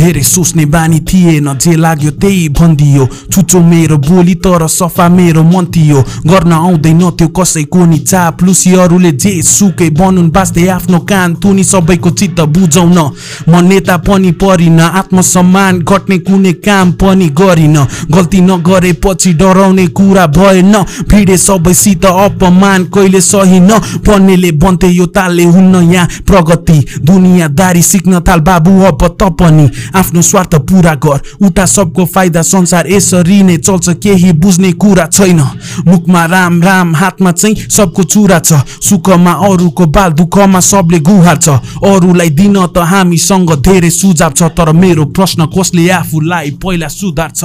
धेरै सोच्ने बानी थिएन जे लाग्यो त्यही भनिदियो छुचो मेरो बोली तर सफा मेरो मन थियो गर्न आउँदैन त्यो कसैको नि चाप्लुसी अरूले जे सुकै बनुन् बाँच्दै आफ्नो कान तुनी सबैको चित्त बुझाउन म नेता पनि परिन आत्मसम्मान घट्ने कुनै काम पनि गरिन गल्ती नगरेपछि डराउने कुरा भएन भिडे सबैसित अपमान कहिले सही न पर्नेले बन्थे यो तालले हुन्न यहाँ प्रगति दुनियाँदारी सिक्न थाल बाबु अब त पनि आफ्नो स्वार्थ पुरा गर। उता सबको फाइदा संसार यसरी नै चल्छ केही बुझ्ने कुरा छैन। मुखमा राम राम हातमा चाहिँ सबको चुरा छ। सुखमा अरूको बाल दुःखमा सबले गुहार छ। अरूलाई दिन त हामीसँग धेरै सुझाव छ तर मेरो प्रश्न कसले आफूलाई पहिला सुधार्छ?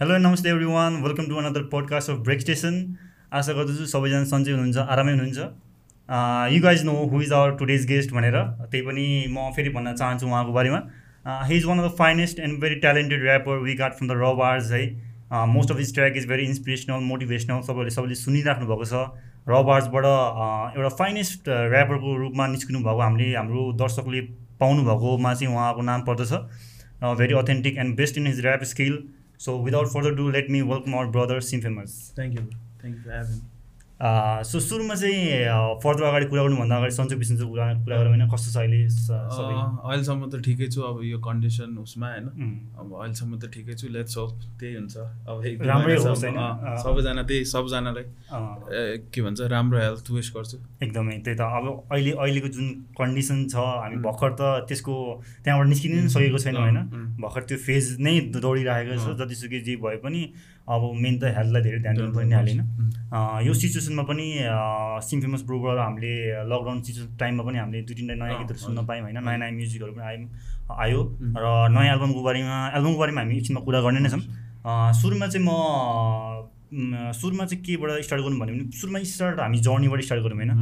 हेलो नमस्ते everyone welcome to another podcast of Break Station आशा गर्दछु सबैजना सन्चै हुनुहुन्छ आरामै हुनुहुन्छ। You guys know who is our today's guest भनेर त्यही पनि म फेरि भन्न चाहन्छु उहाँको बारेमा। He is one of the finest and very talented rapper we got from the R Bars है। Most of his track is very inspirational motivational सबैले सबैले सुनिराख्नु भएको छ। र बार्सबाट एउटा फाइनेस्ट ऱ्यापरको रूपमा निस्किनु भएको हामीले हाम्रो दर्शकले पाउनु भएकोमा चाहिँ उहाँको नाम पर्दछ। Very authentic and best in his rap skill So without further ado, let me welcome our brother Sim Famous. Thank you. Thank so सुरुमा चाहिँ फर्दर अगाडि कुरा गर्नुभन्दा अगाडि सन्चो बिसन्चो कुरा कुरा गरौँ होइन कस्तो छ अहिले अहिलेसम्म त ठिकै छु अब यो कन्डिसन उसमा होइन। अब अहिलेसम्म त ठिकै छु लेट्स होप त्यही हुन्छ। अब राम्रै सबैजना त्यही सबजनालाई के भन्छ राम्रो हेल्थ वेस्ट गर्छु। एकदमै त्यही त। अब अहिले अहिलेको जुन कन्डिसन छ हामी भर्खर त त्यसको त्यहाँबाट निस्किनु पनि सकेको छैन होइन। भर्खर त्यो फेज नै दौडिरहेको छ जतिसुकै जे भए पनि। अब मेन त हेल्थलाई धेरै ध्यान दिनु पर्ने हालेन। यो सिचुएसनमा पनि सिम फेमस ब्रोबाट हामीले लकडाउन सिचुएसन टाइममा पनि हामीले दुई तिनवटा नयाँ गीतहरू सुन्न पायौँ होइन। नयाँ नयाँ म्युजिकहरू पनि आयौँ आयो। र नयाँ एल्बमको बारेमा एल्बमको बारेमा हामी एकछिनमा कुरा गर्ने नै छौँ। सुरुमा चाहिँ म सुरुमा चाहिँ केबाट स्टार्ट गरौँ भन्यो भने सुरुमा स्टार्ट हामी जर्नीबाट स्टार्ट गरौँ होइन।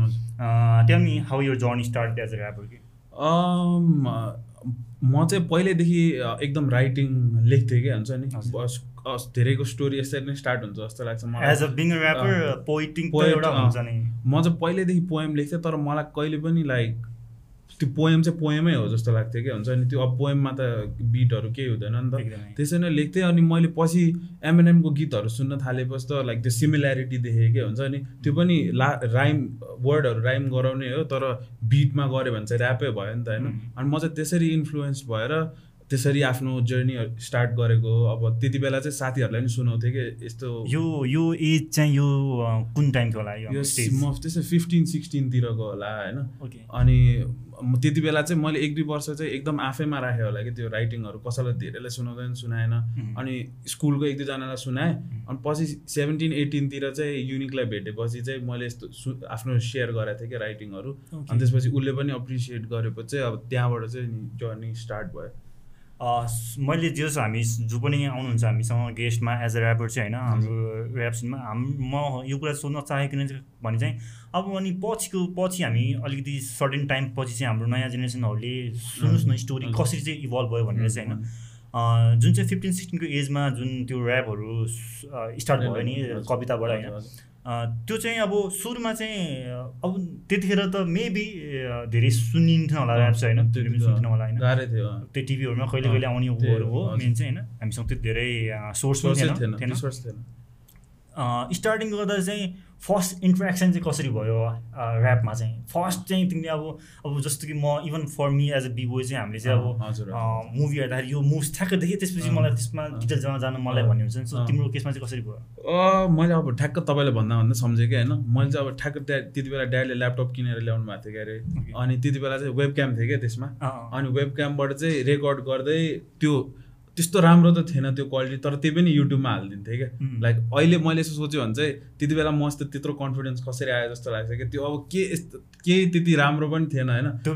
त्यहाँ नि how your journey start as a rapper कि म चाहिँ पहिल्यैदेखि एकदम राइटिङ लेख्थेँ क्या हुन्छ नि? धेरैको स्टोरी यसरी नै स्टार्ट हुन्छ जस्तो लाग्छ मलाई। As a being rapper poeting म चाहिँ पहिल्यैदेखि पोएम लेख्थेँ तर मलाई कहिले पनि लाइक त्यो पोएम चाहिँ पोएमै हो जस्तो लाग्थ्यो क्या हुन्छ नि त्यो अब पोएममा त बिटहरू केही हुँदैन नि त। त्यसरी नै लेख्थेँ अनि मैले पछि एमएनएमको गीतहरू सुन्न थालेपछि त लाइक त्यो सिमिल्यारिटी देखेँ क्या हुन्छ नि त्यो पनि ला राइम वर्डहरू राइम गराउने हो तर बिटमा गऱ्यो भने चाहिँ ऱ्यापै भयो नि त होइन। अनि म चाहिँ त्यसरी इन्फ्लुएन्स भएर त्यसरी आफ्नो जर्नी स्टार्ट गरेको अब त्यति बेला चाहिँ साथीहरूलाई पनि सुनाउँथेँ कि यस्तो यो यो एज चाहिँ यो कुन टाइमको होला यो म त्यस्तै फिफ्टिन सिक्सटिनतिरको होला होइन। अनि त्यति बेला चाहिँ मैले एक दुई वर्ष चाहिँ एकदम आफैमा राखेँ होला कि त्यो राइटिङहरू कसैलाई धेरैलाई सुनाउँदैन सुनाएन। अनि स्कुलको एक दुईजनालाई सुनाएँ। अनि पछि सेभेन्टिन एटिनतिर चाहिँ युनिकलाई भेटेपछि चाहिँ मैले यस्तो आफ्नो सेयर गरेको थिएँ कि राइटिङहरू अनि त्यसपछि उसले पनि एप्रिसिएट गरेपछि चाहिँ अब त्यहाँबाट चाहिँ जर्नी स्टार्ट भयो। मैले जस हामी जो पनि आउनुहुन्छ हामीसँग गेस्टमा एज अ ऱ्यापर चाहिँ होइन हाम्रो ऱ्याप सिनमा हाम म यो कुरा सोध्न चाहेँ किन भने चाहिँ अब अनि पछिको पछि हामी अलिकति सर्टेन टाइम पछि चाहिँ हाम्रो नयाँ जेनेरेसनहरूले सुन्नुहोस् न स्टोरी कसरी चाहिँ इभल्भ भयो भनेर चाहिँ होइन। जुन चाहिँ फिफ्टिन सिक्सटिनको एजमा जुन त्यो ऱ्यापहरू स्टार्ट भयो नि कविताबाट होइन त्यो चाहिँ अब सुरुमा चाहिँ अब त्यतिखेर त मेबी धेरै सुनिन्थेन होला ऱ्याप चाहिँ होइन त्यो पनि सुन्थेन होला होइन। त्यो टिभीहरूमा कहिले कहिले आउने हो मेन चाहिँ होइन। हामीसँग त्यो धेरै सोर्स थिएन। स्टार्टिङ गर्दा चाहिँ फर्स्ट इन्ट्रेक्सन चाहिँ कसरी भयो ऱ्यापमा चाहिँ? फर्स्ट चाहिँ तिमीले अब अब जस्तो कि म even for me as a B boy चाहिँ हामीले चाहिँ अब मुभी हेर्दाखेरि यो मुभ्स ठ्याक्क देखेँ त्यसपछि मलाई त्यसमा डिटेल्समा जानु मलाई भन्ने हुन्छ सो तिम्रो केसमा चाहिँ कसरी भयो? मैले अब ठ्याक्क तपाईँले भन्दा भन्दा सम्झेँ कि होइन। मैले चाहिँ अब ठ्याक्क त्यति बेला ड्याडीले ल्यापटप किनेर ल्याउनु भएको थियो क्या अरे अनि त्यति बेला चाहिँ वेब क्याम थियो क्या त्यसमा। अनि वेब क्यामबाट चाहिँ रेकर्ड गर्दै त्यो त्यस्तो राम्रो त थिएन त्यो क्वालिटी तर त्यही पनि युट्युबमा हालिदिन्थेँ क्या। लाइक अहिले मैले यसो सोच्यो भने चाहिँ त्यति बेला मस्त त्यत्रो कन्फिडेन्स कसरी आयो जस्तो लाग्छ कि त्यो अब के केही त्यति राम्रो पनि थिएन होइन? त्यही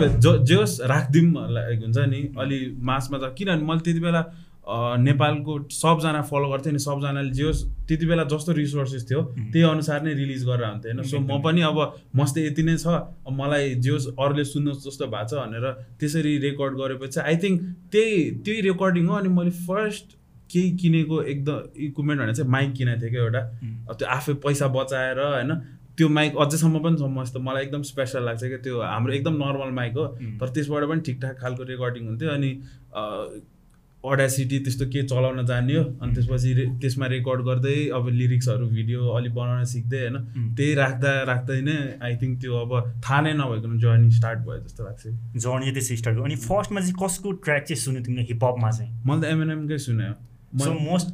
भएर जे होस् राखिदिउँ लाइक हुन्छ नि। अलि मासमा त किनभने मैले त्यति बेला नेपालको सबजना फलो गर्थेँ नि सबजनाले जे होस् त्यति बेला जस्तो रिसोर्सेस थियो त्यही अनुसार नै रिलिज गरेर हुन्थ्यो होइन? सो म पनि अब मस्त यति नै छ मलाई जे होस् अरूले सुन्नुहोस् जस्तो भएको छ भनेर त्यसरी रेकर्ड गरेपछि आई थिङ्क त्यही त्यही रेकर्डिङ हो अनि मैले फर्स्ट केही किनेको एकदम इक्विपमेन्ट भने चाहिँ माइक किनेको थिएँ क्या एउटा। त्यो आफै पैसा बचाएर होइन? त्यो माइक अझैसम्म पनि छ मस्त मलाई एकदम स्पेसल लाग्छ क्या त्यो हाम्रो एकदम नर्मल माइक हो। तर त्यसबाट पनि ठिकठाक खालको रेकर्डिङ हुन्थ्यो अनि अडासिटी त्यस्तो के चलाउन जान्ने हो अनि त्यसपछि रे त्यसमा रेकर्ड गर्दै अब लिरिक्सहरू भिडियो अलिक बनाउन सिक्दै होइन? त्यही राख्दा राख्दै नै आई थिङ्क त्यो अब थाहा नै नभइकन जर्नी स्टार्ट भयो जस्तो लाग्छ। जर्नी त्यसै स्टार्ट भयो। अनि फर्स्टमा चाहिँ कसको ट्र्याक चाहिँ सुन्यो तिमीले हिपहपमा चाहिँ? मैले त एमएनएमकै सुने। So most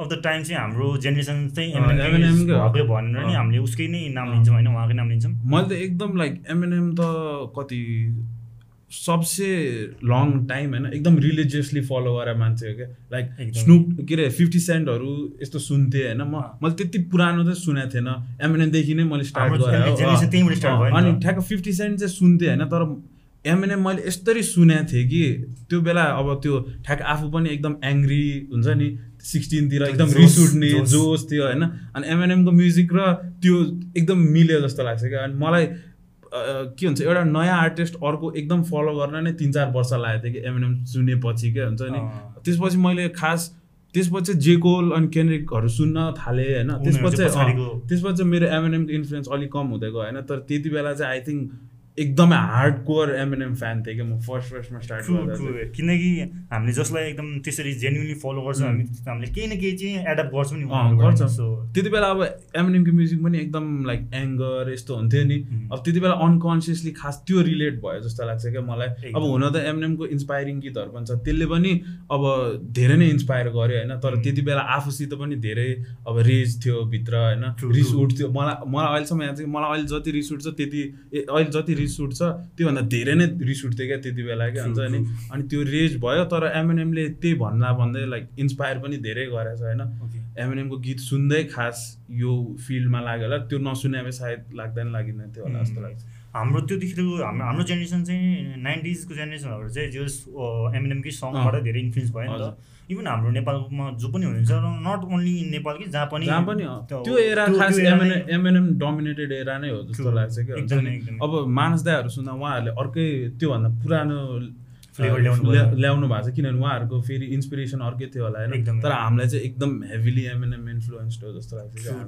of the time चाहिँ हाम्रो जेनेरेसन चाहिँ M&M भनेर नि। हामीले उसकै नै नाम लिन्छौँ होइन? उहाँकै नाम लिन्छौँ। मैले त एकदम लाइक एमएनएम त कति सबसे लङ टाइम होइन एकदम रिलिजियसली फलो गरेर मान्छे हो क्या? लाइक। स्नुप के अरे फिफ्टी सेन्टहरू यस्तो सुन्थेँ होइन। म मैले त्यति पुरानो चाहिँ सुनेको थिएन। एमएनएमदेखि नै मैले स्टार्ट गरेँ अनि। ठ्याक्क फिफ्टी सेन्ट चाहिँ सुन्थेँ होइन तर एमएनएम मैले यस्तरी सुनेको थिएँ कि त्यो बेला अब त्यो ठ्याक्क आफू पनि एकदम एङ्ग्री हुन्छ नि। सिक्सटिनतिर एकदम रिस उठ्ने जोस। थियो होइन। अनि एमएनएमको म्युजिक र त्यो एकदम मिल्यो जस्तो लाग्छ क्या। अनि मलाई के हुन्छ एउटा नयाँ आर्टिस्ट अर्को एकदम फलो गर्न नै तिन चार वर्ष लागेको थियो कि एमएनएम सुनेपछि के हुन्छ नि। त्यसपछि मैले खास त्यसपछि जेकोल अनि केनरिकहरू सुन्न थालेँ होइन? त्यसपछि त्यसपछि मेरो एमएनएमको इन्फ्लुएन्स अलिक कम हुँदै गयो होइन? तर त्यति बेला चाहिँ आई थिङ्क एकदमै हार्ड कोर एमएनएम फ्यान थिएँ कि म फर्स्ट फर्स्टमा स्टार्ट ट्रु गर्दा चाहिँ। किनकि हामीले जसलाई एकदम त्यसरी जेन्युनली फलो गर्छौँ हामी हामीले केही न केही चाहिँ एडप्ट गर्छौँ नि। गर्छ सो त्यति बेला अब एमएनएमको म्युजिक पनि एकदम लाइक एङ्गर यस्तो हुन्थ्यो नि. अब त्यति बेला अनकन्सियसली खास त्यो रिलेट भयो जस्तो लाग्छ क्या मलाई अब। हुन त एमएनएमको इन्सपायरिङ गीतहरू पनि छ त्यसले पनि अब धेरै नै इन्सपायर गर्यो होइन तर. त्यति बेला आफूसित पनि धेरै अब रेज थियो भित्र होइन रिस. उठ्थ्यो मलाई मलाई अहिलेसम्म याद छ कि मलाई अहिले जति रिस उठ्छ त्यति अहिले जति रिस उठ्छ त्योभन्दा धेरै नै रिस उठ्थ्यो क्या त्यति बेला क्या। हुन्छ नि अनि त्यो रेज भयो तर एमएनएमले त्यही भन्दा भन्दै लाइक इन्सपायर पनि धेरै गरेछ होइन? ओके एमएनएमको गीत सुन्दै खास यो फिल्डमा लाग्यो होला। त्यो नसुने सायद लाग्दैन लागिँदैन थियो होला जस्तो लाग्छ। हाम्रो त्योदेखिको हाम्रो हाम्रो जेनेरेसन चाहिँ नाइन्टिजको जेनेरेसनहरू चाहिँ जस एमएनएमकै सङबाट धेरै इन्फ्लुएन्स भयो नि त। इभन हाम्रो नेपालमा जो पनि हुनुहुन्छ नट ओन्ली इन नेपाल कि जहाँ पनि जहाँ पनि त्यो- एरा खास एमएनएम एमएनएम डोमिनेटेड एरा नै हो जस्तो. लाग्छ एकदमै। अब मानस दाईहरू सुन्दा उहाँहरूले अर्कै त्योभन्दा पुरानो अ, ल्याउनु। ल्याउनु भएको छ। किनभने उहाँहरूको फेरि इन्सपिरेसन अर्कै थियो होला होइन। तर हामीलाई चाहिँ एकदम हेभिली एमएनएम इन्फ्लुएन्स्ड हो जस्तो लाग्छ एकदमै।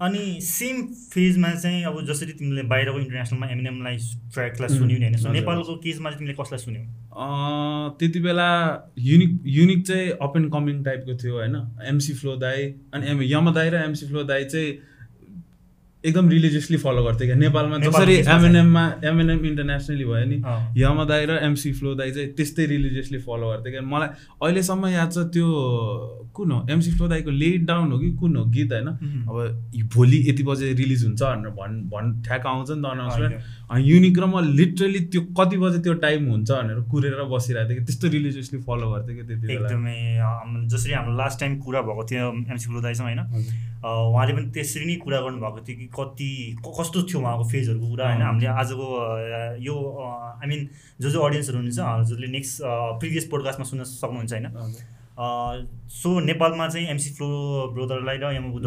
अनि सेम फेजमा चाहिँ अब जसरी तिमीले बाहिरको इन्टरनेसनलमा एमएनएमलाई ट्र्याकलाई सुन्यौ नि होइन। नेपालको केसमा चाहिँ तिमीले कसलाई सुन्यौ? त्यति बेला युनिक युनिक चाहिँ अप एन्ड कमिङ टाइपको थियो होइन। एमसी फ्लो दाई अनि एम यम दाई र एमसी फ्लो दाई चाहिँ एकदम रिलिजियसली फलो गर्थ्यो क्या। नेपालमा जसरी। एमएनएममा एमएनएम इन्टरनेसनली भयो नि। यम दाई र एमसी फ्लो दाई चाहिँ त्यस्तै रिलिजियसली फलो गर्थ्यो क्या। मलाई अहिलेसम्म याद छ त्यो कुन हो एमसी फ्लो दाईको लेट डाउन हो कि कुन हो गीत होइन. अब भोलि यति बजे रिलिज हुन्छ भनेर भन् भन् ठ्याक्क आउँछ नि त अनाउन्समेन्ट। अनि युनिक र म लिटरली त्यो कति बजे त्यो टाइम हुन्छ भनेर कुरेर बसिरहेको थिएँ कि त्यस्तो रिलिजियसली फलो गर्थेँ कि त्यति एकदमै जसरी हाम्रो लास्ट टाइम कुरा भएको थियो एमसी फुलोदाईसँग होइन हजुर। अ, उहाँले पनि त्यसरी नै कुरा गर्नुभएको थियो कि कति कस्तो थियो उहाँको फेजहरूको कुरा होइन। हामीले आजको यो आई मिन जो जो अडियन्सहरू हुनुहुन्छ हजुरले नेक्स्ट प्रिभियस पोडकास्टमा सुन्न सक्नुहुन्छ होइन। सो नेपालमा चाहिँ एमसी फ्लो ब्रोदरलाई र यम बुद्ध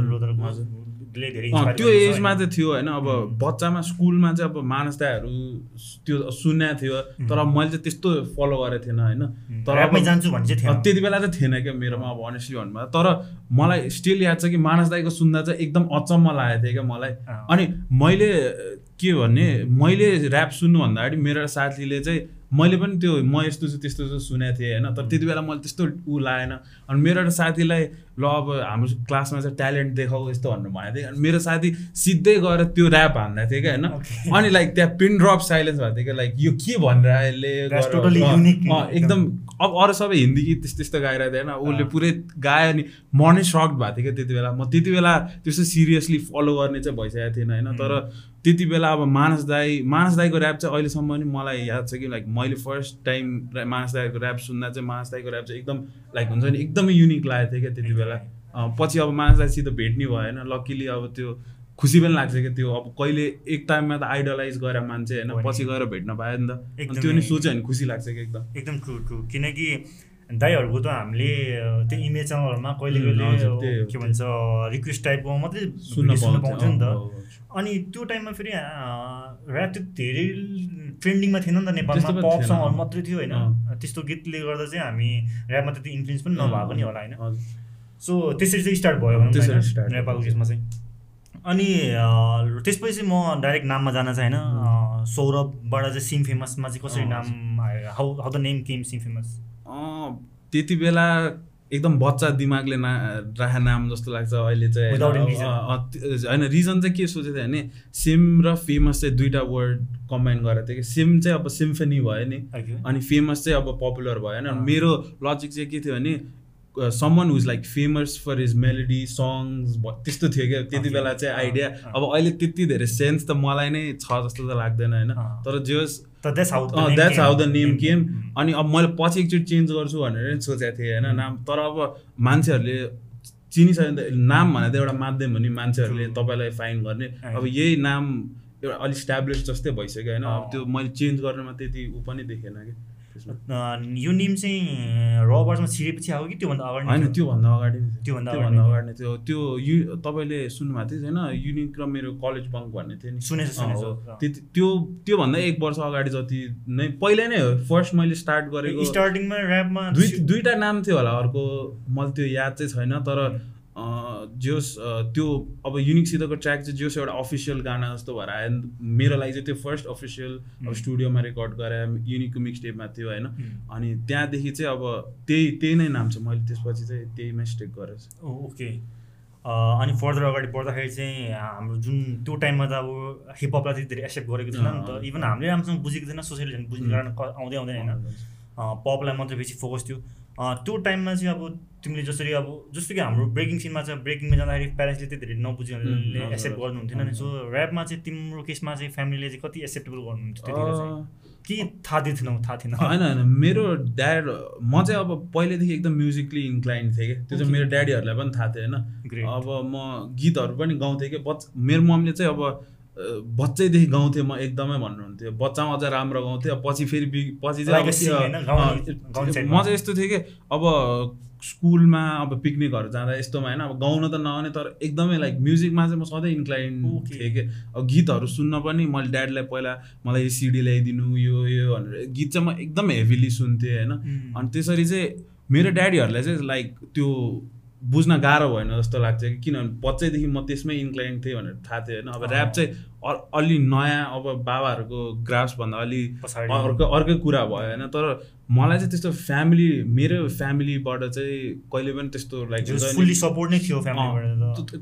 धेरै inspire त्यो एजमा? चाहिँ थियो होइन अब बच्चामा स्कुलमा चाहिँ अब मानसदाहरू त्यो सुनेको थियो तर मैले चाहिँ त्यस्तो फलो गरेको थिएन होइन। तर अब- जान्छु भन्ने चाहिँ त्यति बेला चाहिँ थिएन क्या मेरोमा अब अनेस्टली भन्नुभयो। तर मलाई स्टिल याद छ कि मानस दाईको सुन्दा चाहिँ एकदम अचम्म लागेको थियो क्या मलाई। अनि मैले के भन्ने मैले ऱ्याप सुन्नुभन्दा अगाडि मेरो साथीले चाहिँ मैले पनि त्यो म यस्तो छु त्यस्तो छु सुनेको थिएँ होइन? तर त्यति बेला मैले त्यस्तो ऊ लागेन। अनि मेरो एउटा साथीलाई ल अब हाम्रो क्लासमा चाहिँ ट्यालेन्ट देखाऊ यस्तो भनेर भनेको थिएँ। अनि मेरो साथी सिधै गएर त्यो ऱ्याप हान्दा थियो क्या होइन? अनि लाइक त्यहाँ पिन ड्रप साइलेन्स भएको थियो क्या लाइक यो के भनेर यसले That's गरेर- totally अँ, unique. अँ, एकदम अब अरू सबै हिन्दी गीत त्यस्तो त्यस्तो गाइरहेको थियो होइन? उसले पुरै गायो अनि म नै सक्ड भएको थियो क्या त्यति बेला। म त्यति बेला त्यस्तो सिरियसली फलो गर्ने चाहिँ भइसकेको थिएन होइन? तर त्यति बेला अब मानस दाई मानस दाईको ऱ्याप चाहिँ अहिलेसम्म नि मलाई याद छ कि लाइक मैले फर्स्ट टाइम मानस दाईको ऱ्याप सुन्दा चाहिँ मानस दाईको ऱ्याप चाहिँ एकदम लाइक हुन्छ नि एकदमै युनिक लागेको थियो क्या त्यति बेला पछि अब मानस दाईसित भेट्ने भएन लकिली अब त्यो खुसी पनि लाग्छ क्या त्यो अब कहिले एक टाइममा त आइडलाइज गरेर मान्छे होइन। पछि गएर भेट्न पायो नि त। त्यो नि सोच्यो भने खुसी लाग्छ कि एकदम एकदम ट्रु ट्रु किनकि दाईहरूको त हामीले त्यो इमेज च्यानलहरूमा कहिले कहिले के भन्छ रिक्वेस्ट टाइपको मात्रै सुन्न पाउँथ्यो नि त। अनि त्यो टाइममा फेरि ऱ्याप त धेरै ट्रेन्डिङमा थिएन नि त नेपालमा पप सङहरू। मात्रै थियो होइन। त्यस्तो गीतले गर्दा चाहिँ हामी ऱ्यापमा त्यति इन्फ्लुएन्स पनि नभएको नि होला होइन। सो त्यसरी चाहिँ स्टार्ट भयो नेपालको। केसमा चाहिँ अनि त्यसपछि म डाइरेक्ट नाममा जान चाहिँ होइन सौरभबाट चाहिँ सिम फेमसमा चाहिँ कसरी नाम how how the name came Sim Famous त्यति बेला एकदम बच्चा दिमागले ना राखे नाम जस्तो लाग्छ अहिले चाहिँ होइन, रिजन चाहिँ के सोचेको थियो भने सिम र फेमस चाहिँ दुइटा वर्ड कम्बाइन गरेको थियो कि सिम चाहिँ अब सिम्फनी भयो नि अनि फेमस चाहिँ अब पपुलर भयो होइन। मेरो लजिक चाहिँ के थियो भने someone who's like famous for his melody songs त्यस्तो थियो क्या त्यति. बेला चाहिँ आइडिया। अब अहिले त्यति धेरै सेन्स त मलाई नै छ जस्तो त लाग्दैन होइन। तर जे होस् त that's how the name came Mm. अनि अब मैले पछि एकचोटि चेन्ज गर्छु भनेर नि सोचेको थिएँ होइन नाम तर अब मान्छेहरूले चिनिसक्यो त नाम भने त एउटा माध्यम हो नि मान्छेहरूले. तपाईँलाई फाइन गर्ने. अब यही नाम एउटा अलिक स्ट्याब्लिस जस्तै भइसक्यो होइन अब। त्यो मैले चेन्ज गर्नमा त्यति ऊ पनि देखेन कि यो नेम चाहिँ रबर्समा छिरेपछि आयो कि त्योभन्दा अगाडि होइन? त्योभन्दा अगाडि। त्योभन्दा त्योभन्दा अगाडि थियो त्यो यु तपाईँले सुन्नुभएको थियो होइन युनिक र मेरो कलेज बङ्क भन्ने थियो नि। सुनेछु। त्यति त्यो त्योभन्दा एक वर्ष अगाडि जति नै पहिला नै हो। फर्स्ट मैले स्टार्ट गरेको स्टार्टिङमा ऱ्यापमा दुई दुईवटा नाम थियो होला अर्को मैले त्यो याद चाहिँ छैन तर अँ, जोस् अँ, त्यो अब युनिकसितको ट्र्याक चाहिँ जोस् एउटा अफिसियल गाना जस्तो भएर आयो मेरो लागि चाहिँ त्यो फर्स्ट अफिसियल अब. स्टुडियोमा रेकर्ड गरे युनिकको मिक्स टेपमा थियो होइन. अनि त्यहाँदेखि चाहिँ अब त्यही त्यही नै नाम छ। मैले त्यसपछि चाहिँ त्यहीमै स्टेक गरेको छु। Oh, okay. अ, अनि फर्दर अगाडि बढ्दाखेरि चाहिँ हाम्रो जुन त्यो टाइममा त अब हिपहपलाई त्यति धेरै एक्सेप्ट गरेको थिएन नि त। इभन हामीले राम्रोसँग बुझेको थिएन सोसियल बुझ्ने. कारण आउँदै आउँदैन होइन। पपलाई मात्रै बेसी फोकस थियो। त्यो टाइममा चाहिँ अब तिमीले जसरी अब जस्तो कि हाम्रो ब्रेकिङ सिनमा चाहिँ ब्रेकिङमा जाँदाखेरि प्यारेन्ट्सले त्यति धेरै नबुझेले उम्, एक्सेप्ट। गर्नुहुन्थेन नि। सो ऱ्यापमा चाहिँ तिम्रो केसमा चाहिँ फ्यामिलीले चाहिँ कति एक्सेप्टेबल गर्नुहुन्थ्यो कि थाहा दिएको थिएन थाहा थिएन? होइन होइन। मेरो ड्याड म चाहिँ अब पहिल्यैदेखि एकदम म्युजिकली इन्क्लाइन थिएँ कि त्यो चाहिँ. मेरो ड्याडीहरूलाई पनि थाहा थियो होइन. अब म गीतहरू पनि गाउँथेँ कि बच मेरो मम्मीले चाहिँ अब बच्चैदेखि गाउँथेँ म एकदमै भन्नुहुन्थ्यो बच्चामा अझ राम्रो गाउँथेँ अब पछि फेरि बि- पछि चाहिँ म। चाहिँ यस्तो थिएँ कि अब स्कुलमा अब पिकनिकहरू जाँदा यस्तोमा होइन अब गाउन त नआउने तर एकदमै लाइक म्युजिकमा चाहिँ म सधैँ इन्क्लाइन. थिएँ कि अब गीतहरू सुन्न पनि मैले ड्याडीलाई पहिला मलाई यो सिडी ल्याइदिनु यो यो भनेर गीत चाहिँ म एकदम हेभिली सुन्थेँ होइन उम्. अनि त्यसरी चाहिँ मेरो ड्याडीहरूलाई चाहिँ लाइक त्यो बुझ्न गाह्रो भएन जस्तो लाग्छ कि किनभने बच्चैदेखि म त्यसमै इन्क्लाइन थिएँ भनेर थाहा थियो होइन। अब। ऱ्याप चाहिँ अलि नयाँ अब बाबाहरूको ग्राफ्सभन्दा अलि अर्को अर्कै कुरा भयो होइन। तर मलाई चाहिँ त्यस्तो फ्यामिली मेरो फ्यामिलीबाट चाहिँ कहिले पनि त्यस्तो लाइक सपोर्ट नै थियो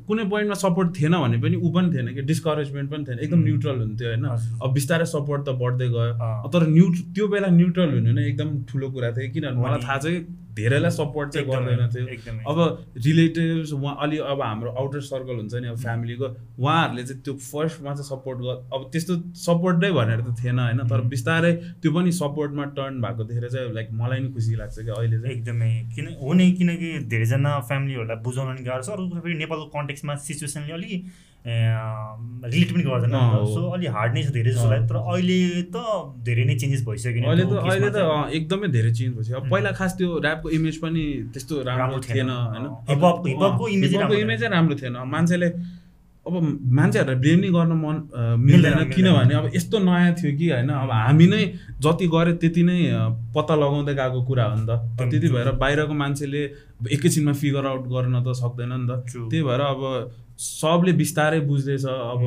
कुनै पोइन्टमा सपोर्ट थिएन भने पनि ऊ पनि थिएन कि डिस्करेजमेन्ट पनि थिएन। एकदम. न्युट्रल हुन्थ्यो होइन। अब बिस्तारै सपोर्ट त बढ्दै गयो। तर न्यु त्यो बेला न्युट्रल हुनु नै एकदम ठुलो कुरा थियो किनभने मलाई थाहा छ कि धेरैलाई सपोर्ट चाहिँ गर्दैन थियो। अब रिलेटिभ्स उहाँ अलि अब हाम्रो आउटर सर्कल हुन्छ नि अब फ्यामिलीको उहाँहरूले चाहिँ त्यो फर्स्टमा चाहिँ सपोर्ट गर अब त्यस्तो सपोर्ट नै भनेर त थिएन होइन? तर. बिस्तारै त्यो पनि सपोर्टमा टर्न भएको देखेर चाहिँ लाइक मलाई नि खुसी लाग्छ कि अहिले चाहिँ। एकदमै। किन हो नै किनकि धेरैजना फ्यामिलीहरूलाई बुझाउन नि गाह्रो छ अर्को कुरा फेरि नेपालको कन्टेक्समा सिचुएसनले अलि रिलेट पनि गर्दैन। सो अलि हार्ड नै छ धेरै तर अहिले त धेरै नै चेन्जेस भइसक्यो नि अहिले त अहिले त एकदमै धेरै चेन्ज भइसक्यो. पहिला खास त्यो ऱ्यापको इमेज पनि त्यस्तो राम्रो थिएन। होइन हिपहपको राम्रो इमेजै राम्रो थिएन मान्छेले अब मान्छेहरूलाई ब्लेम नै गर्न मन मिल्दैन। किनभने अब यस्तो नयाँ थियो कि होइन अब हामी नै जति गऱ्यो त्यति नै पत्ता लगाउँदै गएको कुरा हो नि त त्यति. भएर बाहिरको मान्छेले एकैछिनमा फिगर आउट गर्न त सक्दैन नि त. त्यही भएर अब सबले बिस्तारै बुझ्दैछ अब.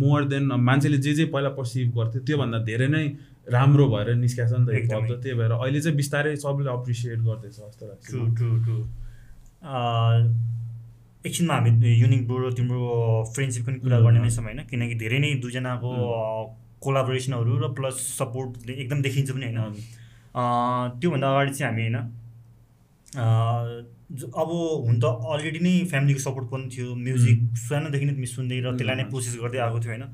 मोर देन मान्छेले जे जे पहिला पर्सिभ गर्थ्यो त्योभन्दा धेरै नै राम्रो भएर निस्किएको छ नि त हिपहप एकदमै। त त्यही भएर अहिले चाहिँ बिस्तारै सबले अप्रिसिएट गर्दैछ जस्तो लाग्छ ट्रु ट्रु ट्रु एकछिनमा हामी युनिक ब्रो तिम्रो फ्रेन्डसिपको पनि कुरा. गर्ने नै छौँ होइन किनकि धेरै नै दुईजनाको कोलाबोरेसनहरू र प्लस सपोर्ट एकदम देखिन्छ पनि होइन त्योभन्दा अगाडि चाहिँ हामी होइन अब हुन त अलरेडी नै फ्यामिलीको सपोर्ट पनि थियो म्युजिक सानोदेखि नै तिमी सुन्दै र त्यसलाई नै. प्रोसेस गर्दै आएको थियो होइन?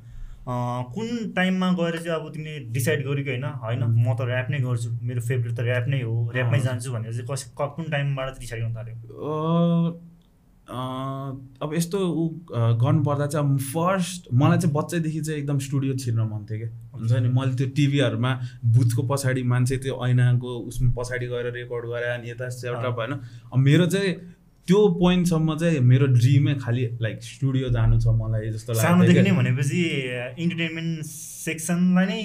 कुन टाइममा गएर चाहिँ अब तिमीले डिसाइड गर्यो कि होइन होइन म त ऱ्याप नै गर्छु मेरो फेभरेट त ऱ्याप नै हो ऱ्यापमै। जान्छु भनेर चाहिँ कस कुन टाइमबाट डिसाइड गर्न थाल्यो? अब यस्तो ऊ गर्नुपर्दा चाहिँ अब फर्स्ट मलाई चाहिँ बच्चैदेखि चाहिँ एकदम स्टुडियो छिर्न मन थियो क्या। हुन्छ नि? मैले त्यो टिभीहरूमा बुथको पछाडि मान्छे त्यो ऐनाको उसमा पछाडि गएर रेकर्ड गरे अनि यता। भएन। अब मेरो चाहिँ त्यो पोइन्टसम्म चाहिँ मेरो ड्रिमै खालि लाइक स्टुडियो जानु छ मलाई जस्तो लाग्छ भनेपछि इन्टरटेनमेन्ट सेक्सनलाई नै।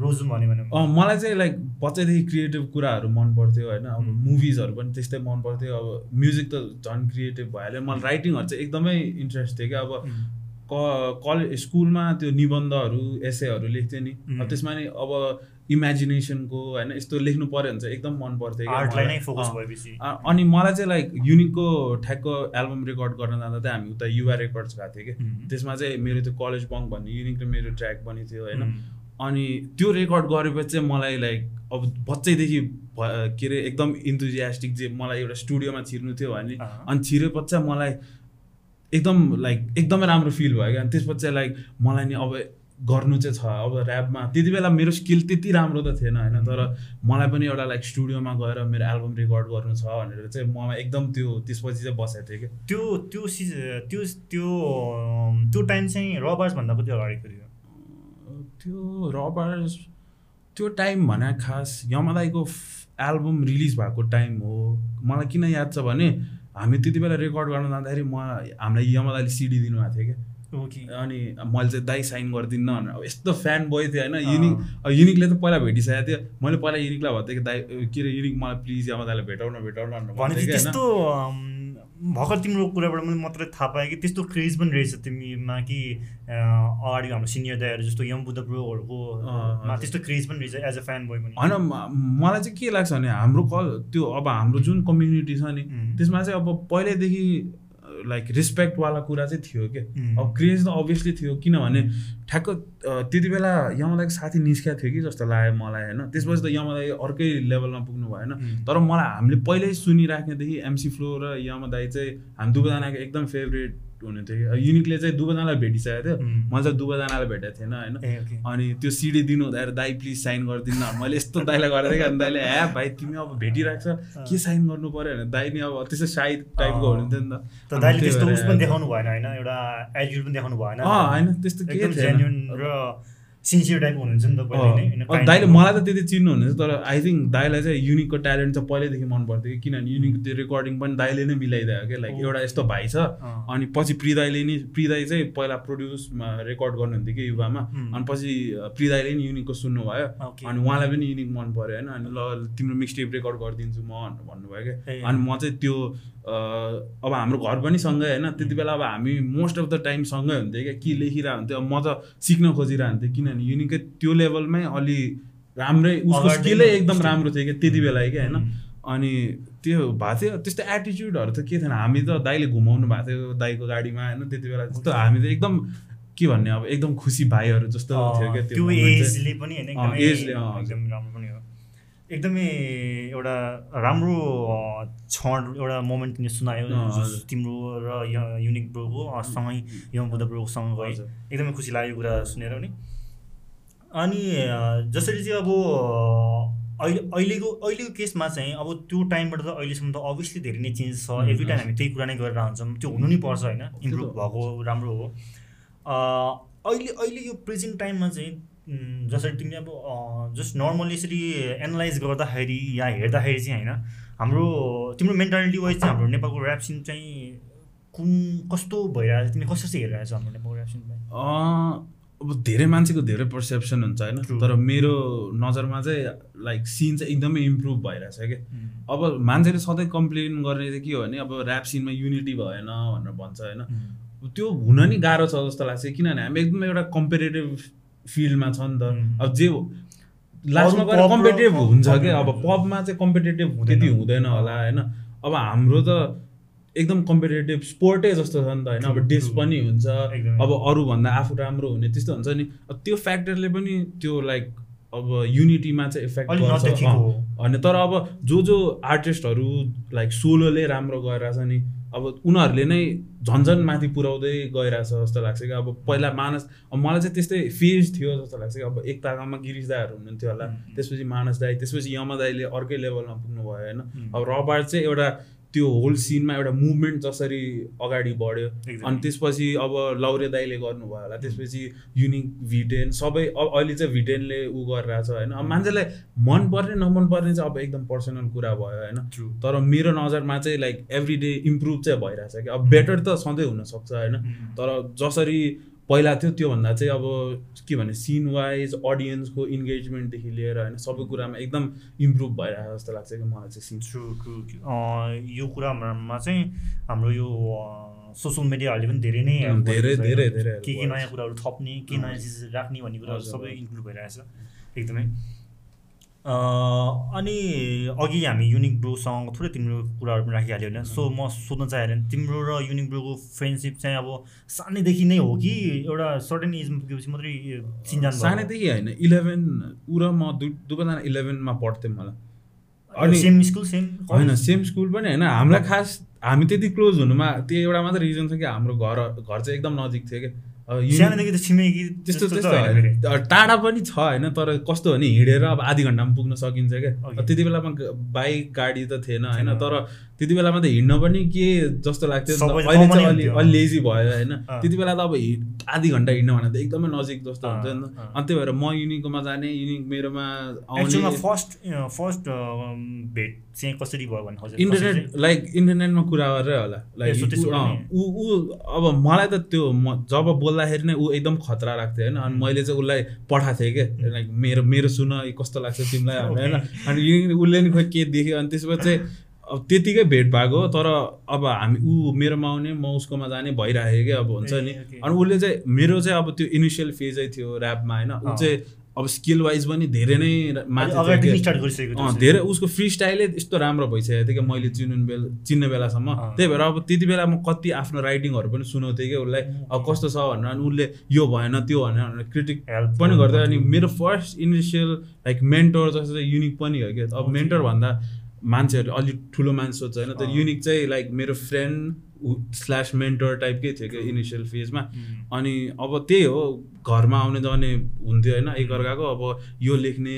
रोजु भन्यो भने अँ मलाई चाहिँ लाइक बच्चैदेखि क्रिएटिभ कुराहरू मन पर्थ्यो होइन। अब. मुभिजहरू पनि त्यस्तै मन पर्थ्यो। अब म्युजिक त झन् क्रिएटिभ भइहाल्यो मलाई राइटिङहरू चाहिँ एकदमै इन्ट्रेस्ट थियो क्या। अब क कलेज स्कुलमा त्यो निबन्धहरू एसेहरू लेख्थेँ नि। त्यसमा नि अब इमेजिनेसनको होइन यस्तो लेख्नु पऱ्यो भने चाहिँ एकदम मन पर्थ्यो अनि मलाई चाहिँ लाइक युनिकको ठ्याक्क एल्बम रेकर्ड गर्न जाँदा चाहिँ हामी उता युवा रेकर्ड्स गएको थियो कि. त्यसमा चाहिँ मेरो त्यो कलेज बङ्क भन्ने युनिक र मेरो ट्र्याक पनि थियो होइन. अनि त्यो रेकर्ड गरेपछि चाहिँ मलाई लाइक अब बच्चैदेखि भ- के अरे एकदम इन्थुजियास्टिक जे मलाई एउटा स्टुडियोमा छिर्नु थियो भने। अनि छिरेपछि मलाई एकदम लाइक एकदमै राम्रो फिल भयो क्या अनि त्यसपछि चाहिँ लाइक मलाई नि अब गर्नु चाहिँ छ। अब ऱ्यापमा त्यति बेला मेरो स्किल त्यति राम्रो त थिएन होइन? तर मलाई पनि एउटा लाइक स्टुडियोमा गएर मेरो एल्बम रेकर्ड गर्नु छ भनेर चाहिँ ममा एकदम त्यो त्यसपछि चाहिँ बसेको थिएँ कि त्यो त्यो सिज त्यो त्यो त्यो टाइम चाहिँ रबार्स भन्दा कति अगाडिको थियो त्यो रबर्स त्यो टाइम भने खास यमदाईको एल्बम रिलिज भएको टाइम हो। मलाई किन याद छ भने हामी त्यति बेला रेकर्ड गर्न जाँदाखेरि म हामीलाई यमदाईले सिडी दिनुभएको थियो क्या। अनि मैले चाहिँ दाई साइन गरिदिन्न भनेर अब यस्तो फ्यान बोय थियो होइन। युनिक अब युनिकले त पहिला भेटिसकेको थियो मैले पहिला युनिकलाई भन्थेँ कि दाई के अरे युनिक मलाई प्लिज यमदाईलाई भेटाउन भेटाउन होइन। त्यस्तो भर्खर तिम्रो कुराबाट मैले मात्रै थाहा पाएँ कि त्यस्तो क्रेज पनि रहेछ तिमीमा कि अगाडि हाम्रो सिनियर दाइहरू जस्तो यम बुद्ध ब्रोहरूको। त्यस्तो क्रेज पनि रहेछ एज अ फ्यान बोय पनि होइन मलाई चाहिँ के लाग्छ भने हाम्रो कल त्यो अब हाम्रो जुन कम्युनिटी छ नि. त्यसमा चाहिँ अब पहिल्यैदेखि लाइक रेस्पेक्टवाला कुरा चाहिँ थियो क्या. अब क्रेज त अभियसली थियो किनभने ठ्याक्क त्यति बेला यमदाईको साथी निस्किया थियो कि जस्तो लाग्यो मलाई होइन त्यसपछि त यमदाई अर्कै लेभलमा पुग्नु भएन. तर मलाई हामीले पहिल्यै सुनिराख्नेदेखि एमसी फ्लो र यमदाई चाहिँ हामी दुवैजनाको एकदम फेभरेट हुनुहुन्थ्यो कि। युनिकले चाहिँ दुवैजनालाई भेटिसकेको थियो. मैले चाहिँ दुवैजनालाई भेटेको थिएन होइन? अनि त्यो सिडी दिनु हुँदाखेरि दाई प्लिज साइन गरिदिनु मैले यस्तो दाइलाई गरेको थिएँ अनि दाइले ह्या भाइ तिमी अब भेटिरहेको छ। के साइन गर्नु पऱ्यो भने दाइ नि अब त्यस्तो साई टाइपको। हुनुहुन्थ्यो नि त। दाइले त्यस्तो उस पनि देखाउनु भएन होइन? एउटा एटिट्युड पनि देखाउनु भएन। होइन त्यस्तो के र सिन्सियर टाइपको हुनुहुन्छ नि त दाइले मलाई त त्यति चिन्नु हुनेछ तर आई थिङ्क दाइलाई चाहिँ युनिकको ट्यालेन्ट चाहिँ पहिल्यैदेखि मन पर्थ्यो कि किनभने युनिकको त्यो रेकर्डिङ पनि दाइले नै मिलाइदियो क्या लाइक ओ। एउटा यस्तो भाइ छ। अनि पछि प्रिदाईले नि प्रिदाई चाहिँ पहिला प्रड्युसमा रेकर्ड गर्नुहुन्थ्यो कि युवामा उम्. अनि पछि प्रिदाईले नि युनिकको सुन्नुभयो। अनि उहाँलाई पनि युनिक मन पऱ्यो होइन अनि ल तिम्रो मिक्सटेप रेकर्ड गरिदिन्छु म भनेर भन्नुभयो। क्या अनि म चाहिँ त्यो अब हाम्रो घर पनि सँगै होइन त्यति बेला अब हामी मोस्ट अफ द टाइम सँगै हुन्थ्यो क्या के लेखिरहेको हुन्थ्यो अब म त सिक्न खोजिरहेको हुन्थेँ किनभने युनिकै त्यो लेभलमै अलि राम्रै उसको स्किलै नै एकदम। राम्रो थियो क्या त्यति बेला क्या होइन. अनि त्यो भएको थियो त्यस्तो एटिच्युडहरू त के थिएन हामी त दाइले घुमाउनु भएको थियो दाइको गाडीमा होइन त्यति बेला त्यस्तो हामी त एकदम के भन्ने अब एकदम खुसी भाइहरू जस्तो थियो क्या त्यो। एजले पनि होइन एकदमै एजले, अँ, हजुर। एकदम राम्रो पनि हो एकदमै एउटा राम्रो क्षण एउटा मोमेन्ट तिमीले सुनायो। तिम्रो र युनिक ब्रोको सँगै यम बुद्ध ब्रोकोसँग हजुर। एकदमै खुसी लाग्यो कुरा सुनेर पनि अनि जसरी चाहिँ अब अहिले अहिलेको अहिलेको केसमा चाहिँ अब त्यो टाइमबाट त अहिलेसम्म त अभियसली धेरै नै चेन्ज छ। Every time. हामी त्यही कुरा नै गरेर हुन्छौँ त्यो हुनु नै पर्छ होइन। इम्प्रुभ भएको राम्रो हो। अहिले अहिले यो प्रेजेन्ट टाइममा चाहिँ जसरी तिमीले अब जस्ट नर्मली यसरी एनालाइज गर्दाखेरि या हेर्दाखेरि चाहिँ होइन हाम्रो तिम्रो मेन्टालिटी वाइज चाहिँ हाम्रो नेपालको ऱ्याप सिन चाहिँ कुन कस्तो भइरहेको छ तिमीले कसरी चाहिँ हेरिरहेको छ हाम्रो नेपालको ऱ्याप अब धेरै मान्छेको धेरै पर्सेप्सन हुन्छ होइन. तर मेरो नजरमा चाहिँ लाइक सिन चाहिँ एकदमै इम्प्रुभ भइरहेछ क्या अब मान्छेले सधैँ कम्प्लेन गर्ने चाहिँ के हो भने अब ऱ्याप सिनमा युनिटी भएन भनेर भन्छ होइन त्यो हुन नि गाह्रो छ जस्तो लाग्छ किनभने हामी एकदमै एउटा कम्पिटेटिभ फिल्डमा छ नि त उम्. अब जे लास्टमा गएर कम्पिटेटिभ हुन्छ क्या अब। पबमा चाहिँ कम्पिटेटिभ। त्यति हुँदैन होला होइन अब हाम्रो त एकदम कम्पिटेटिभ स्पोर्टै जस्तो छ नि त होइन अब डिस. पनि हुन्छ। अब अरूभन्दा आफू राम्रो हुने त्यस्तो हुन्छ नि त्यो फ्याक्टरले पनि त्यो लाइक अब युनिटीमा चाहिँ इफेक्ट गर्छ। होइन तर अब जो जो आर्टिस्टहरू लाइक सोलोले राम्रो गरिरहेछ नि अब उनीहरूले नै झन् झन् माथि पुऱ्याउँदै गइरहेछ जस्तो लाग्छ कि अब पहिला मानस अब मलाई चाहिँ त्यस्तै फेज थियो जस्तो लाग्छ कि अब एक तागामा गिरिश दाईहरू हुनुहुन्थ्यो होला. त्यसपछि मानस दाई त्यसपछि यमा दाईले अर्कै लेभलमा पुग्नु भयो होइन. अब रबार्ट चाहिँ एउटा त्यो होल सिनमा एउटा मुभमेन्ट जसरी अगाडि बढ्यो। अनि त्यसपछि अब लौरे दाईले गर्नुभयो होला। त्यसपछि युनिक भिटेन सबै अब अहिले चाहिँ भिटेनले ऊ गरिरहेछ होइन? अब मान्छेलाई मन पर्ने नमन पर्ने चाहिँ अब एकदम पर्सनल कुरा भयो होइन. तर मेरो नजरमा चाहिँ लाइक एभ्री डे इम्प्रुभ चाहिँ भइरहेछ कि। अब बेटर त सधैँ हुनसक्छ होइन? उम्. तर जसरी पहिला थियो त्योभन्दा चाहिँ अब के भने सिन वाइज अडियन्सको इन्गेजमेन्टदेखि लिएर होइन सबै कुरामा एकदम इम्प्रुभ भइरहेको जस्तो लाग्छ कि मलाई चाहिँ सिन ट्रु ट्रु यो कुरामा चाहिँ हाम्रो यो सोसियल मिडियाहरूले पनि धेरै नै धेरै धेरै धेरै? के के नयाँ कुराहरू थप्ने के। नयाँ चिज राख्ने भन्ने कुराहरू सबै। इन्क्लुड भइरहेछ एकदमै अनि अघि हामी युनिक ब्रोसँग थोरै तिम्रो कुराहरू पनि राखिहाल्यो होइन। सो म सोध्न चाहेँ तिम्रो र युनिक ब्रोको फ्रेन्डसिप चाहिँ अब सानैदेखि नै हो कि एउटा सर्टेन एजमा पुगेपछि मात्रै चिन्जान? सानैदेखि होइन इलेभेन ऊ र म दुई दुवैजना इलेभेनमा पढ्थ्यौँ मलाई। अनि- सेम स्कुल सेम होइन सेम स्कुल पनि होइन हामीलाई खास हामी त्यति क्लोज हुनुमा त्यो एउटा मात्रै रिजन छ कि हाम्रो घर घर चाहिँ एकदम नजिक थियो कि। अब युनि- सानोदेखि त छिमेकी त्यस्तो त्यस्तो होइन टाढा पनि छ होइन तर कस्तो भने हिँडेर अब आधी घन्टामा पुग्न सकिन्छ क्या. त्यति बेलामा बाइक गाडी त थिएन होइन। तर त्यति बेलामा त हिँड्न पनि के जस्तो लाग्थ्यो अहिले चाहिँ अलि। अलि लेजी भयो होइन। त्यति बेला त अब आधी घन्टा हिँड्न भने त एकदमै नजिक जस्तो हुन्छ नि त। अनि त्यही भएर म युनिकमा जाने युनिक मेरोमा आउने। फर्स्ट फर्स्ट भेट चाहिँ कसरी भयो भन्नु खोजेँ इन्टरनेट लाइक इन्टरनेटमा कुरा गरेरै होला। लाइक ऊ- अब मलाई त त्यो म जब बोल्दाखेरि नै ऊ एकदम खतरा लाग्थ्यो होइन। अनि मैले चाहिँ उसलाई पठाएको थिएँ कि? लाइक मेरो मेरो सुन कस्तो लाग्छ तिमीलाई होइन। अनि उसले नि खोइ के देख्यो? अनि त्यसपछि चाहिँ अब त्यतिकै भेट भएको तर अब हामी ऊ मेरोमा आउने म उसकोमा जाने भइरहेको कि अब हुन्छ नि. अनि उसले चाहिँ मेरो चाहिँ अब त्यो इनिसियल फेजै थियो ऱ्यापमा होइन ऊ। चाहिँ अब स्किल वाइज पनि धेरै नै माथि धेरै उसको फ्री स्टाइलै यस्तो राम्रो भइसकेको थियो कि मैले चिन्नु बेला चिन्ने बेलासम्म। त्यही भएर अब त्यति बेला म कति आफ्नो राइटिङहरू पनि सुनाउँथेँ कि उसलाई अब कस्तो छ भनेर अनि उसले यो भएन त्यो भएन भनेर क्रिटिक Help पनि गर्दै अनि। मेरो फर्स्ट इनिसियल लाइक मेन्टर जस्तो चाहिँ युनिक पनि हो कि अब. मेन्टर भन्दा मान्छेहरूले अलिक ठुलो मान्छे सोध्छ होइन तर। युनिक चाहिँ लाइक मेरो फ्रेन्ड स्ल्यास मेन्टर टाइपकै थियो कि इनिसियल फेजमा. अनि अब त्यही हो घरमा आउने जाने हुन्थ्यो होइन एकअर्काको अब यो लेख्ने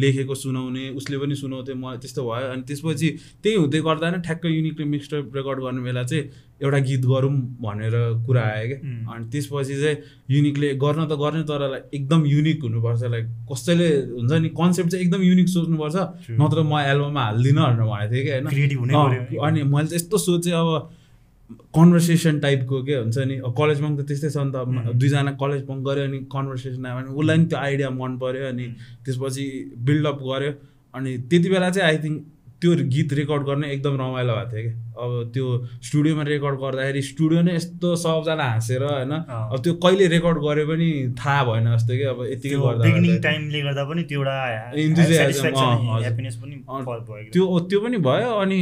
लेखेको सुनाउने उसले पनि सुनाउँथ्यो म त्यस्तो भयो अनि त्यसपछि त्यही हुँदै गर्दा नै ठ्याक्क युनिकले मिक्सटेप रेकर्ड गर्ने बेला चाहिँ एउटा गीत गरौँ भनेर कुरा आयो क्या उम्. अनि त्यसपछि चाहिँ युनिकले गर्न त गर्ने तर लाइक एकदम युनिक हुनुपर्छ लाइक कसैले हुन्छ नि कन्सेप्ट चाहिँ एकदम युनिक सोच्नुपर्छ. नत्र म एल्बममा हाल्दिनँ भनेर भनेको थिएँ कि होइन। अनि मैले चाहिँ यस्तो सोचेँ अब कन्भर्सेसन टाइपको के हुन्छ नि? कलेज बङ्क त त्यस्तै छ नि त। दुईजना कलेज बङ्क गऱ्यो अनि कन्भर्सेसन आयो भने उसलाई नि त्यो आइडिया मन पऱ्यो अनि त्यसपछि बिल्डअप गऱ्यो अनि त्यति बेला चाहिँ आई थिङ्क त्यो गीत रेकर्ड गर्ने एकदम रमाइलो भएको थियो कि। अब त्यो स्टुडियोमा रेकर्ड गर्दाखेरि स्टुडियो नै यस्तो सबजना हाँसेर होइन। अब त्यो कहिले रेकर्ड गऱ्यो पनि थाहा भएन जस्तो कि अब यतिकै गर्दा पनि पनि त्यो त्यो पनि भयो अनि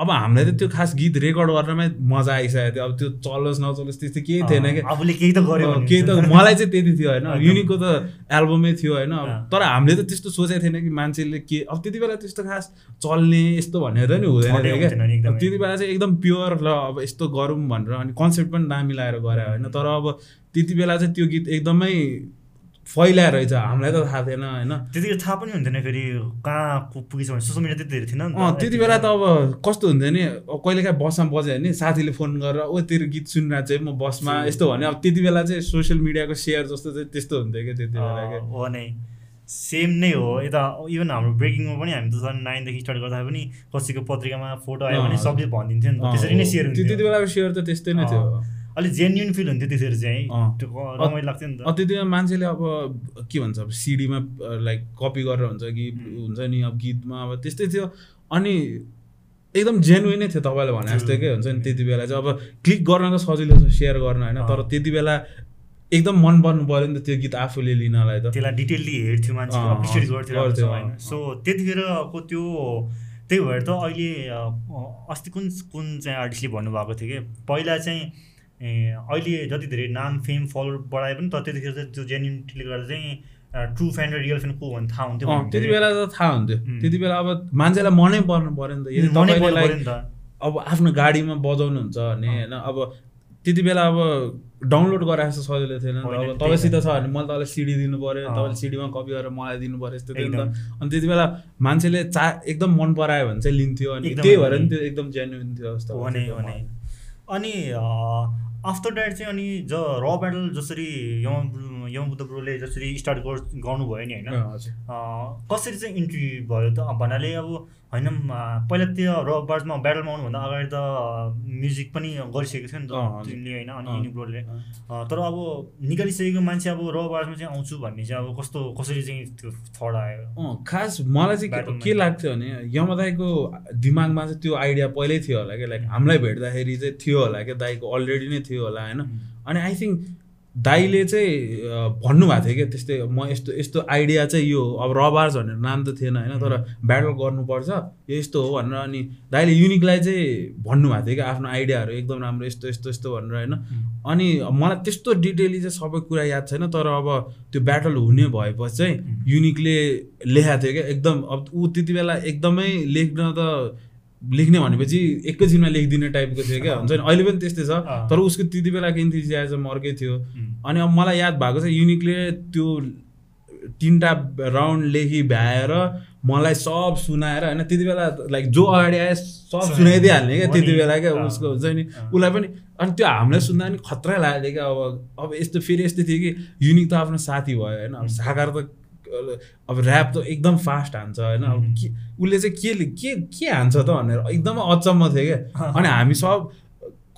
अब हामीलाई त त्यो खास गीत रेकर्ड गर्नमै मजा आइसकेको थियो। अब त्यो चलोस् नचलोस् त्यस्तो केही थिएन कि। आफूले केही त गर्यो केही त। मलाई चाहिँ त्यति थियो होइन। युनिकको त एल्बमै थियो होइन। तर हामीले त त्यस्तो सोचेको थिएन कि मान्छेले के। अब त्यति बेला त्यस्तो खास चल्ने यस्तो भनेर नि हुँदैन थियो क्या त्यति बेला चाहिँ एकदम प्योर ल अब यस्तो गरौँ भनेर अनि कन्सेप्ट पनि दामी लगाएर गरे होइन। तर अब त्यति बेला चाहिँ त्यो गीत एकदमै फैलाएर रहेछ। हामीलाई त थाहा थिएन होइन? त्यतिखेर थाहा पनि हुन्थेन फेरि कहाँ पुगेछ भने सोसियल मिडिया त्यति धेरै थिएन त। अँ त्यति बेला त अब कस्तो हुन्थ्यो नि अब कहिलेकाहीँ बसमा बज्यो भने साथीले फोन गरेर ओ तेरो गीत सुनिरहेको चाहिँ म बसमा। यस्तो भने अब त्यति बेला चाहिँ सोसियल मिडियाको सेयर जस्तो चाहिँ त्यस्तो हुन्थ्यो क्या त्यति बेला क्या हो नै। सेम नै हो। यता इभन हाम्रो ब्रेकिङमा पनि हामी टु थाउजन्ड नाइनदेखि स्टार्ट गर्दा पनि कसैको पत्रिकामा फोटो आयो भने अँ। सबले भनिदिन्थ्यो नि त। त्यसरी नै। सेयर त्यो- त्यति हुन्थ्यो बेलाको सेयर त त्यस्तै नै थियो। अलिक जेन्युन फिल हुन्थ्यो त्यसरी चाहिँ रमाइलो लाग्थ्यो नि त। त्यति बेला मान्छेले अब के भन्छ अब सिडीमा लाइक कपी गरेर हुन्छ कि हुन्छ नि अब गीतमा अब त्यस्तै थियो। अनि एकदम जेन्युनै थियो तपाईँले भने जस्तो के हुन्छ नि त्यति बेला चाहिँ। अब क्लिक गर्न त सजिलो छ सेयर गर्न होइन तर। त्यति बेला एकदम मन पर्नु पऱ्यो नि त त्यो गीत आफूले लिनलाई त। त्यसलाई डिटेलली हेर्थ्यो एप्रिसिएट अँ, गर्थ्यो होइन। सो त्यतिखेरको त्यो त्यही भएर त अहिले अस्ति कुन कुन चाहिँ आर्टिस्टले भन्नुभएको थियो कि? पहिला चाहिँ अहिले जति धेरै नाम फेम फलोवर बढाए पनि तर त्यतिखेर चाहिँ त्यो जेन्युनिटीले गर्दा चाहिँ ट्रु फ्यान र रियल फ्यान को भन्ने थाहा हुन्थ्यो त्यति। बेला त थाहा हुन्थ्यो. त्यति बेला अब मान्छेलाई मनै पर्नु पऱ्यो नि त अब आफ्नो गाडीमा बजाउनुहुन्छ भने होइन अब त्यति बेला अब डाउनलोड गराएको जस्तो सजिलो थिएन अब तपाईँसित। छ भने मैले तपाईँलाई सिडी दिनु पऱ्यो। तपाईँले सिडीमा कपी गरेर मलाई दिनु पऱ्यो यस्तो थियो नि। त अनि त्यति बेला मान्छेले चा एकदम मन परायो भने चाहिँ लिन्थ्यो अनि त्यही भएर नि त्यो एकदम जेन्युन थियो जस्तो अनि आफ्टर द्याट चाहिँ अनि ज र ब्याटल जसरी यम यमबुद्ध ब्रोले जसरी स्टार्ट गर्नुभयो नि होइन? कसरी चाहिँ इन्ट्री भयो त? भन्नाले अब होइन पहिला त्यो रक बार्समा ब्याटलमा आउनुभन्दा अगाडि त म्युजिक पनि गरिसकेको थियो नि त तिमीले होइन अनि युनिक ब्रोले। तर अब निकालिसकेको मान्छे अब रक बार्समा चाहिँ आउँछु भन्ने चाहिँ अब कस्तो कसरी चाहिँ त्यो थर्ड आयो? खास मलाई चाहिँ के लाग्थ्यो भने यमदाईको दिमागमा चाहिँ त्यो आइडिया पहिल्यै थियो होला क्या? लाइक हामीलाई भेट्दाखेरि चाहिँ थियो होला क्या? दाईको अलरेडी नै थियो होला होइन? अनि आई थिङ्क दाईले चाहिँ भन्नुभएको थियो क्या त्यस्तै म यस्तो यस्तो आइडिया चाहिँ यो अब रबार्स भनेर नाम त थिएन होइन तर ब्याटल गर्नुपर्छ यो यस्तो हो भनेर अनि दाईले युनिकलाई चाहिँ भन्नुभएको थियो क्या आफ्नो आइडियाहरू एकदम राम्रो यस्तो यस्तो यस्तो भनेर होइन। अनि मलाई त्यस्तो डिटेली चाहिँ सबै कुरा याद छैन तर अब त्यो ब्याटल हुने भएपछि चाहिँ युनिकले लेखाएको थियो क्या एकदम अब ऊ त्यति बेला एकदमै लेख्न त लेख्ने भनेपछि एकैछिनमा लेखिदिने टाइपको थियो क्या। हुन्छ नि अहिले पनि त्यस्तै छ। तर उसको त्यति बेलाको इन्थिजियाजम अर्कै थियो। अनि अब मलाई याद भएको छ युनिकले त्यो तिनवटा राउन्ड लेखी भ्याएर मलाई सब सुनाएर होइन त्यति बेला लाइक जो अगाडि आए सब सुनाइदिइहाल्ने क्या त्यति बेला क्या उसको हुन्छ नि? उसलाई पनि अनि त्यो हामीलाई सुन्दा पनि खतरा लाग्यो क्या। अब अब यस्तो फेरि यस्तो थियो कि युनिक त आफ्नो साथी भयो होइन। अब साकार त अब ऱ्याप त एकदम फास्ट हान्छ होइन? अब के उसले चाहिँ के के के हान्छ त भनेर एकदमै अचम्म थियो क्या। अनि हामी सब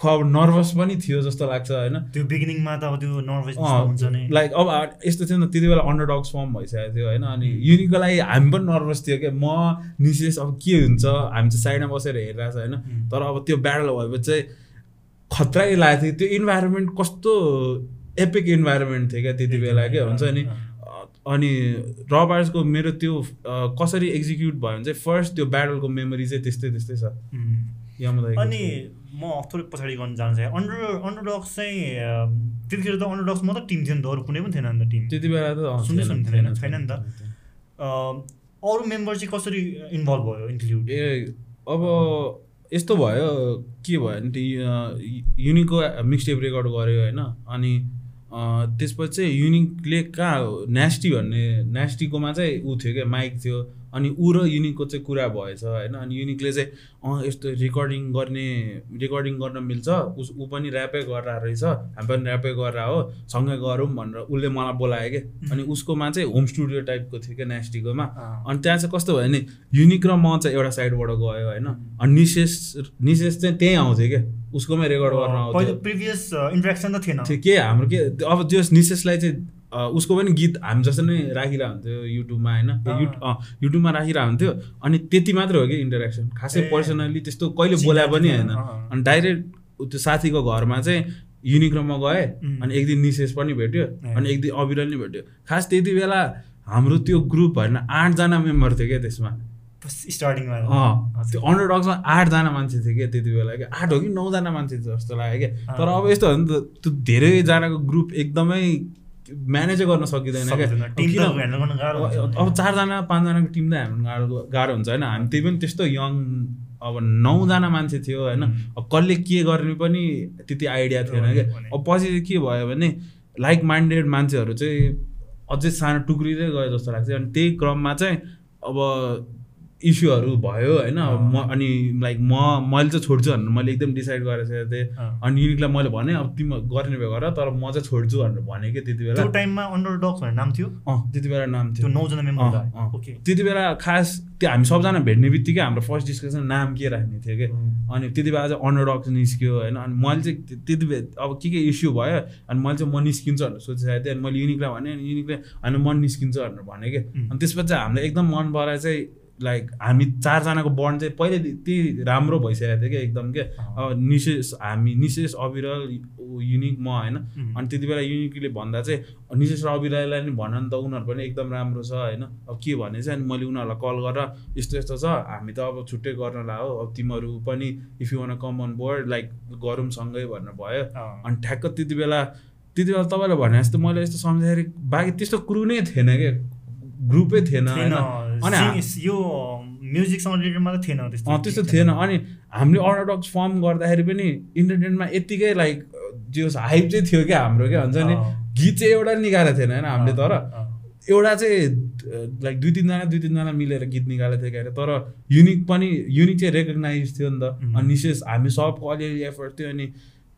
खो अब नर्भस पनि थियो जस्तो लाग्छ होइन? त्यो बिगिनिङमा त अब त्यो नर्भस हुन्छ नि। लाइक अब यस्तो थियो नि त्यति बेला अन्डर डग्स फर्म भइसकेको थियो होइन? अनि युनिकको लागि हामी पनि नर्भस थियो क्या। म निशेष अब के हुन्छ हामी चाहिँ साइडमा बसेर हेरिरहेको छ होइन? तर अब त्यो ब्याटल भएपछि चाहिँ खतरै लागेको थियो। त्यो इन्भाइरोमेन्ट कस्तो एपिक इन्भाइरोमेन्ट थियो क्या त्यति बेला क्या हुन्छ नि? अनि रबार्सको मेरो त्यो कसरी एक्जिक्युट भयो भने चाहिँ फर्स्ट त्यो ब्याटलको मेमोरी चाहिँ त्यस्तै त्यस्तै छ। अनि म थोरै पछाडि गर्न जानु चाहेँ। अन्डर अन्डरडक्स चाहिँ त्यतिखेर त अन्डरडक्स मात्रै टिम थियो नि त। अरू कुनै पनि थिएन नि त टिम। त्यति बेला त सुन्दै सुन्नु छैन नि त। अरू मेम्बर चाहिँ कसरी इन्भल्भ भयो इन्क्लुड ए अब यस्तो भयो के भयो भने युनिकको मिक्सटेप रेकर्ड गऱ्यो होइन? अनि त्यसपछि चाहिँ युनिकले कहाँ नेस्टी भन्ने नेस्टीकोमा चाहिँ ऊ थियो क्या माइक थियो। अनि ऊ र युनिकको चाहिँ कुरा भएछ होइन? अनि युनिकले चाहिँ अँ यस्तो रेकर्डिङ गर्ने रेकर्डिङ गर्न मिल्छ उस ऊ पनि ऱ्यापै गरेर रहेछ हामी पनि ऱ्यापै गरेर हो सँगै गरौँ भनेर उसले मलाई बोलायो कि? अनि उसकोमा चाहिँ होम स्टुडियो टाइपको थियो क्या नेस्टीकोमा अनि त्यहाँ चाहिँ कस्तो भयो भने युनिक र म चाहिँ एउटा साइडबाट गयो होइन? अनि निशेष निशेष चाहिँ त्यहीँ आउँथ्यो क्या उसकोमै रेकर्ड गर्न आउँथ्यो। प्रिभियस इन्ट्रेक्सन त थिएन। के हाम्रो के अब त्यो निशेषलाई चाहिँ उसको पनि गीत हामी जस्तो नै राखिरहेको हुन्थ्यो युट्युबमा होइन? युट्युब युट्युबमा राखिरहेको हुन्थ्यो अनि त्यति मात्रै हो कि इन्टरेक्सन खासै पर्सनल्ली त्यस्तो कहिले बोलाए पनि होइन। अनि डाइरेक्ट त्यो साथीको घरमा चाहिँ युनिक र म गएँ अनि एक दिन निशेष पनि भेट्यो अनि एक दिन अविरल नि भेट्यो। खास त्यति बेला हाम्रो त्यो ग्रुप होइन आठजना मेम्बर थियो क्या त्यसमा। स्टार्टिङमा त्यो अन्डर डग्समा आठजना मान्छे थियो क्या त्यति बेला क्या। आठ हो कि नौजना मान्छे थियो जस्तो लाग्यो क्या। तर अब यस्तो हो नि त त्यो धेरैजनाको ग्रुप एकदमै म्यानेजै गर्न सकिँदैन क्या? अब चारजना पाँचजनाको टिम त हाम्रो गाह्रो गाह्रो हुन्छ होइन? हामी त्यही पनि त्यस्तो यङ अब नौजना मान्छे थियो होइन? अब कसले के गर्ने पनि त्यति आइडिया थिएन क्या? अब पछि चाहिँ के भयो भने लाइक माइन्डेड मान्छेहरू चाहिँ अझै सानो टुक्रिँदै गयो जस्तो लाग्छ। अनि त्यही क्रममा चाहिँ अब इस्युहरू भयो होइन? म अनि लाइक म मैले चाहिँ छोड्छु भनेर मैले एकदम डिसाइड गरेर थिएँ। अनि युनिकलाई मैले भने अब तिमी गर्ने भए गर तर म चाहिँ छोड्छु भनेर भने कि त्यति बेला। टाइममा अन्डर डक्स भन्ने नाम थियो? अँ त्यति बेला नाम थियो। नौजना मेम्बर त्यति बेला खास त्यो हामी सबजना भेट्ने बित्तिकै हाम्रो फर्स्ट डिस्कसन नाम के राख्ने थियो कि? अनि त्यति बेला चाहिँ अन्डर डक्स निस्क्यो होइन? अनि मैले चाहिँ त्यति बेला अब के के इस्यु भयो अनि मैले चाहिँ म निस्किन्छु भनेर सोचिरहेको थिएँ। अनि मैले युनिकलाई भने अनि युनिकले होइन म निस्किन्छु भनेर भने कि? अनि त्यसपछि हामीलाई एकदम मन पराएर चाहिँ लाइक हामी चारजनाको बन्ड चाहिँ पहिले त्यही राम्रो भइसकेको थियो क्या एकदम के अब निशेष हामी निशेष अविरल युनिक म होइन। अनि त्यति बेला युनिकले भन्दा चाहिँ निशेष र अविरललाई नि भन नि त उनीहरू पनि एकदम राम्रो छ होइन। अब के भने चाहिँ अनि मैले उनीहरूलाई कल गरेर यस्तो यस्तो छ हामी त अब छुट्टै गर्नलाई हो अब तिमीहरू पनि if you want come on board like गरौँ सँगै भनेर भयो। अनि ठ्याक्क त्यति बेला त्यति बेला तपाईँले भने जस्तो मैले यस्तो सम्झाएर बाँकी त्यस्तो कुरो नै थिएन क्या ग्रुपै थिएन अनि यो म्युजिकसँग रिलेटेड मात्रै थिएन त्यस्तो थिएन। अनि हामीले अर्डरडक्स फर्म गर्दाखेरि पनि इन्टरटेनमा यत्तिकै लाइक जो हाइप चाहिँ थियो क्या हाम्रो क्या? हुन्छ नि? गीत चाहिँ एउटा निकालेको थिएन होइन हामीले? तर एउटा चाहिँ लाइक दुई तिनजना दुई तिनजना मिलेर गीत निकालेको थियो क्या तर युनिक पनि युनिक चाहिँ रेकगनाइज थियो नि त। अनि निशेष हामी सबको अलिअलि एफर्ट थियो अनि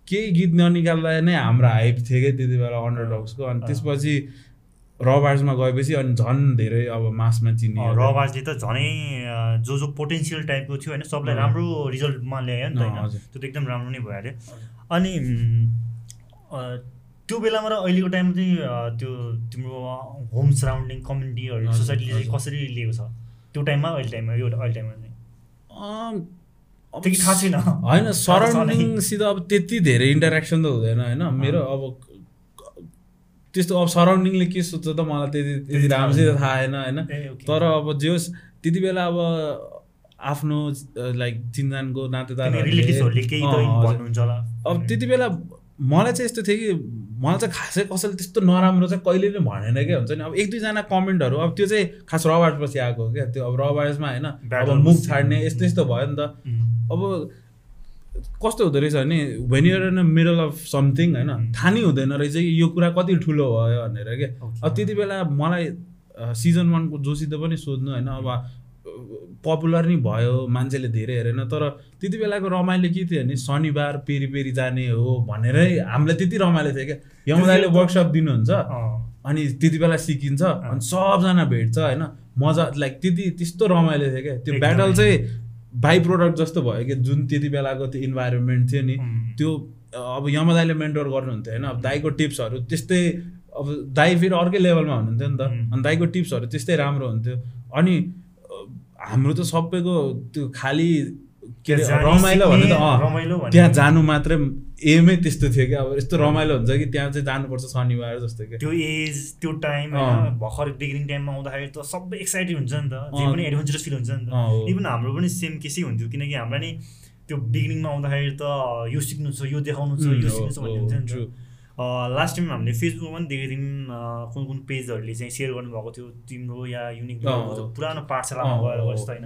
केही गीत ननिकाल्दा नै हाम्रो हाइप थियो क्या त्यति बेला अन्डरडग्सको अनि त्यसपछि रबार्समा गएपछि अनि झन् धेरै अब मासमा चिनियो रबार्सले त झनै जो जो पोटेन्सियल टाइपको थियो होइन सबलाई। राम्रो रिजल्टमा ल्यायो नि त। त्यो त एकदम राम्रो नै भइहाल्यो अनि त्यो बेलामा र अहिलेको टाइममा चाहिँ त्यो तिम्रो होम सराउन्डिङ कम्युनिटीहरू सोसाइटीले चाहिँ। कसरी लिएको छ त्यो टाइममा अहिले टाइममा यो अहिले टाइममा चाहिँ थाहा छैन होइन। सराउन्डिङसित अब त्यति धेरै इन्टरेक्सन त हुँदैन होइन मेरो अब त्यस्तो अब सराउन्डिङले के सोध्छ त मलाई त्यति त्यति राम्रोसित। थाहा होइन? होइन। तर अब जे होस् त्यति बेला अब आफ्नो लाइक चिन्जानको नातेदारहरूले अब त्यति बेला मलाई चाहिँ यस्तो थियो कि मलाई चाहिँ खासै कसैले त्यस्तो नराम्रो चाहिँ कहिले नै भनेन क्या हुन्छ नि? अब एक दुईजना कमेन्टहरू अब त्यो चाहिँ खास रबार्ट पछि आएको हो क्या त्यो अब रबार्समा होइन? अब मुख। छाड्ने यस्तो यस्तो भयो नि त। अब कस्तो हुँदो रहेछ भने when you're in middle of something होइन थाहा नै हुँदैन रहेछ कि यो कुरा कति ठुलो भयो भनेर क्या. अब त्यति बेला मलाई सिजन वानको जोसित पनि सोध्नु होइन अब पपुलर नै भयो मान्छेले धेरै हेरेन तर त्यति बेलाको रमाइलो के थियो भने शनिबार पेरी पेरी जाने हो भनेरै हामीलाई त्यति रमाइलो थियो क्या यमदाले वर्कसप दिनुहुन्छ अँ, अनि त्यति बेला सिकिन्छ अनि सबजना भेट्छ होइन मजा लाइक त्यति त्यस्तो रमाइलो थियो क्या त्यो। ब्याटल चाहिँ बाई प्रोडक्ट जस्तो भयो कि जुन त्यति बेलाको त्यो इन्भाइरोमेन्ट थियो नि त्यो अब यमदाईले मेन्टोर गर्नुहुन्थ्यो होइन? अब दाईको टिप्सहरू त्यस्तै अब दाई फेरि अर्कै लेभलमा हुनुहुन्थ्यो नि त. अनि दाईको टिप्सहरू त्यस्तै राम्रो हुन्थ्यो। अनि हाम्रो त सबैको त्यो खालि के रमाइलो भने त अँ। त्यहाँ जानु मात्रै एमै त्यस्तो थियो क्या अब यस्तो रमाइलो हुन्छ कि त्यहाँ चाहिँ जानुपर्छ शनिबार जस्तो क्या त्यो एज त्यो टाइम भर्खर बिगिनिङ टाइममा आउँदाखेरि त सबै एक्साइटेड हुन्छ नि त जे। पनि एडभेन्चरस फिल हुन्छ नि। त इभन हाम्रो पनि सेम केसै हुन्थ्यो किनकि हामीलाई नि त्यो बिगिनिङमा आउँदाखेरि त यो सिक्नु छ यो देखाउनु छ यो सिक्नु छ भन्ने हुन्छ नि. त लास्ट टाइम हामीले फेसबुकमा पनि देखेको थियौँ कुन कुन पेजहरूले चाहिँ सेयर गर्नुभएको थियो तिम्रो या युनिक। पुरानो पाठशालामा गएर जस्तो होइन।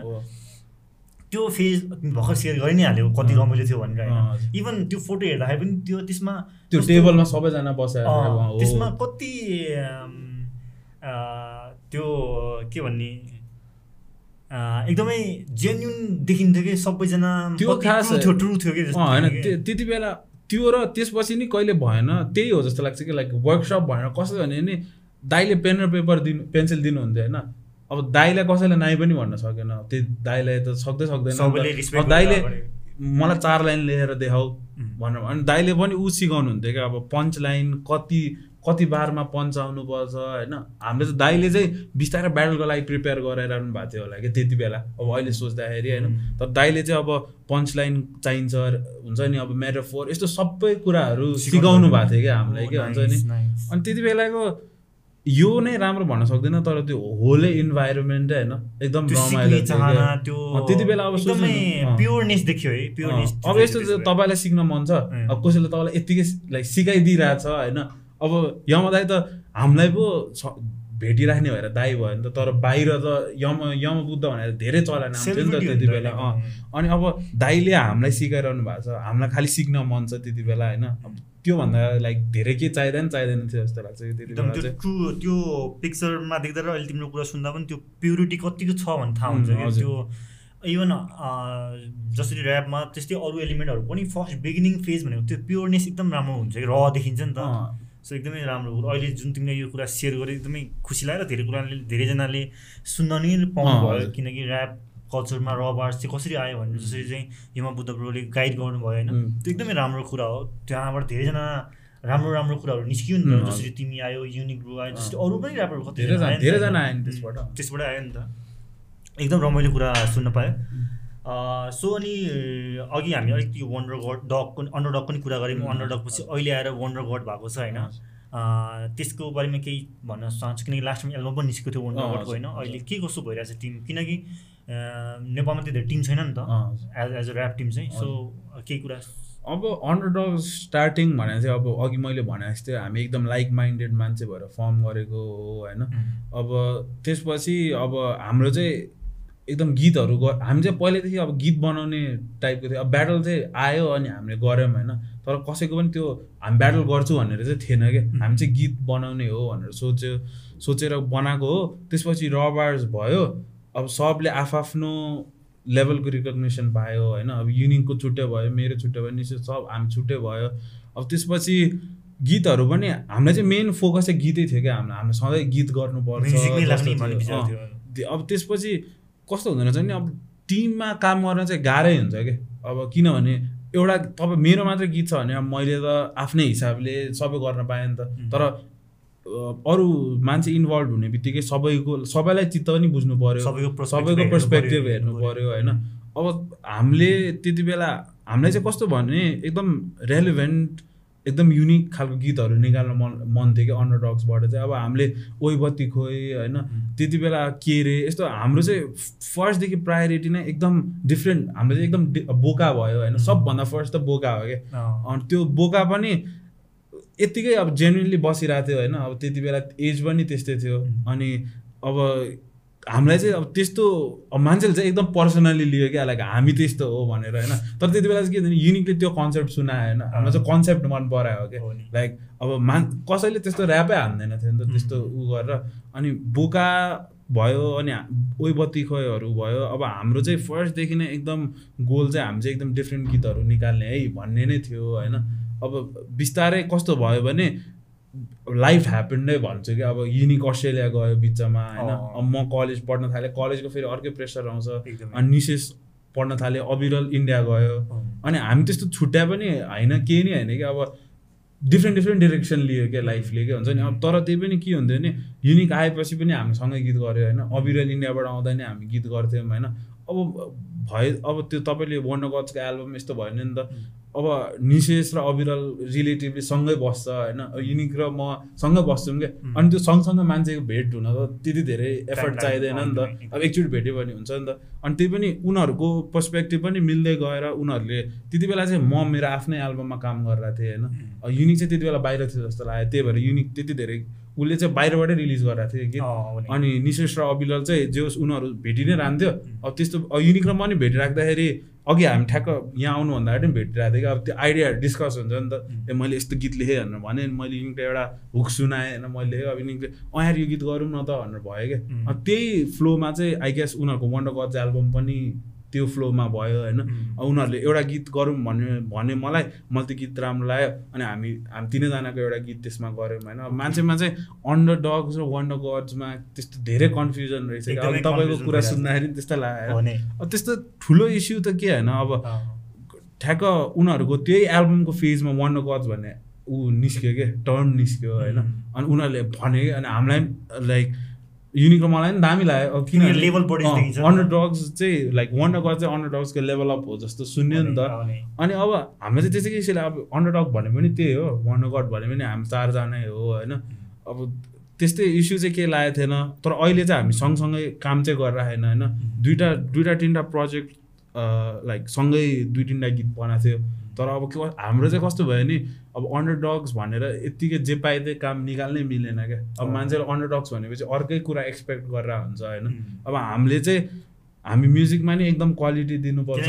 त्यो फेज भर्खर सेयर गरि नै हाल्यो कति। रमाइलो थियो भनेर होइन। इभन त्यो फोटो हेर्दाखेरि पनि त्यो त्यसमा त्यो टेबलमा सबैजना बसेर। त्यसमा कति त्यो के भन्ने एकदमै जेन्युन देखिन्थ्यो कि सबैजना त्यो खास- थियो ट्रु थियो कि होइन त्यति बेला त्यो र त्यसपछि नि कहिले भएन त्यही हो जस्तो लाग्छ कि लाइक वर्कसप भनेर कसो भने नि दाइले पेन र पेपर दिनु पेन्सिल दिनुहुन्थ्यो होइन अब दाइलाई कसैले नाइ पनि भन्न सकेन त्यो दाइलाई त सक्दै सक्दैन त। अगाडि। मलाई चार लाइन लेखेर देखाऊ. भनेर अनि दाइले पनि ऊ सिकाउनुहुन्थ्यो क्या अब पञ्च लाइन कति कति बारमा पञ्च आउनुपर्छ होइन हामीले चाहिँ दाइले चाहिँ बिस्तारै ब्याटलको लागि प्रिपेयर गराइरहनु भएको थियो होला कि त्यति बेला अब अहिले सोच्दाखेरि होइन. तर दाइले चाहिँ अब पञ्च लाइन चाहिन्छ हुन्छ नि अब मेटाफोर यस्तो सबै कुराहरू सिकाउनु भएको थियो क्या हामीलाई के Oh, हुन्छ नि. अनि त्यति बेलाको यो नै राम्रो भन्न सक्दैन तर त्यो होलै इन्भाइरोमेन्ट होइन एकदम रमाइलो त्यति बेला अब। प्योरनेस देखियो है प्योरनेस अब यस्तो तपाईँलाई सिक्न मन छ। अब कसैले तपाईँलाई यत्तिकै लाइक सिकाइदिइरहेछ होइन। अब यमदाई त हामीलाई पो भेटिराख्ने भएर दाई भयो नि त तर बाहिर त यम यम बुद्ध भनेर धेरै चलन आउँथ्यो नि त त्यति बेला। अँ। अनि अब दाईले हामीलाई सिकाइरहनु भएको छ। हामीलाई खालि सिक्न मन छ त्यति बेला होइन? त्योभन्दा लाइक धेरै के चाहिँदैन चाहिँदैन थियो जस्तो लाग्छ त्यति बेला त्यो ट्रु त्यो पिक्चरमा देख्दा र अहिले तिम्रो कुरा सुन्दा पनि त्यो प्युरिटी कतिको छ भन्ने थाहा हुन्छ। त्यो इभन जसरी ऱ्यापमा त्यस्तै अरू एलिमेन्टहरू पनि फर्स्ट बिगिनिङ फेज भनेको त्यो प्योरनेस एकदम राम्रो हुन्छ कि र देखिन्छ नि त। सो एकदमै राम्रो कुरो। अहिले जुन तिमीले यो कुरा सेयर गरे एकदमै खुसी लाग्यो। र धेरै कुराले धेरैजनाले सुन्न नै पाउनु अँ, भयो हजुर। किनकि ऱ्याप कल्चरमा रबार्स चाहिँ कसरी आयो भनेर जसरी चाहिँ हिमा बुद्ध ब्रोले गाइड गर्नुभयो होइन. त्यो एकदमै राम्रो कुरा हो। त्यहाँबाट धेरैजना राम्रो राम्रो कुराहरू निस्कियो नि त। जसरी तिमी आयो युनिक ब्रो आयो जसरी अँ। अरू पनि ऱ्यापरहरू कति धेरैजना धेरैजना आयो नि त्यसबाट। त्यसबाट आयो नि त। एकदम रमाइलो कुरा सुन्न पायो। सो अनि अघि हामी अलिकति वन्डर गड डगको अन्डर डगको पनि कुरा गऱ्यौँ. अन्डर डग पछि अहिले आएर वन्डर गड भएको छ होइन? अँ, त्यसको बारेमा केही भन्न चाहन्छु किनकि लास्ट टाइम एल्बम पनि निस्केको थियो वन्डर गडको होइन? अहिले के कसो भइरहेछ टिम किनकि नेपालमा त्यति धेरै टिम छैन नि त। As as a rap team चाहिँ सो केही कुरा अब अन्डरडग स्टार्टिङ भने चाहिँ अब अघि मैले भने जस्तै हामी एकदम लाइक माइन्डेड मान्छे भएर फर्म गरेको हो होइन? अब त्यसपछि अब हाम्रो चाहिँ एकदम गीतहरू हामी चाहिँ पहिल्यैदेखि अब गीत बनाउने टाइपको थियो। अब ब्याटल चाहिँ आयो अनि हामीले गऱ्यौँ होइन। तर कसैको पनि त्यो हामी ब्याटल गर्छु भनेर चाहिँ थिएन कि। हामी चाहिँ गीत बनाउने हो भनेर सोच्यो सोचेर बनाएको हो। त्यसपछि रबार्स भयो। अब सबले आफआफ्नो लेभलको रिकग्नेसन पायो होइन। अब युनिकको छुट्टै भयो मेरो छुट्टै भयो निश्चित सब हामी छुट्टै भयो। अब त्यसपछि गीतहरू पनि हामीलाई चाहिँ मेन फोकस चाहिँ गीतै थियो क्या हाम्रो हाम्रो सधैँ गीत गर्नुपर्छ अब त्यसपछि कस्तो हुँदो रहेछ नि अब टिममा काम गर्न चाहिँ गाह्रै हुन्छ क्या। अब किनभने एउटा तपाईँ मेरो मात्रै गीत छ भने अब मैले त आफ्नै हिसाबले सबै गर्न पाएँ नि त. तर अरू मान्छे इन्भल्भ हुने बित्तिकै सबैको सबैलाई चित्त पनि बुझ्नु पर्यो। सबैको सबैको पर्सपेक्टिभ हेर्नु पर्यो होइन? अब हामीले त्यति बेला हामीलाई चाहिँ कस्तो भने एकदम रेलिभेन्ट एकदम युनिक खालको गीतहरू निकाल्न मन मन थियो कि अन्डरडग्सबाट चाहिँ। अब हामीले ओइ बत्ती खोइ होइन? त्यति बेला के रे? यस्तो हाम्रो चाहिँ फर्स्टदेखि प्रायोरिटी नै एकदम डिफ्रेन्ट हाम्रो चाहिँ एकदम बोका भयो होइन? सबभन्दा फर्स्ट त बोका हो क्या अनि त्यो बोका पनि यत्तिकै अब जेन्युनली बसिरहेको थियो होइन? अब त्यति बेला एज पनि त्यस्तै थियो। अनि अब हामीलाई चाहिँ अब त्यस्तो मान्छेले चाहिँ एकदम पर्सनली लियो क्या लाइक हामी त्यस्तो हो भनेर होइन? तर त्यति बेला चाहिँ के युनिकली त्यो कन्सेप्ट सुनायो होइन? हामीलाई चाहिँ कन्सेप्ट मन परायो क्या हो नि। लाइक अब मान कसैले त्यस्तो ऱ्यापै हान्दैन थियो नि त त्यस्तो उ गरेर। अनि बोका भयो अनि ओइ बत्ती खोइहरू भयो अब हाम्रो चाहिँ फर्स्टदेखि नै एकदम गोल चाहिँ हामी चाहिँ एकदम डिफ्रेन्ट गीतहरू निकाल्ने है भन्ने नै थियो होइन? अब बिस्तारै कस्तो भयो भने लाइफ ह्यापन नै भन्छु कि। अब युनिक अस्ट्रेलिया गयो बिचमा होइन? म कलेज पढ्न थालेँ कलेजको फेरि अर्कै प्रेसर आउँछ। अनि निशेष पढ्न थालेँ अविरल इन्डिया गयो। अनि हामी त्यस्तो छुट्या पनि होइन केही नै होइन कि। अब डिफ्रेन्ट डिफ्रेन्ट डिरेक्सन लियो क्या लाइफले के हुन्छ नि? अब तर त्यही पनि के हुन्थ्यो भने युनिक आएपछि पनि हामी सँगै गीत गऱ्यो होइन? अविरल इन्डियाबाट आउँदा नि हामी गीत गर्थ्यौँ होइन? अब भयो अब त्यो तपाईँले वान गजको एल्बम यस्तो भयो नि त। अब निशेष र अविरल रिलेटिभली सँगै बस्छ होइन? युनिक र म सँगै बस्छौँ क्या अनि त्यो सँगसँगै मान्छेको भेट हुन त त्यति धेरै एफर्ट। चाहिँदैन नि त। अब एकचोटि भेट्यो भने हुन्छ नि त। अनि त्यही पनि उनीहरूको पर्सपेक्टिभ पनि मिल्दै गएर उनीहरूले त्यति बेला चाहिँ म मेरो आफ्नै एल्बममा काम गरिरहेको थिएँ होइन? युनिक चाहिँ त्यति बेला बाहिर थियो जस्तो लाग्यो। त्यही भएर युनिक त्यति धेरै उसले चाहिँ बाहिरबाटै रिलिज गरिरहेको थियो कि। अनि निशेष र अविलल चाहिँ जे होस् उनीहरू भेटि नै रहन्थ्यो अब त्यस्तो युनिक र म नि भेटिराख्दाखेरि अघि हामी ठ्याक्क यहाँ आउनुभन्दा अगाडि पनि भेटिरहेको थियो कि अब त्यो आइडियाहरू डिस्कस हुन्छ नि त। ए मैले यस्तो गीत लेखेँ भनेर भने मैले युनिकले एउटा हुक सुनाएँ होइन मैले लेखेँ। अब युनिकले अँ यो गीत गरौँ न त भनेर भयो क्या। त्यही फ्लोमा चाहिँ आई गेस उनीहरूको वन्डर गज एल्बम पनि त्यो फ्लोमा भयो होइन। उनीहरूले एउटा गीत गरौँ भन्ने भने मलाई मलाई त्यो गीत राम्रो लाग्यो अनि हामी हामी तिनैजनाको एउटा गीत त्यसमा गऱ्यौँ होइन। मान्छेमा चाहिँ अन्डर डग्स र वन्डर गड्समा त्यस्तो धेरै कन्फ्युजन रहेछ अब तपाईँको कुरा। सुन्दाखेरि त्यस्तो लाग्यो। अब त्यस्तो ठुलो इस्यु त के होइन? अब ठ्याक्क उनीहरूको त्यही एल्बमको फेजमा वन्डर गड्स भन्ने ऊ निस्क्यो क्या टर्न निस्क्यो होइन. अनि उनीहरूले भने कि अनि हामीलाई पनि लाइक युनिक र मलाई पनि दामी लाग्यो। किनभने। अन्डर डग्स चाहिँ लाइक वन्डर गड चाहिँ अन्डर डग्सको लेभल अप हो जस्तो सुन्यो नि त। अनि अब हामीले चाहिँ त्यसै किसिमले अब अन्डर डग भने पनि त्यही हो। वन्डर गड भने पनि हामी चारजनै हो होइन। अब त्यस्तै इस्यु चाहिँ के लागेको थिएन। तर अहिले चाहिँ हामी सँगसँगै काम चाहिँ गरिरहेन होइन। दुइटा दुइटा तिनवटा प्रोजेक्ट लाइक सँगै दुई तिनवटा गीत बनाएको थियो। तर अब के हाम्रो चाहिँ कस्तो भयो नि अब अन्डर डग्स भनेर यत्तिकै जे पाए त्यही काम निकाल्नै मिलेन क्या। अब मान्छेले अन्डर डग्स भनेपछि अर्कै कुरा एक्सपेक्ट गरेर हुन्छ होइन. अब हामीले चाहिँ हामी म्युजिकमा नि एकदम क्वालिटी दिनुपर्छ।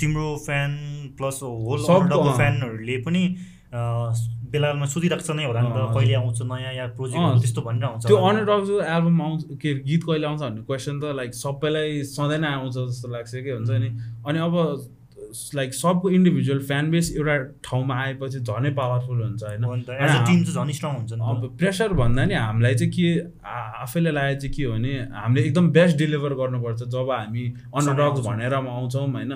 तिम्रो फ्यान प्लस होल। फ्यानहरूले पनि बेलामा सोधिरहेको छ नै होला नि त कहिले आउँछ नयाँ या प्रोजेक्ट त्यस्तो भनेर आउँछ त्यो होला। अन्डर डग्सको एल्बम आउँछ के गीत कहिले आउँछ भन्ने क्वेसन त लाइक सबैलाई सधैँ नै आउँछ जस्तो लाग्छ कि हुन्छ नि? अनि अब लाइक सबको इन्डिभिजुअल फ्यान बेस एउटा ठाउँमा आएपछि झनै पावरफुल हुन्छ होइन अब। प्रेसर भन्दा नि हामीलाई चाहिँ के आफैले लागेको चाहिँ के हो भने हामीले एकदम बेस्ट डेलिभर गर्नुपर्छ जब हामी अन्डर डग्स आउँछौँ। भनेर आउँछौँ होइन.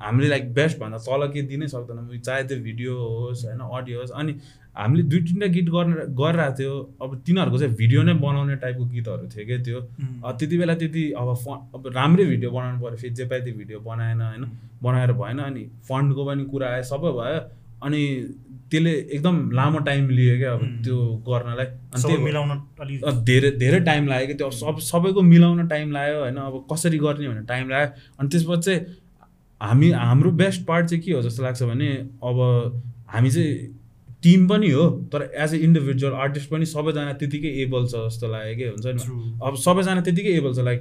हामीले लाइक बेस्ट भन्दा तल के दिनै सक्दैनौँ। चाहे त्यो भिडियो होस् होइन अडियो होस् अनि हामीले दुई तिनवटा गीत गर्न गरिरहेको थियो। अब तिनीहरूको चाहिँ भिडियो नै बनाउने टाइपको गीतहरू थियो क्या त्यो। त्यति बेला त्यति अब फ अब राम्रै भिडियो बनाउनु पऱ्यो। फेरि जे पाए त्यो भिडियो बनाएन होइन बनाएर भएन अनि फन्डको पनि कुरा आयो सबै भयो। अनि त्यसले एकदम लामो टाइम लियो क्या अब. त्यो गर्नलाई। अनि त्यही मिलाउन धेरै धेरै टाइम लाग्यो कि त्यो सब सबैको मिलाउन टाइम लाग्यो होइन। अब कसरी गर्ने भनेर टाइम लाग्यो। अनि त्यसपछि चाहिँ हामी हाम्रो बेस्ट पार्ट चाहिँ के हो जस्तो लाग्छ भने अब हामी चाहिँ टिम पनि हो तर एज ए इन्डिभिजुअल आर्टिस्ट पनि सबैजना त्यतिकै एबल छ जस्तो लाग्यो कि हुन्छ नि. अब सबैजना त्यतिकै एबल छ लाइक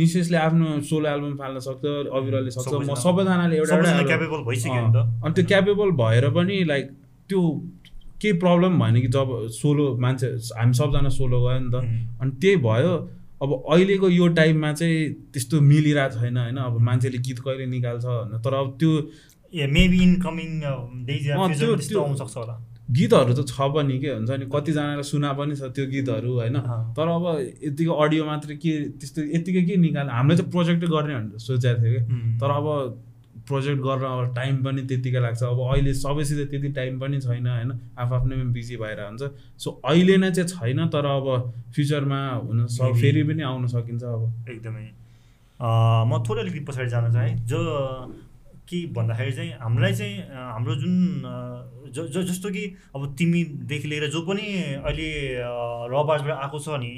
निशेषले आफ्नो सोलो एल्बम फाल्न सक्छ अविरलले सक्छ म सबैजना- सबैजनाले एउटा एउटा क्यापेबल भइसक्यो अनि त्यो क्यापेबल भएर पनि लाइक त्यो केही प्रब्लम भएन कि जब सोलो मान्छे हामी सबजना सोलो गयो नि त. अनि त्यही भयो अब अहिलेको यो टाइममा चाहिँ त्यस्तो मिलिरहेको छैन होइन? अब मान्छेले गीत कहिले निकाल्छ भनेर तर अब त्यो मेबी इन कमिङ डेज अँ, त्यो- त्यस्तो त्यो- आउन सक्छ होला। गीतहरू त छ पनि के हुन्छ नि? कतिजनालाई सुना पनि छ त्यो गीतहरू होइन। तर अब यतिको अडियो मात्रै के त्यस्तो यतिकै के निकाल्ने? हामीले चाहिँ प्रोजेक्टै गर्ने भनेर सोचेको थियो कि. तर अब प्रोजेक्ट गर्न अब टाइम पनि त्यतिकै लाग्छ। अब अहिले सबैसित त्यति टाइम पनि छैन होइन? आफू आफ्नैमा बिजी भएर हुन्छ। सो अहिले नै चाहिँ छैन तर अब फ्युचरमा हुन सक् Maybe. फेरि पनि आउन सकिन्छ अब। एकदमै। म थोरै अलिकति पछाडि जान चाहेँ। जो के भन्दाखेरि चाहिँ हामीलाई चाहिँ हाम्रो जुन ज जस्तो कि अब तिमीदेखि लिएर जो पनि अहिले रबार्सबाट आएको छ नि।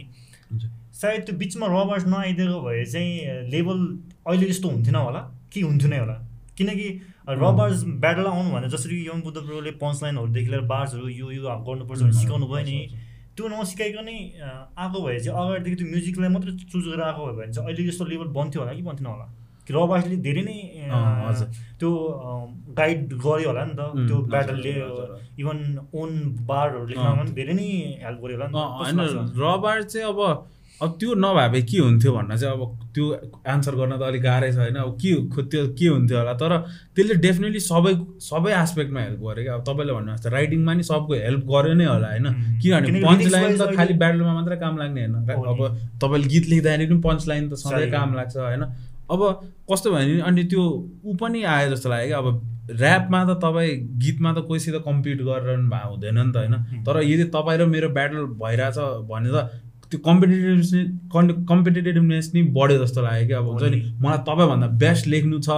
सायद त्यो बिचमा रबार्स नआइदिएको भए चाहिँ लेभल अहिले जस्तो हुन्थेन होला? कि हुन्थ्यो नै होला? किनकि रबार्स ब्याटल आउनु भने जसरी यङ बुद्ध ब्रोले पन्च लाइनहरूदेखि लिएर बार्सहरू यो यो गर्नुपर्छ भने सिकाउनु भयो नि त्यो नसिकाइकनै आएको भए चाहिँ अगाडिदेखि त्यो म्युजिकलाई मात्रै चुज गरेर आएको भयो भने चाहिँ अहिले जस्तो लेभल बन्थ्यो होला कि बन्थेन होला कि रबार्सले धेरै नै। त्यो गाइड गर्यो होला नि त त्यो ब्याटलले। इभन ओन बारहरू लेख्नमा। पनि धेरै नै हेल्प गर्यो होला नि त? रबार चाहिँ अब अब त्यो नभए भए के हुन्थ्यो भन्न चाहिँ अब त्यो एन्सर गर्न त अलिक गाह्रै छ होइन। अब के त्यो के हुन्थ्यो होला? तर त्यसले डेफिनेटली सबै सबै एस्पेक्टमा हेल्प गर्यो क्या। अब तपाईँले भन्नु जस्तो राइटिङमा नि सबको हेल्प गर्यो नै होला होइन. किनभने पन्च lyrics लाइन त खालि ब्याटलमा मात्रै काम लाग्ने होइन। अब तपाईँले गीत लेख्दाखेरि पनि पन्च लाइन त सधैँ। काम लाग्छ होइन। अब कस्तो भयो भने अनि त्यो ऊ पनि आयो जस्तो लाग्यो क्या। अब ऱ्यापमा त तपाईँ गीतमा त कोहीसित कम्पिट गरेर भए हुँदैन नि त होइन। तर यदि तपाईँ र मेरो ब्याटल भइरहेछ भने त त्यो कम्पिटेटिभनेस कम्पिटेटिभनेस नि बढ्यो जस्तो लाग्यो कि अब हुन्छ नि मलाई तपाईँभन्दा बेस्ट लेख्नु छ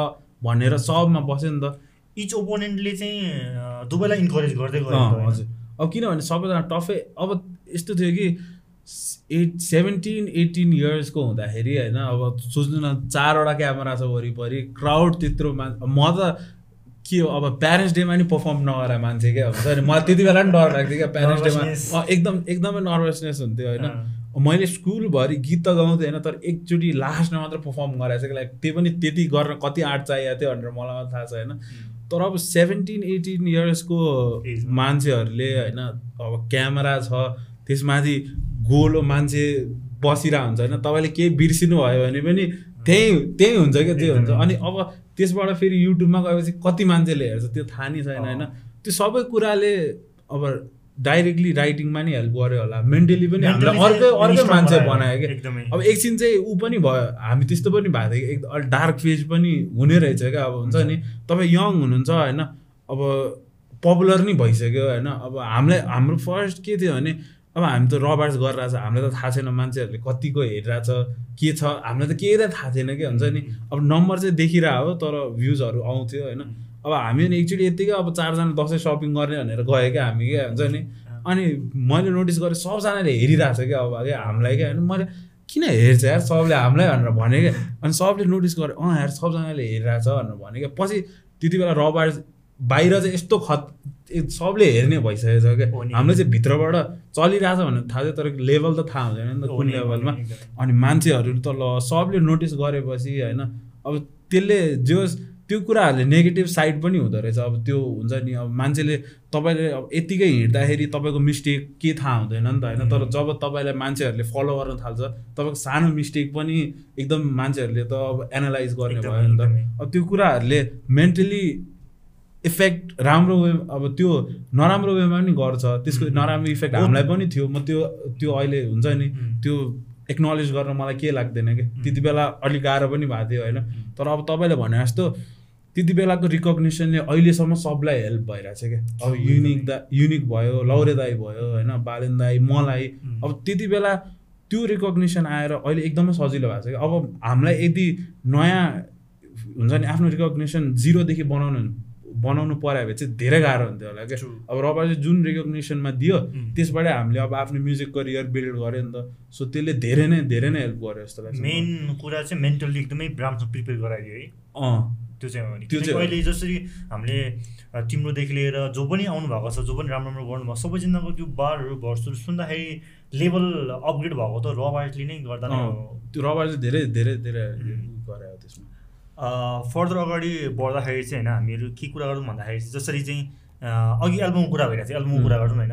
भनेर सबमा बस्यो नि त। इच ओपोनेन्टले चाहिँ दुवैलाई इन्करेज गर्दै गयो? हजुर। अब किनभने सबैजना टफै अब यस्तो थियो कि एट सेभेन्टिन एटिन इयर्सको हुँदाखेरि होइन अब सोच्नु न चारवटा क्यामेरा छ वरिपरि क्राउड त्यत्रो मा म त के हो अब प्यारेन्ट्स डेमा नि पर्फर्म नगरा मान्छे क्या। हुन्छ नि मलाई त्यति बेला पनि डर लाग्थ्यो क्या प्यारेन्ट्स डेमा एकदम एकदमै नर्भसनेस हुन्थ्यो होइन। मैले स्कुलभरि गीत त गाउँथेँ होइन तर एकचोटि लास्टमा मात्र पर्फर्म गराएको छ कि लाइक त्यो पनि त्यति गर्न कति आर्ट चाहिएको थियो भनेर मलाई मात्र थाहा छ होइन तर अब सेभेन्टिन एटिन इयर्सको। मान्छेहरूले होइन अब क्यामेरा छ त्यसमाथि गोलो मान्छे बसिरहेको हुन्छ होइन। तपाईँले केही बिर्सिनु भयो भने पनि त्यही त्यही हुन्छ क्या त्यो हुन्छ। अनि अब त्यसबाट फेरि युट्युबमा गएपछि कति मान्छेले हेर्छ त्यो थाहा नै छैन होइन। त्यो सबै कुराले अब डाइरेक्टली राइटिङमा नि हेल्प गर्यो होला। मेन्टली पनि हामीलाई अर्कै अर्कै मान्छे बनायो, एकदमै। अब एकछिन चाहिँ ऊ पनि भयो। हामी त्यस्तो पनि भएको थियो कि एकदम अलिक डार्क फेज पनि हुने रहेछ क्या। अब हुन्छ नि तपाईँ यङ हुनुहुन्छ होइन? अब पपुलर नि भइसक्यो होइन? अब हामीलाई हाम्रो फर्स्ट के थियो भने अब हामी त रबार्स गरिरहेछ। हामीलाई त थाहा छैन मान्छेहरूले कतिको हेरिरहेछ के छ। हामीलाई त केही त थाहा थिएन कि हुन्छ नि? अब नम्बर चाहिँ देखिरहेको हो तर भ्युजहरू आउँथ्यो होइन? अब हामी पनि एकचोटि यत्तिकै अब चारजना दसैँ सपिङ गर्ने भनेर गयो क्या हामी क्या हुन्छ नि? अनि मैले नोटिस गरेँ सबजनाले हेरिरहेछ क्या अब क्या हामीलाई क्या? होइन मैले किन हेर्छ यार सबले हामीलाई भनेर भने क्या। अनि सबले नोटिस गरे अँ यार सबजनाले हेरिरहेछ भनेर भने क्या। पछि त्यति बेला रबार बाहिर चाहिँ यस्तो खत सबले हेर्ने भइसकेको छ क्या नि। हामीले चाहिँ भित्रबाट चलिरहेछ भनेर थाहा थियो तर लेभल त थाहा हुँदैन नि त कुन लेभलमा। अनि मान्छेहरू त ल सबले नोटिस गरेपछि होइन अब त्यसले जो त्यो कुराहरूले नेगेटिभ साइड पनि हुँदो रहेछ अब त्यो हुन्छ नि अब मान्छेले तपाईँले अब यत्तिकै हिँड्दाखेरि तपाईँको मिस्टेक के थाहा हुँदैन नि त होइन तर जब तपाईँलाई मान्छेहरूले फलो गर्न थाल्छ तपाईँको सानो मिस्टेक पनि एकदम मान्छेहरूले त अब एनालाइज गर्ने भयो नि त। अब त्यो कुराहरूले मेन्टली इफेक्ट राम्रो वे अब त्यो नराम्रो वेमा पनि गर्छ त्यसको. नराम्रो इफेक्ट। हामीलाई पनि थियो म त्यो त्यो अहिले हुन्छ नि. त्यो एक्नोलेज गर्न मलाई के लाग्दैन कि. त्यति बेला अलिक गाह्रो पनि भएको थियो होइन. तर अब तपाईँले भने जस्तो त्यति बेलाको रिकग्निसनले अहिलेसम्म सबलाई हेल्प भइरहेछ क्या अब युनिक। दा युनिक भयो लौरे दाई भयो होइन बालेन दाई मलाई. अब त्यति बेला त्यो रिकग्निसन आएर अहिले एकदमै सजिलो भएको छ कि अब हामीलाई यदि नयाँ हुन्छ नि आफ्नो रिकग्निसन जिरोदेखि बनाउनु बनाउनु पऱ्यो भने चाहिँ धेरै गाह्रो हुन्थ्यो होला क्या. अब रबर चाहिँ जुन रिकग्निसनमा दियो. त्यसबाटै हामीले अब आफ्नो म्युजिक करियर बिल्ड गऱ्यो नि त सो त्यसले धेरै नै धेरै नै हेल्प गर्यो जस्तो लाग्छ मेन कुरा चाहिँ मेन्टली एकदमै राम्रोसँग प्रिपेयर गराइदियो है अँ त्यो चाहिँ हो नि। त्यो चाहिँ। अहिले जसरी हामीले तिम्रोदेखि लिएर जो पनि आउनु भएको छ जो पनि राम्रो राम्रो गर्नुभएको छ सबैजनाको त्यो बारहरू भर्सहरू सुन्दाखेरि लेभल अपग्रेड भएको त रबार्टले नै गर्दा नै त्यो रबर चाहिँ धेरै धेरै धेरै. गरायो त्यसमा। फर्दर अगाडि बढ्दाखेरि चाहिँ होइन हामीहरू के कुरा गरौँ भन्दाखेरि चाहिँ जसरी चाहिँ अघि एल्बमको कुरा भइरहेको थियो। एल्बमको कुरा गरौँ होइन।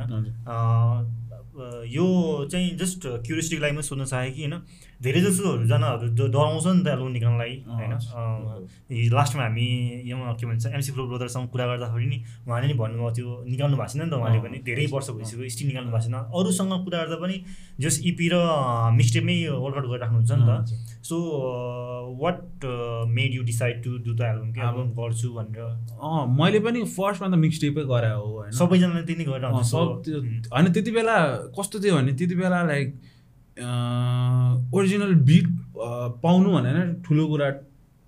यो चाहिँ जस्ट क्युरियोसिटीको लागि पनि सोध्न चाहेँ कि होइन धेरै जसोहरू जनाहरू ड- डराउँछ नि त एल्बम निकाल्नलाई होइन? लास्टमा हामी यो के भन्छ एमसी फ्लो ब्रदरसँग कुरा गर्दाखेरि नि उहाँले नि भन्नुभएको थियो निकाल्नु भएको छैन नि त उहाँले पनि धेरै वर्ष भइसक्यो स्टिल निकाल्नु भएको छैन। अरूसँग कुरा गर्दा पनि जस इपी र मिक्सटेपमै वर्कआउट गरिराख्नुहुन्छ नि त। So what made you decide to do the album कि एल्बम गर्छु भनेर? अँ मैले पनि फर्स्टमा त मिक्स टेपै गरे हो होइन? सबैजनाले त्यही नै गरेर त्यो होइन त्यति बेला कस्तो थियो भने त्यति बेला लाइक ओरिजिनल बिट पाउनु भनेर ठुलो कुरा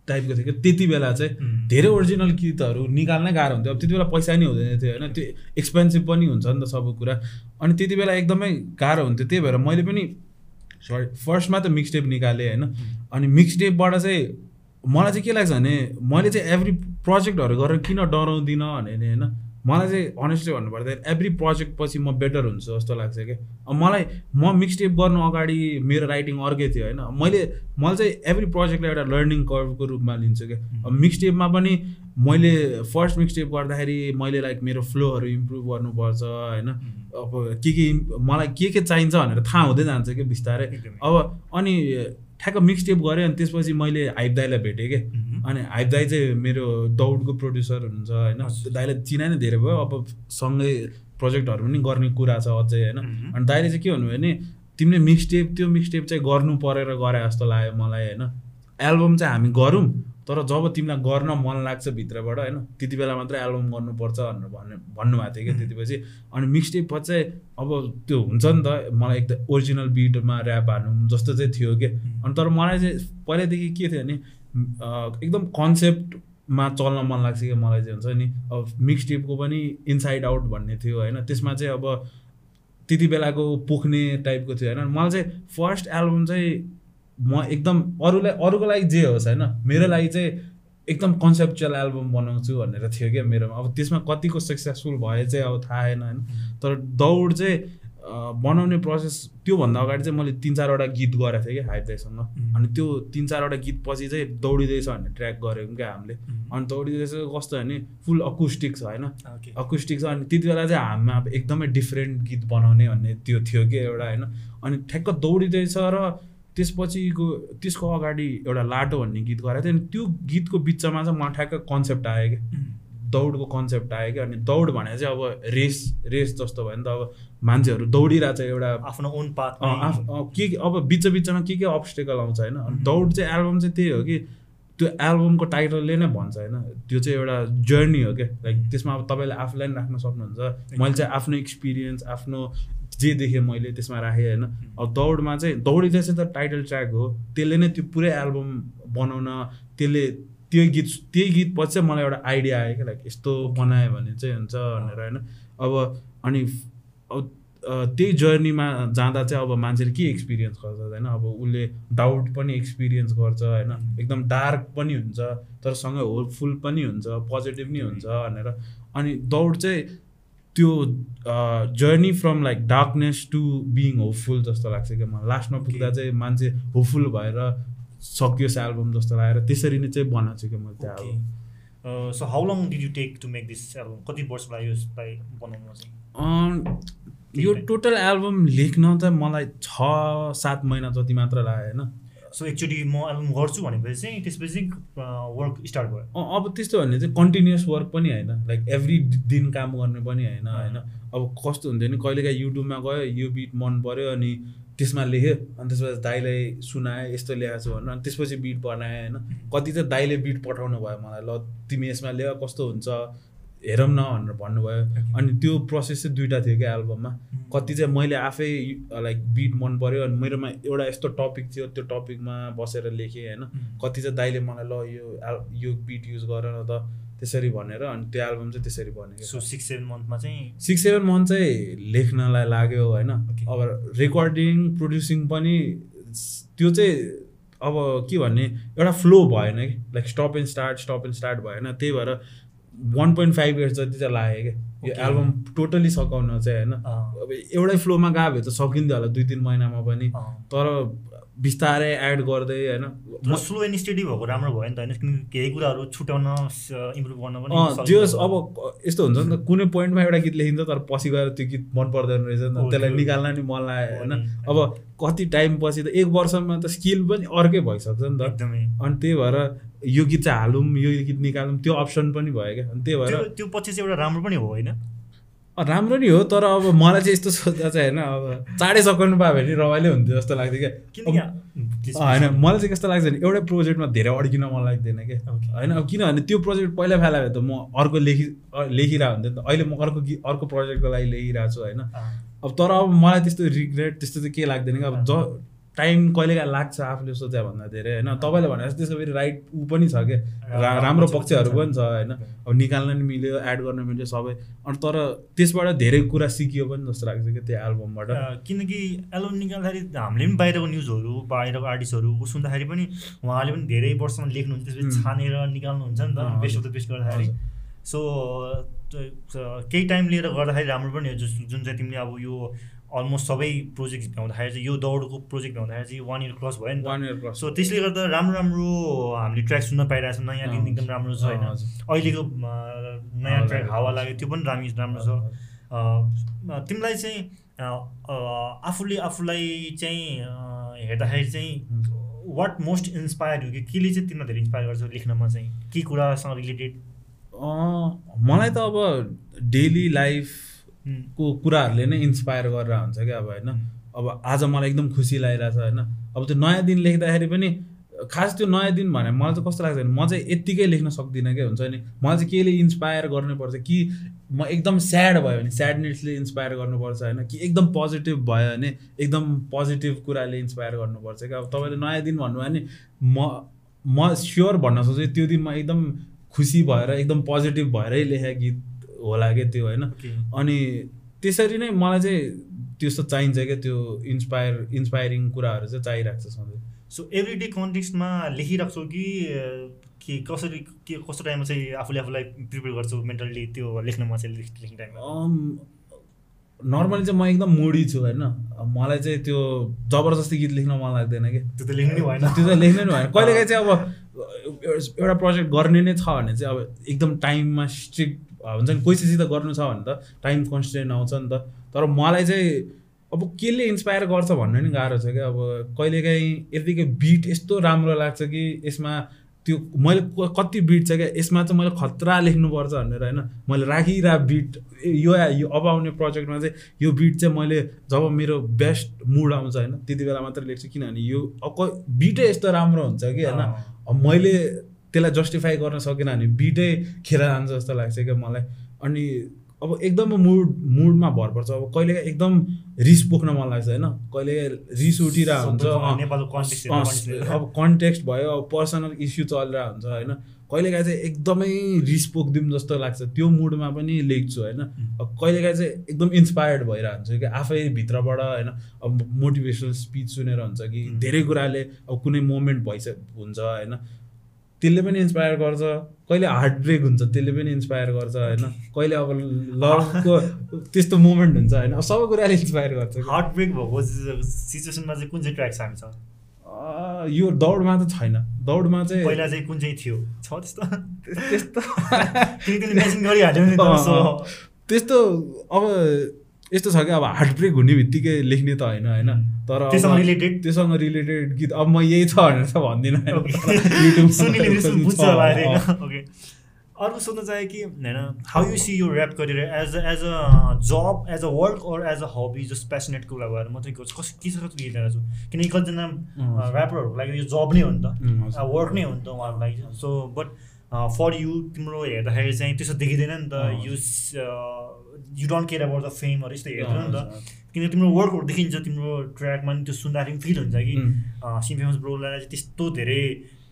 टाइपको थियो कि त्यति बेला चाहिँ. धेरै ओरिजिनल गीतहरू निकाल्नै गाह्रो हुन्थ्यो। अब त्यति बेला पैसा नि हुँदैन थियो होइन त्यो एक्सपेन्सिभ पनि हुन्छ नि त सब कुरा। अनि त्यति बेला एकदमै गाह्रो हुन्थ्यो। त्यही भएर मैले पनि सरी फर्स्टमा त मिक्स टेप निकालेँ होइन। अनि मिक्स टेपबाट चाहिँ मलाई चाहिँ के लाग्छ भने मैले चाहिँ एभ्री प्रोजेक्टहरू गरेर किन डराउँदिनँ भने होइन मलाई चाहिँ अनेस्टली भन्नुपर्दा एभ्री प्रोजेक्ट पछि म बेटर हुन्छु जस्तो लाग्छ अब मलाई म मिक्स टेप गर्नु अगाडि मेरो राइटिङ अर्कै थियो होइन? मैले मैले चाहिँ एभ्री प्रोजेक्टलाई एउटा लर्निङ कर्भको रूपमा लिन्छु क्या अब मिक्स टेपमा पनि मैले फर्स्ट मिक्स टेप गर्दाखेरि मैले लाइक मेरो फ्लोहरू इम्प्रुभ गर्नुपर्छ होइन? अब के के मलाई के के चाहिन्छ भनेर थाहा हुँदै जान्छ कि बिस्तारै। अब अनि ठ्याक्क मिक्स टेप गरेँ अनि त्यसपछि मैले हाइप दाईलाई भेटेँ कि। अनि हाइप दाई चाहिँ मेरो दौडको प्रड्युसर हुनुहुन्छ होइन। दाईलाई चिना नै धेरै भयो। अब सँगै प्रोजेक्टहरू पनि गर्ने कुरा छ अझै होइन। अनि दाइले चाहिँ के भन्नुभयो भने तिमीले मिक्स टेप त्यो मिक्स टेप चाहिँ गर्नु परेर गरे जस्तो लाग्यो मलाई होइन। एल्बम चाहिँ हामी गरौँ तर जब तिमीलाई गर्न मन लाग्छ भित्रबाट होइन त्यति बेला मात्रै एल्बम गर्नुपर्छ भनेर भन्ने भन्नुभएको थियो कि त्यतिपछि। अनि मिक्स टेप चाहिँ अब त्यो हुन्छ नि त मलाई एकदम ओरिजिनल बिटमा ऱ्याप हाल्नु जस्तो चाहिँ थियो कि। अनि तर मलाई चाहिँ पहिल्यैदेखि के थियो भने एकदम कन्सेप्टमा चल्न मन लाग्छ कि मलाई चाहिँ हुन्छ नि। अब मिक्स टेपको पनि इनसाइड आउट भन्ने थियो होइन। त्यसमा चाहिँ अब त्यति बेलाको पोख्ने टाइपको थियो होइन। मलाई चाहिँ फर्स्ट एल्बम चाहिँ म एकदम अरूलाई अरूको लागि जे होस् होइन? मेरो लागि चाहिँ एकदम कन्सेप्चुअल एल्बम बनाउँछु भनेर थियो क्या मेरोमा। अब त्यसमा कतिको सक्सेसफुल भए चाहिँ अब थाहा छैन होइन? तर दौड चाहिँ बनाउने प्रोसेस त्योभन्दा अगाडि चाहिँ मैले तिन चारवटा गीत गरेको थिएँ कि हाइपदाईसँग अनि त्यो तिन चारवटा गीत पछि चाहिँ दौडिँदैछ भन्ने ट्र्याक गरेको क्या हामीले। अनि दौडिँदैछ कस्तो भने फुल अकुस्टिक छ होइन अकुस्टिक छ अनि त्यति बेला चाहिँ हामीमा अब एकदमै डिफ्रेन्ट गीत बनाउने भन्ने त्यो थियो कि एउटा होइन? अनि ठ्याक्क दौडिँदैछ र त्यसपछिको त्यसको अगाडि एउटा लाटो भन्ने गीत गरेको थियो अनि त्यो गीतको बिचमा चाहिँ मलाई ठ्याक्क कन्सेप्ट आयो कि दौडको कन्सेप्ट आयो कि अनि दौड भने चाहिँ अब रेस रेस जस्तो भयो नि त अब मान्छेहरू दौडिरहेको छ एउटा आफ्नो ओन पाथ के अब बिच बिचमा के के अब्स्टेकल आउँछ होइन। अनि दौड चाहिँ एल्बम चाहिँ त्यही हो कि त्यो एल्बमको टाइटलले नै भन्छ होइन। त्यो चाहिँ एउटा जर्नी हो क्या। लाइक त्यसमा अब तपाईँले आफूलाई पनि राख्न सक्नुहुन्छ। मैले चाहिँ आफ्नो एक्सपिरियन्स आफ्नो जे देखेँ मैले त्यसमा राखेँ होइन। अब दौडमा चाहिँ दौडिँदै चाहिँ त टाइटल ट्र्याक हो। त्यसले नै त्यो पुरै एल्बम बनाउन त्यसले त्यो गीत त्यही गीत पछि चाहिँ मलाई एउटा आइडिया आयो क्या लाइक यस्तो बनायो भने चाहिँ हुन्छ भनेर होइन। अब अनि अब त्यही जर्नीमा जाँदा चाहिँ अब मान्छेले के एक्सपिरियन्स गर्छ होइन? अब उसले डाउट पनि एक्सपिरियन्स गर्छ होइन? एकदम डार्क पनि हुन्छ तर सँगै होपफुल पनि हुन्छ पोजिटिभ नि हुन्छ भनेर। अनि दौड चाहिँ त्यो journey from like darkness to being hopeful जस्तो लाग्छ क्या मलाई। लास्टमा पुग्दा चाहिँ मान्छे होपफुल भएर सकियोस् एल्बम जस्तो लागेर। त्यसरी नै चाहिँ बनाएको छु क्या मैले त्यो album so how long did you take to make this album कति वर्ष लाग्यो यसलाई अँ, यो टोटल एल्बम लेख्न चाहिँ मलाई छ सात महिना जति मात्र लाग्यो होइन? सो एक्चुली म एल्बम गर्छु भनेपछि चाहिँ त्यसपछि वर्क स्टार्ट भयो। अँ, अब त्यस्तो भने चाहिँ कन्टिन्युस वर्क पनि होइन। लाइक एभ्री दिन काम गर्ने पनि होइन होइन। अब कस्तो हुन्थ्यो नि कहिलेकाहीँ युट्युबमा गयो यो बिट मन पऱ्यो अनि त्यसमा लेख्यो अनि त्यसपछि दाइलाई सुनाएँ यस्तो लेखाएको छु भनेर अनि त्यसपछि बिट बनाएँ होइन। कति चाहिँ दाइले बिट पठाउनु भयो मलाई ल तिमी यसमा लेख कस्तो हुन्छ? हेरौँ न भनेर भन्नुभयो। अनि त्यो प्रोसेस चाहिँ दुइटा थियो क्या एल्बममा कति चाहिँ मैले आफै लाइक बिट मन पऱ्यो अनि मेरोमा एउटा यस्तो टपिक थियो त्यो टपिकमा बसेर लेखेँ होइन। कति चाहिँ दाइले मलाई ल यो एल यो बिट युज गर न त। त्यसरी भनेर अनि त्यो एल्बम चाहिँ त्यसरी बन्यो सो सिक्स सेभेन मन्थमा चाहिँ सिक्स सेभेन मन्थ चाहिँ लेख्नलाई लाग्यो होइन. अब रेकर्डिङ प्रड्युसिङ पनि त्यो चाहिँ अब के भन्ने एउटा फ्लो भएन कि। Like stop and start stop and start भएन। त्यही भएर वान पोइन्ट फाइभ इयर्स जति चाहिँ लाग्यो क्या यो. एल्बम टोटल्ली सकाउन चाहिँ होइन अब एउटै फ्लोमा गयो भने त सकिन्थ्यो होला दुई तिन महिनामा पनि। तर बिस्तारै एड गर्दै होइन स्लो एन्ड स्टडी भएको राम्रो भयो नि त होइन किनकि केही कुराहरू छुट्याउन इम्प्रुभ गर्न पनि त्यो। अब यस्तो हुन्छ नि त कुनै पोइन्टमा एउटा गीत लेखिन्छ तर पछि गएर त्यो गीत मन पर्दैन रहेछ नि त त्यसलाई त्यो- निकाल्न नि मन लाग्यो होइन। अब कति टाइम पछि त एक वर्षमा त स्किल पनि अर्कै भइसक्छ नि त एकदमै अनि त्यही भएर यो गीत चाहिँ हालौँ यो गीत निकालौँ त्यो अप्सन पनि भयो क्या। अनि त्यही भएर त्यो पछि चाहिँ एउटा राम्रो पनि हो होइन? राम्रो नि हो तर अब मलाई चाहिँ यस्तो सोच्दा चाहिँ होइन अब चाँडै सकाउनु पायो भने रमाइलो हुन्थ्यो जस्तो लाग्थ्यो क्या। होइन मलाई चाहिँ कस्तो लाग्छ भने एउटै प्रोजेक्टमा धेरै अड्किन मन लाग्दैन क्या. होइन अब किनभने त्यो प्रोजेक्ट पहिला फेला भए त म अर्को लेखि लेखिरहेको हुन्थेँ नि त। अहिले म अर्को अर्को प्रोजेक्टको लागि लेखिरहेको छु होइन। अब तर अब मलाई त्यस्तो रिग्रेट त्यस्तो चाहिँ के लाग्दैन कि अब ज टाइम कहिलेकाहीँ लाग्छ आफूले सोचे भन्दा धेरै होइन? तपाईँले भने जस्तो त्यसको फेरि राइट ऊ पनि छ क्या रा- राम्रो पक्षहरू पनि छ होइन? अब निकाल्न नि मिल्यो एड गर्न मिल्यो सबै। अनि तर त्यसबाट धेरै कुरा सिकियो पनि जस्तो लाग्छ क्या त्यो एल्बमबाट किनकि एल्बम निकाल्दाखेरि हामीले पनि बाहिरको न्युजहरू बाहिरको आर्टिस्टहरू सुन्दाखेरि पनि उहाँले पनि धेरै वर्षमा लेख्नुहुन्छ त्यसपछि. छानेर निकाल्नुहुन्छ नि त बेस्ट अफ। द बेस्ट गर्दाखेरि। सो केही टाइम लिएर गर्दाखेरि राम्रो पनि हो जुन चाहिँ तिमीले अब यो अलमोस्ट सबै प्रोजेक्ट भ्याउँदाखेरि चाहिँ यो दौडको प्रोजेक्ट भ्याउँदाखेरि चाहिँ वान इयर क्रस भयो नि त। वान इयर क्रस सो त्यसले गर्दा राम्रो राम्रो हामीले ट्र्याक सुन्न पाइरहेको छौँ नयाँ दिन एकदम राम्रो छ होइन? अहिलेको नयाँ ट्र्याक। हावा लाग्यो त्यो पनि राम्रो राम्रो छ। तिमीलाई चाहिँ आफूले आफूलाई चाहिँ हेर्दाखेरि चाहिँ वाट मोस्ट इन्सपायर हो कि केले चाहिँ तिमीलाई धेरै इन्सपायर गर्छ लेख्नमा चाहिँ? के कुरासँग रिलेटेड मलाई त अब डेली लाइफको कुराहरूले नै इन्सपायर गरेर हुन्छ क्या अब होइन। अब आज मलाई एकदम खुसी लागिरहेछ होइन। अब त्यो नयाँ दिन लेख्दाखेरि पनि खास त्यो नयाँ दिन भने मलाई चाहिँ कस्तो लाग्छ भने म चाहिँ यत्तिकै लेख्न सक्दिनँ क्या हुन्छ नि। मलाई चाहिँ केले इन्सपायर गर्नुपर्छ कि म एकदम स्याड भयो भने स्याडनेसले इन्सपायर गर्नुपर्छ होइन कि एकदम पोजिटिभ भयो भने एकदम पोजिटिभ कुराले इन्सपायर गर्नुपर्छ क्या। अब तपाईँले नयाँ दिन भन्नुभयो भने म म स्योर भन्न सक्छु त्यो दिन म एकदम खुसी भएर एकदम पोजिटिभ भएरै लेखेको गीत। होला क्या त्यो होइन। अनि त्यसरी नै मलाई चाहिँ त्यस्तो चाहिन्छ क्या त्यो इन्सपायर इन्सपायरिङ कुराहरू चाहिँ चाहिरहेको छ सधैँ। सो एभ्री डे कन्टेक्स्टमा लेखिराख्छौ कि के कसरी के कस्तो टाइममा चाहिँ आफूले आफूलाई प्रिपेयर गर्छौ मेन्टल्ली त्यो लेख्नमा चाहिँ लेख- लेख्ने टाइममा? नर्मली चाहिँ म एकदम मुडी छु होइन। मलाई चाहिँ त्यो जबरजस्ती गीत लेख्न मन लाग्दैन कि त्यो त लेख्नु नै भएन। त्यो चाहिँ लेख्नै नि भएन। कहिलेकाहीँ चाहिँ अब एउटा प्रोजेक्ट गर्ने नै छ भने चाहिँ अब एकदम टाइममा स्ट्रिक्ट हुन्छ नि कोसिस त गर्नु छ भने त टाइम कन्सटेन्ट आउँछ नि त। तर मलाई चाहिँ अब केले इन्सपायर गर्छ भन्नु नि गाह्रो छ क्या। अब कहिलेकाहीँ यतिकै बिट यस्तो राम्रो लाग्छ कि यसमा त्यो मैले कति बिट छ क्या यसमा चाहिँ मैले खतरा लेख्नुपर्छ भनेर होइन। मैले राखिरह बिट यो यो अब आउने प्रोजेक्टमा चाहिँ यो बिट चाहिँ मैले जब मेरो बेस्ट मुड आउँछ होइन त्यति बेला मात्रै लेख्छु। किनभने यो अब बिटै यस्तो राम्रो हुन्छ कि होइन। मैले त्यसलाई जस्टिफाई गर्न सकेन भने बिटै खेर जान्छ जस्तो लाग्छ क्या मलाई। अनि अब एकदम मुड मुडमा भर पर्छ। अब कहिलेकाहीँ एकदम रिस पोख्न मन लाग्छ होइन? कहिलेकाहीँ रिस उठिरहेको हुन्छ। अब कन्टेक्स्ट भयो अब पर्सनल इस्यु चलिरहेको हुन्छ होइन? कहिलेकाहीँ चाहिँ एकदमै रिस पोखिदिउँ जस्तो लाग्छ। त्यो मुडमा पनि लेख्छु होइन? अब कहिलेकाहीँ चाहिँ एकदम इन्सपायर्ड भइरहेको हुन्छ कि आफै भित्रबाट होइन? अब मोटिभेसनल स्पिच सुनेर हुन्छ कि. धेरै कुराले अब कुनै मोमेन्ट भइसक हुन्छ होइन? त्यसले पनि इन्सपायर गर्छ। कहिले हार्ट ब्रेक हुन्छ त्यसले पनि इन्सपायर गर्छ होइन? कहिले अब लभको त्यस्तो मोमेन्ट हुन्छ होइन? सबै कुराले इन्सपायर गर्छ। हार्ट ब्रेक भएको सिचुएसनमा चाहिँ कुन चाहिँ ट्र्याक छ? हामीसँग अँ, यो दौडमा त छैन। दौडमा चाहिँ पहिला चाहिँ कुन चाहिँ थियो? छ त्यस्तो। त्यस्तो। त्यस्तो अब यस्तो छ कि अब हार्ट ब्रेक हुने बित्तिकै लेख्ने त होइन होइन? तर त्योसँग related? त्योसँग रिलेटेड गीत अब म यही छ भनेर त भन्दिनँ। अर्को सोध्न चाहे कि होइन हाउ यु सी यो ऱ्याप गरेर as a as a job as a work or as a hobby just प्यासनेटको कुरा भएर मात्रै कस के छ कस्तो लिइरहेको छु किनकि कतिजना। ऱ्यापरहरूको लागि यो जब नै हो नि त। वर्क नै हो नि त उहाँहरूको लागि। सो बट फर यु तिम्रो हेर्दाखेरि चाहिँ त्यस्तो देखिँदैन नि त। You you don't care about the फेमहरू यस्तो हेर्दैन नि त। किनकि तिम्रो वर्कहरू देखिन्छ तिम्रो ट्र्याकमा नि त्यो सुन्दाखेरि फिल हुन्छ कि उम्, सिम फेमस ब्रोलाई चाहिँ त्यस्तो धेरै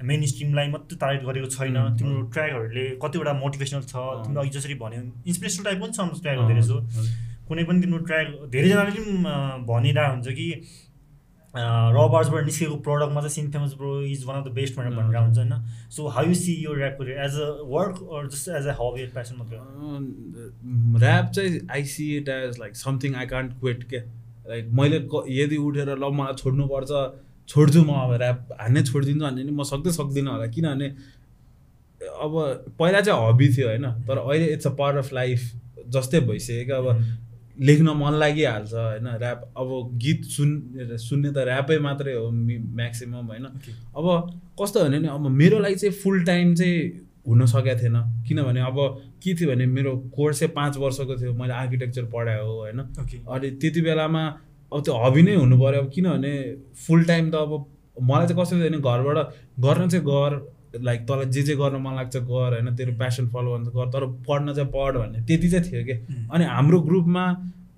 मेन स्ट्रिमलाई मात्रै टार्गेट गरेको छैन तिम्रो। ट्र्याकहरूले कतिवटा मोटिभेसनल छ। तिम्रो अघि जसरी भन्यो इन्सपिरेसनल टाइप पनि छ ट्र्याकहरू धेरै हजुर। कुनै पनि तिम्रो ट्र्याक धेरैजनाले पनि भनिरहेको हुन्छ कि रबार्सबाट निस्केको प्रडक्टमा चाहिँ Sin Famous bro is one of the best भनेर भनेर हुन्छ होइन? सो हाउ यु सी यो rap as a work or just as a hobby passion मात्रै? ऱ्याप चाहिँ I see it as like something I can't quit के? Like मैले यदि उठेर ल मलाई छोड्नुपर्छ छोड्छु म अब ऱ्याप हान्ने छोडिदिन्छु भने नि म सक्दै सक्दिनँ होला। किनभने अब पहिला चाहिँ हबी थियो होइन? तर अहिले it's a part of life जस्तै भइसक्यो क्या अब लेख्न मन लागिहाल्छ होइन? ऱ्याप अब गीत सुन् सुन्ने त ऱ्यापै मात्रै हो म्याक्सिमम् होइन? अब कस्तो हो भने नि अब मेरो लागि चाहिँ फुल टाइम चाहिँ हुन सकेको थिएन। किनभने अब के थियो भने मेरो कोर्स चाहिँ पाँच वर्षको थियो मैले आर्किटेक्चर पढाएको हो होइन? अनि त्यति बेलामा अब त्यो हबी नै हुनु पऱ्यो। अब किनभने फुल टाइम त अब मलाई चाहिँ कस्तो थियो भने घरबाट गर्न चाहिँ गर लाइक तँलाई जे जे गर्न मन लाग्छ गर होइन? तेरो प्यासन फलो गर्नु गर। तर पढ्न चाहिँ पढ भन्ने। त्यति चाहिँ थियो कि? अनि हाम्रो ग्रुपमा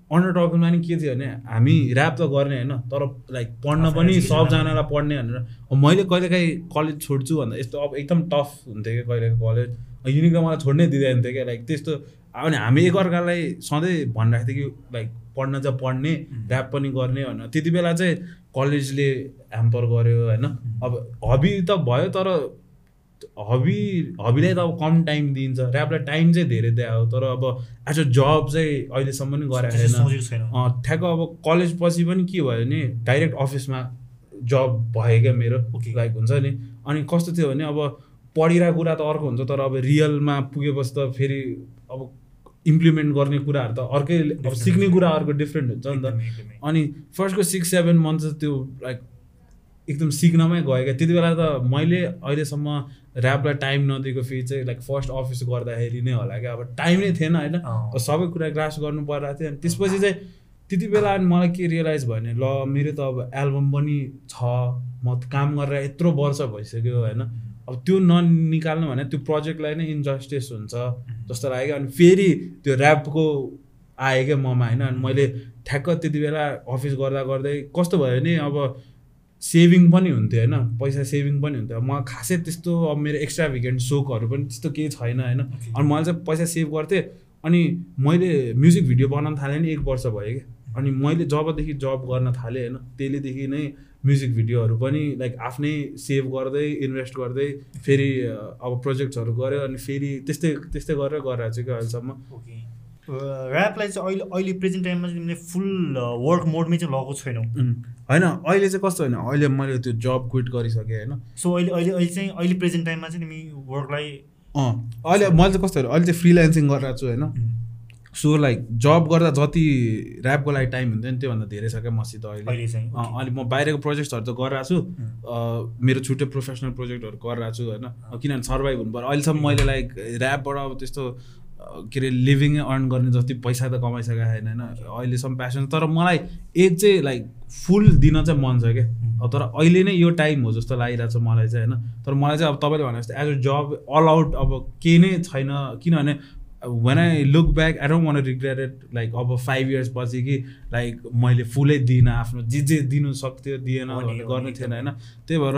अन्डर टपिकमा नि के थियो भने हामी ऱ्याप त गर्ने होइन? तर लाइक पढ्न पनि सबजनालाई पढ्ने भनेर। मैले कहिलेकाहीँ कलेज छोड्छु भन्दा यस्तो अब एकदम टफ हुन्थ्यो क्या कहिलेको कलेज युनिक त मलाई छोड्नै दिँदैन थियो क्या लाइक त्यस्तो। अनि हामी एकअर्कालाई सधैँ भनिरहेको थियो कि लाइक पढ्न चाहिँ पढ्ने ऱ्याप पनि गर्ने भनेर। त्यति बेला चाहिँ कलेजले ह्याम्पर गर्यो होइन? अब हबी त भयो तर हबी हबीलाई त अब कम टाइम दिन्छ ऱ्यापलाई टाइम चाहिँ धेरै दिए हो तर अब एज अ जब चाहिँ अहिलेसम्म पनि गरेको छैन ठ्याक्क अब कलेज पछि पनि के भयो भने डाइरेक्ट अफिसमा जब भयो क्या मेरो Okay. लाइक हुन्छ नि अनि कस्तो थियो भने अब पढिरहेको कुरा त अर्को हुन्छ तर अब रियलमा पुगेपछि त फेरि अब इम्प्लिमेन्ट गर्ने कुराहरू त अर्कै अब सिक्ने। कुरा अर्को डिफ्रेन्ट हुन्छ नि त। अनि फर्स्टको सिक्स सेभेन मन्थ त्यो लाइक एकदम सिक्नमै गयो क्या त्यति बेला त मैले अहिलेसम्म ऱ्यापलाई टाइम नदिएको फेरि चाहिँ लाइक फर्स्ट अफिस गर्दाखेरि नै होला क्या। अब टाइम नै थिएन होइन। सबै कुरा ग्रास गर्नु परिरहेको थियो। अनि त्यसपछि चाहिँ त्यति बेला अनि मलाई के रियलाइज भयो भने ल मेरो त अब एल्बम पनि छ। म काम गरेर यत्रो वर्ष भइसक्यो होइन। अब त्यो ननिकाल्नु भने त्यो प्रोजेक्टलाई नै इन्जस्टिस हुन्छ जस्तो लाग्यो। अनि फेरि त्यो ऱ्यापको आयो क्या ममा होइन। अनि मैले ठ्याक्क त्यति बेला अफिस गर्दा गर्दै कस्तो भयो भने अब सेभिङ पनि हुन्थ्यो होइन? पैसा सेभिङ पनि हुन्थ्यो। म खासै त्यस्तो अब मेरो एक्स्ट्रा भिकेन्ड सोकहरू पनि त्यस्तो केही छैन होइन? अनि मैले चाहिँ पैसा सेभ गर्थेँ। अनि मैले म्युजिक भिडियो बनाउन थालेँ नि एक वर्ष भयो कि अनि मैले जबदेखि जब गर्न थालेँ होइन? त्यसलेदेखि नै म्युजिक भिडियोहरू पनि लाइक आफ्नै सेभ गर्दै इन्भेस्ट गर्दै फेरि अब प्रोजेक्ट्सहरू गऱ्यो। अनि फेरि त्यस्तै त्यस्तै गरेर गरिरहेको छु कि अहिलेसम्म। ओके। ऱ्यापलाई चाहिँ अहिले अहिले प्रेजेन्ट टाइममा चाहिँ तिमीले फुल वर्क मोडमै चाहिँ लगाएको छैनौ। होइन अहिले चाहिँ कस्तो होइन? अहिले मैले त्यो जब क्विट गरिसकेँ होइन? सो अहिले अहिले अहिले चाहिँ अहिले प्रेजेन्ट टाइममा चाहिँ तिमी वर्कलाई अँ अहिले मैले चाहिँ कस्तो अहिले चाहिँ फ्रिल्यान्सिङ गरिरहेको छु होइन? सो लाइक जब गर्दा जति ऱ्यापको लागि टाइम हुन्थ्यो नि त्योभन्दा धेरै छ क्या मसित अहिले। अहिले म बाहिरको प्रोजेक्ट्सहरू त गरिरहेको छु। मेरो छुट्टै प्रोफेसनल प्रोजेक्टहरू गरिरहेको छु होइन? किनभने सर्भाइभ हुनु पऱ्यो अहिलेसम्म मैले लाइक ऱ्यापबाट अब त्यस्तो के अरे लिभिङै अर्न गर्ने जति पैसा त कमाइसकेको छैन होइन? अहिलेसम्म प्यासन तर मलाई एक चाहिँ लाइक फुल दिन चाहिँ मन छ क्या। तर अहिले नै यो टाइम हो जस्तो लागिरहेको छ मलाई चाहिँ होइन? तर मलाई चाहिँ अब तपाईँले भने जस्तो as a job all out अब केही नै छैन। किनभने when I look back I don't want regret it like अब फाइभ इयर्स पछि कि लाइक मैले फुलै दिइनँ आफ्नो जे जे दिनु सक्थ्यो दिएन गर्नु थिएन होइन? त्यही भएर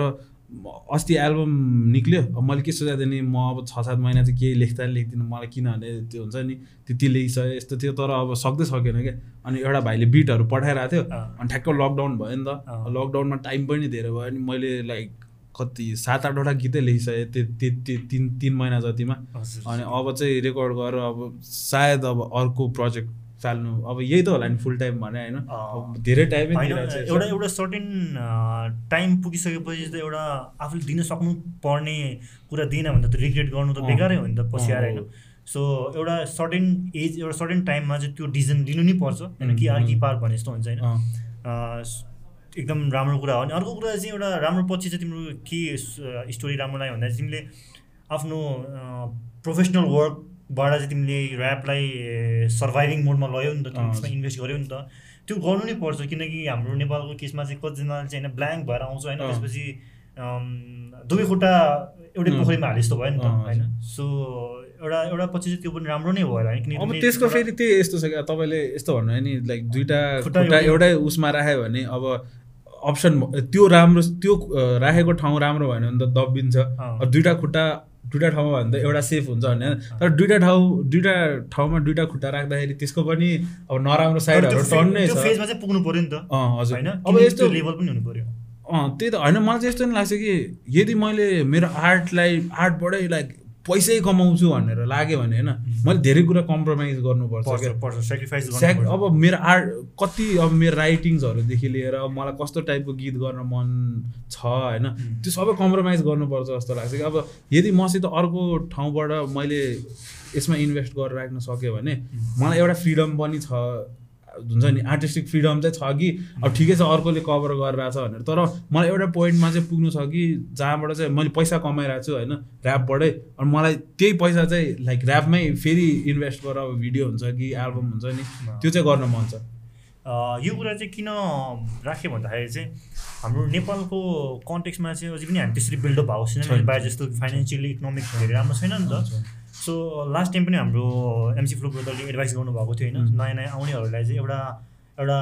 अस्ति एल्बम निक्ल्यो। अब मैले के सोचेको थिएँ नि म अब छ सात महिना चाहिँ केही लेख्दा नि लेख्दिनँ मलाई किनभने त्यो हुन्छ नि त्यति लेखिसक्यो यस्तो थियो तर अब सक्दै सकेन क्या। अनि एउटा भाइले बिटहरू पठाइरहेको थियो। अनि ठ्याक्क लकडाउन भयो नि त। लकडाउनमा टाइम पनि धेरै भयो अनि मैले लाइक कति सात आठवटा गीतै लेखिसकेँ त्यो त्यो त्यो तिन तिन महिना जतिमा। अनि अब चाहिँ रेकर्ड गरेर अब सायद अब अर्को प्रोजेक्ट फाल्नु अब यही त होला नि फुल टाइम भने होइन? धेरै टाइमै। एउटा एउटा सर्टेन टाइम पुगिसकेपछि त एउटा आफूले दिन सक्नु पर्ने कुरा दिएन भने त रिग्रेट गर्नु त। बेकारै हो नि त पछि आएर होइन? सो एउटा सर्टेन एज एउटा सर्टेन टाइममा चाहिँ त्यो डिसिजन लिनु नै पर्छ। होइन कि आर कि पार भने जस्तो हुन्छ होइन? एकदम राम्रो कुरा हो। अनि अर्को कुरा चाहिँ एउटा राम्रो पछि चाहिँ तिम्रो के स्टोरी राम्रो लाग्यो भन्दा तिमीले आफ्नो प्रोफेसनल वर्कबाट चाहिँ तिमीले ऱ्यापलाई सर्भाइभिङ मोडमा लयौ नि त। त्यसमा इन्भेस्ट गर्यौ नि त। त्यो गर्नु नै पर्छ किनकि हाम्रो नेपालको केसमा चाहिँ कतिजनाले चाहिँ होइन ब्ल्याङ्क भएर आउँछ होइन। त्यसपछि दुवै खुट्टा एउटै। पोखरीमा हाले जस्तो भयो नि त होइन? सो एउटा एउटा पछि चाहिँ त्यो पनि राम्रो नै भयो होला है, किनकि अब त्यसको फेरि त्यही यस्तो छ क्या तपाईँले यस्तो भन्नुभयो नि लाइक दुइटा खुट्टा एउटै- उसमा राख्यो भने अब अप्सन त्यो राम्रो त्यो राखेको ठाउँ राम्रो भएन भने त दबिन्छ। दुइटा खुट्टा दुइटा ठाउँमा भन्दा एउटा सेफ हुन्छ भने तर दुइटा ठाउँ दुइटा ठाउँमा दुइटा खुट्टा राख्दाखेरि त्यसको पनि अब नराम्रो साइडहरू टन्नै छ। पुग्नु पर्यो नि त। हजुर। होइन? अब यस्तो लेभल पनि हुनु पर्यो। अँ त्यही त। होइन मलाई चाहिँ यस्तो नि लाग्छ कि यदि मैले मेरो आर्टलाई आर्टबाटै लाइक पैसै कमाउँछु भनेर लाग्यो भने होइन मैले धेरै कुरा कम्प्रोमाइज गर्नुपर्छ पर्छ क्या। अब मेरो आर्ट कति अब मेरो राइटिङ्सहरूदेखि लिएर अब मलाई कस्तो टाइपको गीत गर्न मन छ होइन त्यो सबै कम्प्रोमाइज गर्नुपर्छ जस्तो लाग्छ कि। अब यदि मसित अर्को ठाउँबाट मैले यसमा इन्भेस्ट गरेर राख्न सक्यो भने मलाई एउटा फ्रिडम पनि छ। हुन्छ नि आर्टिस्टिक फ्रिडम चाहिँ छ कि? अब ठिकै छ अर्कोले कभर गरिरहेछ भनेर। तर मलाई एउटा पोइन्टमा चाहिँ पुग्नु छ कि जहाँबाट चाहिँ मैले पैसा कमाइरहेको छु होइन ऱ्यापबाटै अनि मलाई त्यही पैसा चाहिँ लाइक ऱ्यापमै फेरि इन्भेस्ट गरेर अब भिडियो हुन्छ कि एल्बम हुन्छ नि त्यो चाहिँ गर्न मन छ। यो कुरा चाहिँ किन राख्यो भन्दाखेरि चाहिँ हाम्रो नेपालको कन्टेक्समा चाहिँ अझै पनि हामी त्यसरी बिल्डअप भएको छैन। छैन। बाहिर जस्तो फाइनेन्सियली इकोनोमिक धेरै राम्रो छैन नि त। सो लास्ट टाइम पनि हाम्रो एमसी फ्लो ब्रदरले एडभाइस गर्नुभएको थियो होइन। नयाँ नयाँ आउनेहरूलाई चाहिँ एउटा एउटा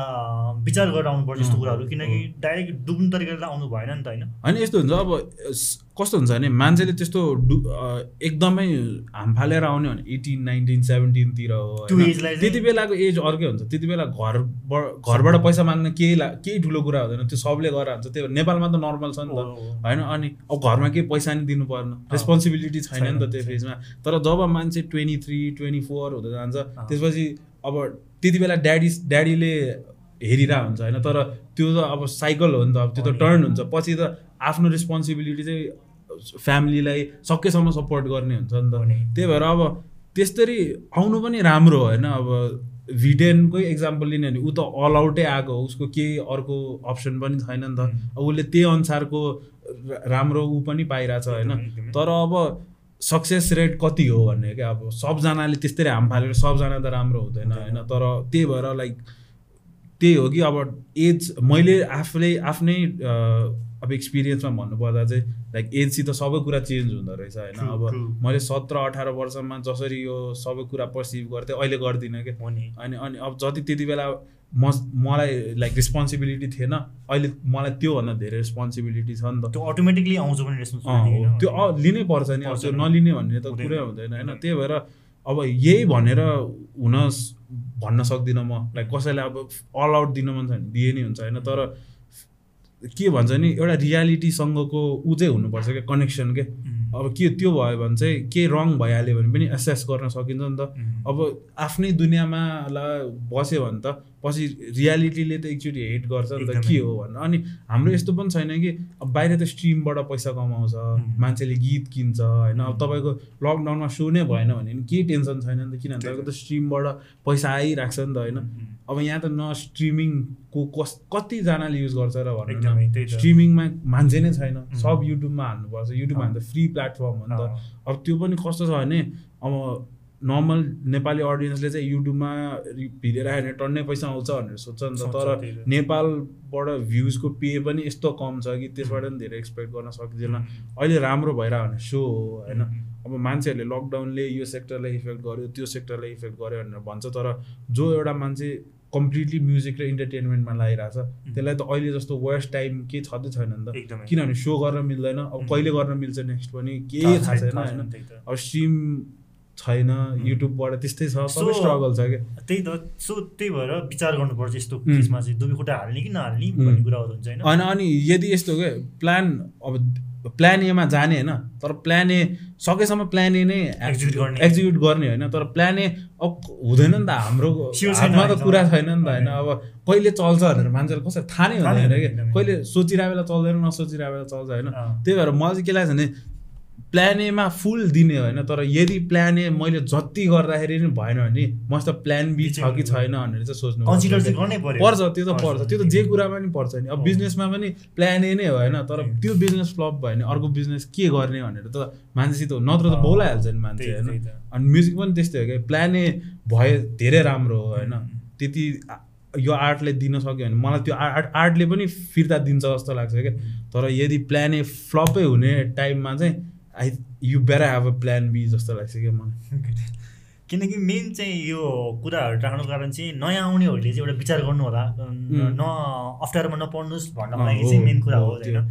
विचार गरेर आउनुपर्छ यस्तो कुराहरू। किनकि डाइरेक्ट डुब्नु तरिकाले त आउनु भएन नि त होइन? होइन यस्तो हुन्छ। अब कस्तो हुन्छ भने मान्छेले त्यस्तो डु एकदमै हाम फालेर आउने भने एटिन नाइन्टिन सेभेन्टिनतिर हो त्यति बेलाको एज अर्कै हुन्छ। त्यति बेला घर घरबाट पैसा माग्न केही ला केही ठुलो कुरा हुँदैन। त्यो सबले गरेर हुन्छ। त्यो नेपालमा त नर्मल छ नि त। होइन अनि अब घरमा केही पैसा नि दिनु पर्न। रेस्पोन्सिबिलिटी छैन नि त त्यो फेजमा। तर जब मान्छे ट्वेन्टी थ्री ट्वेन्टी फोर हुँदै जान्छ। त्यसपछि अब त्यति बेला ड्याडी ड्याडीले हेरिरहेको हुन्छ होइन? तर त्यो त अब साइकल हो नि त अब त्यो त। टर्न हुन्छ। पछि त आफ्नो रेस्पोन्सिबिलिटी चाहिँ फ्यामिलीलाई सकेसम्म सपोर्ट गर्ने हुन्छ नि। त। त्यही भएर अब त्यस्तरी आउनु पनि राम्रो होइन? अब भिडेनकै इक्जाम्पल लिने भने ऊ त अल आउटै आएको हो उसको केही अर्को अप्सन पनि छैन नि त। अब उसले त्यही अनुसारको राम्रो ऊ पनि पाइरहेछ होइन। तर अब सक्सेस रेट कति हो भन्ने क्या? अब सबजनाले त्यस्तै हाम फालेर सबजना त राम्रो हुँदैन होइन? तर त्यही भएर लाइक त्यही हो कि अब एज मैले आफूले आफ्नै अब एक्सपिरियन्समा भन्नुपर्दा चाहिँ लाइक एजसित सबै कुरा चेन्ज हुँदो रहेछ होइन? अब. मैले सत्र अठार वर्षमा जसरी यो सबै कुरा पर्सिभ गर्थेँ अहिले गर्दिनँ क्या। अनि अनि अब जति त्यति बेला म मलाई लाइक रेस्पोन्सिबिलिटी थिएन। अहिले मलाई त्योभन्दा धेरै रेस्पोन्सिबिलिटी छ नि त। त्यो अटोमेटिकली आउँछ पनि। त्यो लिनै पर्छ नि। अब त्यो। नलिने भन्ने त। कुरै हुँदैन होइन। त्यही भएर अब यही भनेर हुन भन्न सक्दिनँ म। लाइक कसैलाई अब अल आउट दिन मन छ भने दिए नि हुन्छ होइन। तर के भन्छ नि एउटा रियालिटीसँगको ऊ चाहिँ हुनुपर्छ क्या कनेक्सन के। अब के त्यो भयो भने चाहिँ के रङ भइहाल्यो भने पनि एसेस गर्न सकिन्छ नि त। अब आफ्नै दुनियाँमा ला बस्यो भने त पछि रियालिटीले त एकचोटि हेट गर्छ नि त। के हो भनेर अनि हाम्रो यस्तो पनि छैन कि अब बाहिर त स्ट्रिमबाट पैसा कमाउँछ. मान्छेले गीत किन्छ होइन अब तपाईँको लकडाउनमा सो नै भएन भने नि केही टेन्सन छैन नि त किनभने त। तपाईँको त स्ट्रिमबाट पैसा आइरहेको छ नि त होइन अब यहाँ त न स्ट्रिमिङको कस कतिजनाले युज गर्छ र भन्नु त। स्ट्रिमिङमा मान्छे नै छैन सब युट्युबमा हाल्नुपर्छ युट्युबमा। हाल्दा फ्री प्लेटफर्म हो नि त अब त्यो पनि कस्तो छ भने अब नर्मल नेपाली अडियन्सले चाहिँ युट्युबमा भिडियो राख्यो भने टन्नै पैसा आउँछ भनेर सोध्छ नि त। तर। नेपालबाट भ्युजको पे पनि यस्तो कम छ कि त्यसबाट पनि धेरै एक्सपेक्ट गर्न सकिँदैन। अहिले राम्रो भइरह्यो भने सो हो होइन। अब मान्छेहरूले लकडाउनले यो सेक्टरलाई इफेक्ट गर्यो त्यो सेक्टरलाई इफेक्ट गर्यो भनेर भन्छ। तर जो एउटा मान्छे कम्प्लिटली म्युजिक र इन्टरटेनमेन्टमा लागिरहेछ त्यसलाई त अहिले जस्तो वर्स्ट टाइम केही छँदै छैन नि त। किनभने सो गर्न मिल्दैन। अब. कहिले गर्न मिल्छ नेक्स्ट पनि केही थाहा छैन होइन। अब स्ट्रिम छैन युट्युबबाट त्यस्तै छ सबै स्ट्रगल छ क्या त्यही त सो त्यही भएर विचार गर्नुपर्छ यस्तो. केसमा चाहिँ दुबी खुट्टा हाल्ने कि नहाल्ने. भन्ने कुराहरू हुन्छ होइन होइन अनि यदि यस्तो के प्लान अब प्लान एमा जाने होइन तर प्लान ए सकेसम्म प्लान ए नै Execute गर्ने। एक्जिक्युट गर्ने होइन तर प्लान ए अब हुँदैन नि त हाम्रो हातमा त। कुरा छैन नि त होइन अब कहिले चल्छ भनेर मान्छेले कसरी थाहा नै हुँदैन हुँदैन कि एकदमै। कहिले सोचिरहेको बेला चल्दैन नसोचिरहेको बेला चल्छ होइन। त्यही भएर मलाई चाहिँ के लाग्छ भने प्लान एमा फुल दिने होइन तर यदि प्लान ए मैले जति गर्दाखेरि नि भएन भने मसित प्लान बी छ कि छैन भनेर चाहिँ सोच्नु पर्छ। त्यो त पर्छ, त्यो त जे कुरामा नि पर्छ नि। अब। बिजनेसमा पनि प्लान ए नै हो होइन तर। त्यो बिजनेस फ्लप भयो भने अर्को बिजनेस के गर्ने भनेर त मान्छेसित नत्र त बोलाइहाल्छ नि मान्छे होइन। अनि म्युजिक पनि त्यस्तै हो क्या प्लान ए भए धेरै राम्रो हो होइन. त्यति यो आर्टलाई दिन सक्यो भने मलाई त्यो आर्ट आर्टले पनि फिर्ता दिन्छ जस्तो लाग्छ क्या। तर यदि प्लान ए फ्लपै हुने टाइममा चाहिँ I you better have a plan B जस्तो लाग्छ क्या मलाई। किनकि मेन चाहिँ यो कुराहरू राख्नुको कारण चाहिँ नयाँ आउनेहरूले चाहिँ एउटा विचार गर्नु होला। न- अप्ठ्यारोमा नपर्नुहोस् भन्नको लागि चाहिँ मेन कुरा हो। होइन?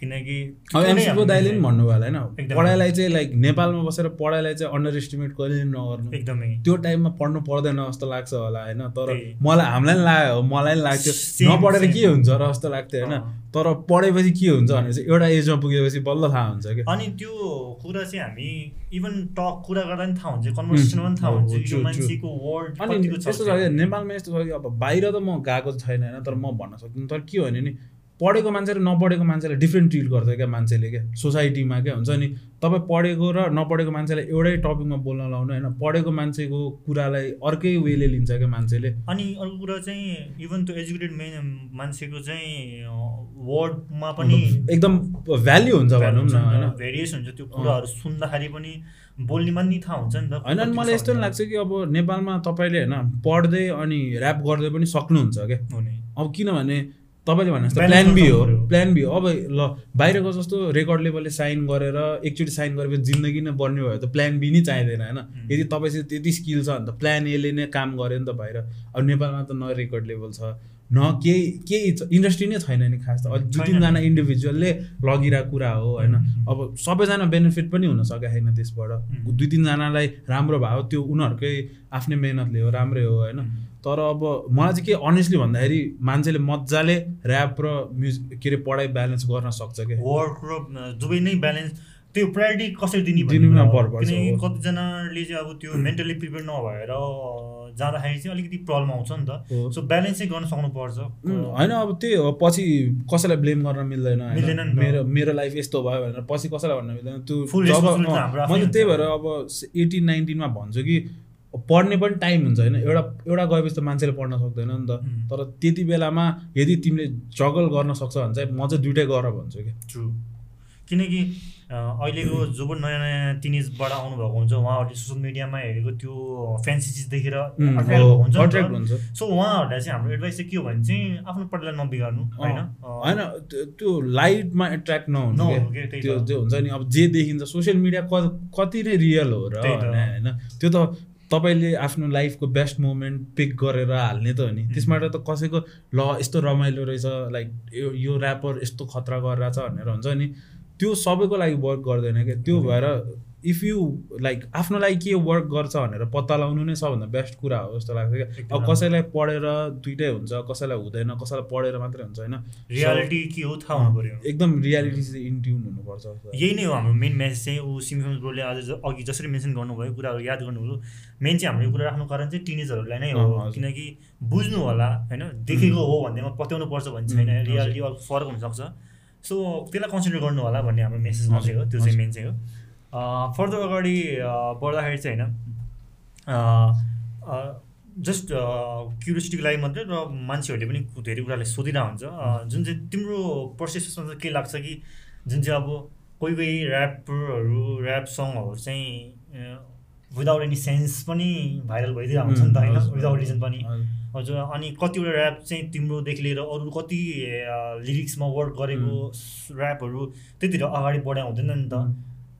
किनकि दाइले पनि भन्नुभयो होला होइन। पढाइलाई चाहिँ लाइक नेपालमा बसेर पढाइलाई चाहिँ अन्डर एस्टिमेट कहिले नगर्नु। एकदमै। त्यो टाइममा पढ्नु पर्दैन जस्तो लाग्छ होला होइन? तर। मलाई हामीलाई पनि लाग्यो मलाई पनि लाग्थ्यो। नपढेर. के हुन्छ र जस्तो लाग्थ्यो होइन। तर पढेपछि के हुन्छ भने चाहिँ एउटा एजमा पुगेपछि बल्ल थाहा हुन्छ कि अनि त्यो कुरा चाहिँ हामी इभन टक कुरा गर्दा पनि थाहा हुन्छ कन्भर्सेसनमा पनि थाहा हुन्छ अनि यस्तो छ नेपालमा यस्तो छ कि अब बाहिर त म गएको छैन होइन? तर म भन्न सक्दिनँ। तर के भने नि पढेको मान्छे र नपढेको मान्छेलाई डिफ्रेन्ट ट्रिट गर्छ क्या मान्छेले क्या? सोसाइटीमा क्या? हुन्छ नि? तपाईँ पढेको र नपढेको मान्छेलाई एउटै टपिकमा बोल्न लाउनु होइन। पढेको मान्छेको कुरालाई अर्कै वेले लिन्छ क्या मान्छेले। अनि अर्को कुरा चाहिँ इभन त्यो एजुकेटेड मेन मान्छेको चाहिँ वर्डमा पनि एकदम भ्याल्यु हुन्छ भनौँ न होइन। भेरिएस हुन्छ। त्यो कुराहरू सुन्दाखेरि पनि बोल्नेमा नि थाहा हुन्छ नि त। होइन अनि मलाई यस्तो लाग्छ कि अब नेपालमा तपाईँले होइन पढ्दै अनि ऱ्याप गर्दै पनि सक्नुहुन्छ क्या। अब किनभने तपाईँले भने जस्तो Balance प्लान बी हो। प्लान बी हो। अब ल बाहिरको जस्तो रेकर्ड लेभलले साइन गरेर एकचोटि साइन गरेपछि जिन्दगी नै बन्ने भयो त प्लान बी नै चाहिँदैन होइन? यदि तपाईँसँग त्यति स्किल छ भने त प्लान एले नै काम गर्यो नि त बाहिर। अब नेपालमा त न रेकर्ड लेभल छ न केही केही इन्डस्ट्री नै छैन नि खास त। अब दुई। तिनजना इन्डिभिजुअलले लगिरहेको कुरा हो होइन? अब सबैजना बेनिफिट पनि हुन सकेको छैन त्यसबाट. दुई तिनजनालाई राम्रो भयो त्यो उनीहरूकै आफ्नै मेहनतले हो राम्रै हो होइन? तर अब मलाई चाहिँ के अनेस्टली भन्दाखेरि मान्छेले मजाले ऱ्याप र म्युजिक के अरे पढाइ ब्यालेन्स गर्न सक्छ क्या वर्क र दुवै नै ब्यालेन्स त्यो प्रायोरिटी कसरी दिने दिनुमा पर्छ, किनकि। कतिजनाले चाहिँ अब त्यो मेन्टली प्रिपेयर नभएर जाँदाखेरि चाहिँ अलिकति प्रब्लम आउँछ नि त। सो ब्यालेन्स चाहिँ गर्न सक्नुपर्छ होइन अब त्यही हो पछि कसैलाई ब्लेम गर्न मिल्दैन? मिल्दैन। मेरो मेरो लाइफ यस्तो भयो भनेर पछि कसैलाई भन्न मिल्दैन त्यो मैले त्यही। भएर अब एटिन नाइन्टिनमा भन्छु कि पढ्ने पनि टाइम हुन्छ होइन? एउटा एउटा गएपछि त मान्छेले पढ्न सक्दैन नि त. तर त्यति बेलामा यदि तिमीले स्ट्रगल गर्न सक्छ भने चाहिँ म चाहिँ दुइटै गर भन्छु कि ट्रु किनकि अहिलेको जो पनि नयाँ नयाँ टिनेजबाट आउनुभएको हुन्छ उहाँहरूले सोसियल मिडियामा हेरेको त्यो फ्यान्सी चिज देखेर हुन्छ सो उहाँहरूलाई चाहिँ हाम्रो एडभाइस चाहिँ के हो भने चाहिँ आफ्नो पढाइलाई नबिगार्नु होइन? होइन त्यो- लाइटमा एट्र्याक्ट नहुनु त्यो। त्यो हुन्छ नि अब जे देखिन्छ सोसियल मिडिया कति नै रियल हो र होइन? त्यो त तपाईँले आफ्नो लाइफको बेस्ट मोमेन्ट पिक गरेर हाल्ने त हो नि। त्यसबाट त कसैको ल यस्तो रमाइलो रहेछ लाइक यो यो ऱ्यापर यस्तो खतरा गरिरहेछ भनेर हुन्छ नि। त्यो सबैको लागि वर्क गर्दैन क्या। त्यो भएर इफ यु लाइक आफ्नो लागि के वर्क गर्छ भनेर पत्ता लगाउनु नै सबभन्दा बेस्ट कुरा हो जस्तो लाग्छ क्या। अब कसैलाई पढेर दुइटै हुन्छ कसैलाई हुँदैन कसैलाई पढेर मात्रै हुन्छ होइन। रियालिटी के हो थाहा हुनु पऱ्यो। एकदम रियालिटी चाहिँ इन्ट्युन हुनुपर्छ। यही नै हो हाम्रो मेन मेसेज चाहिँ ऊ सिमफिम ब्रोले आज अघि जसरी मेन्सन गर्नुभयो कुराहरू याद गर्नुभयो मेन चाहिँ हाम्रो यो कुरा राख्नु कारण चाहिँ टिनेजहरूलाई नै हो। किनकि बुझ्नु होला होइन? देखेको हो भन्नेमा पत्याउनु पर्छ भन्ने छैन। रियालिटी अलिक फरक हुनसक्छ। सो त्यसलाई कन्सिडर गर्नु होला भन्ने हाम्रो मेसेज मात्रै हो। त्यो चाहिँ मेन चाहिँ हो। फर्दर अगाडि बढ्दाखेरि चाहिँ होइन जस्ट क्युरियोसिटीको लागि मात्रै र मान्छेहरूले पनि धेरै कुराले सोधिरहेको हुन्छ जुन चाहिँ तिम्रो प्रोसेसमा चाहिँ के लाग्छ कि जुन चाहिँ अब कोही कोही ऱ्यापरहरू ऱ्याप सङहरू चाहिँ विदाउट एनी सेन्स पनि भाइरल भइदिरहेको हुन्छ नि त होइन विदाउट रिजन पनि। हजुर। अनि कतिवटा ऱ्याप चाहिँ तिम्रोदेखि लिएर अरू कति लिरिक्समा वर्क गरेको ऱ्यापहरू त्यतिर अगाडि बढाइ हुँदैन नि त।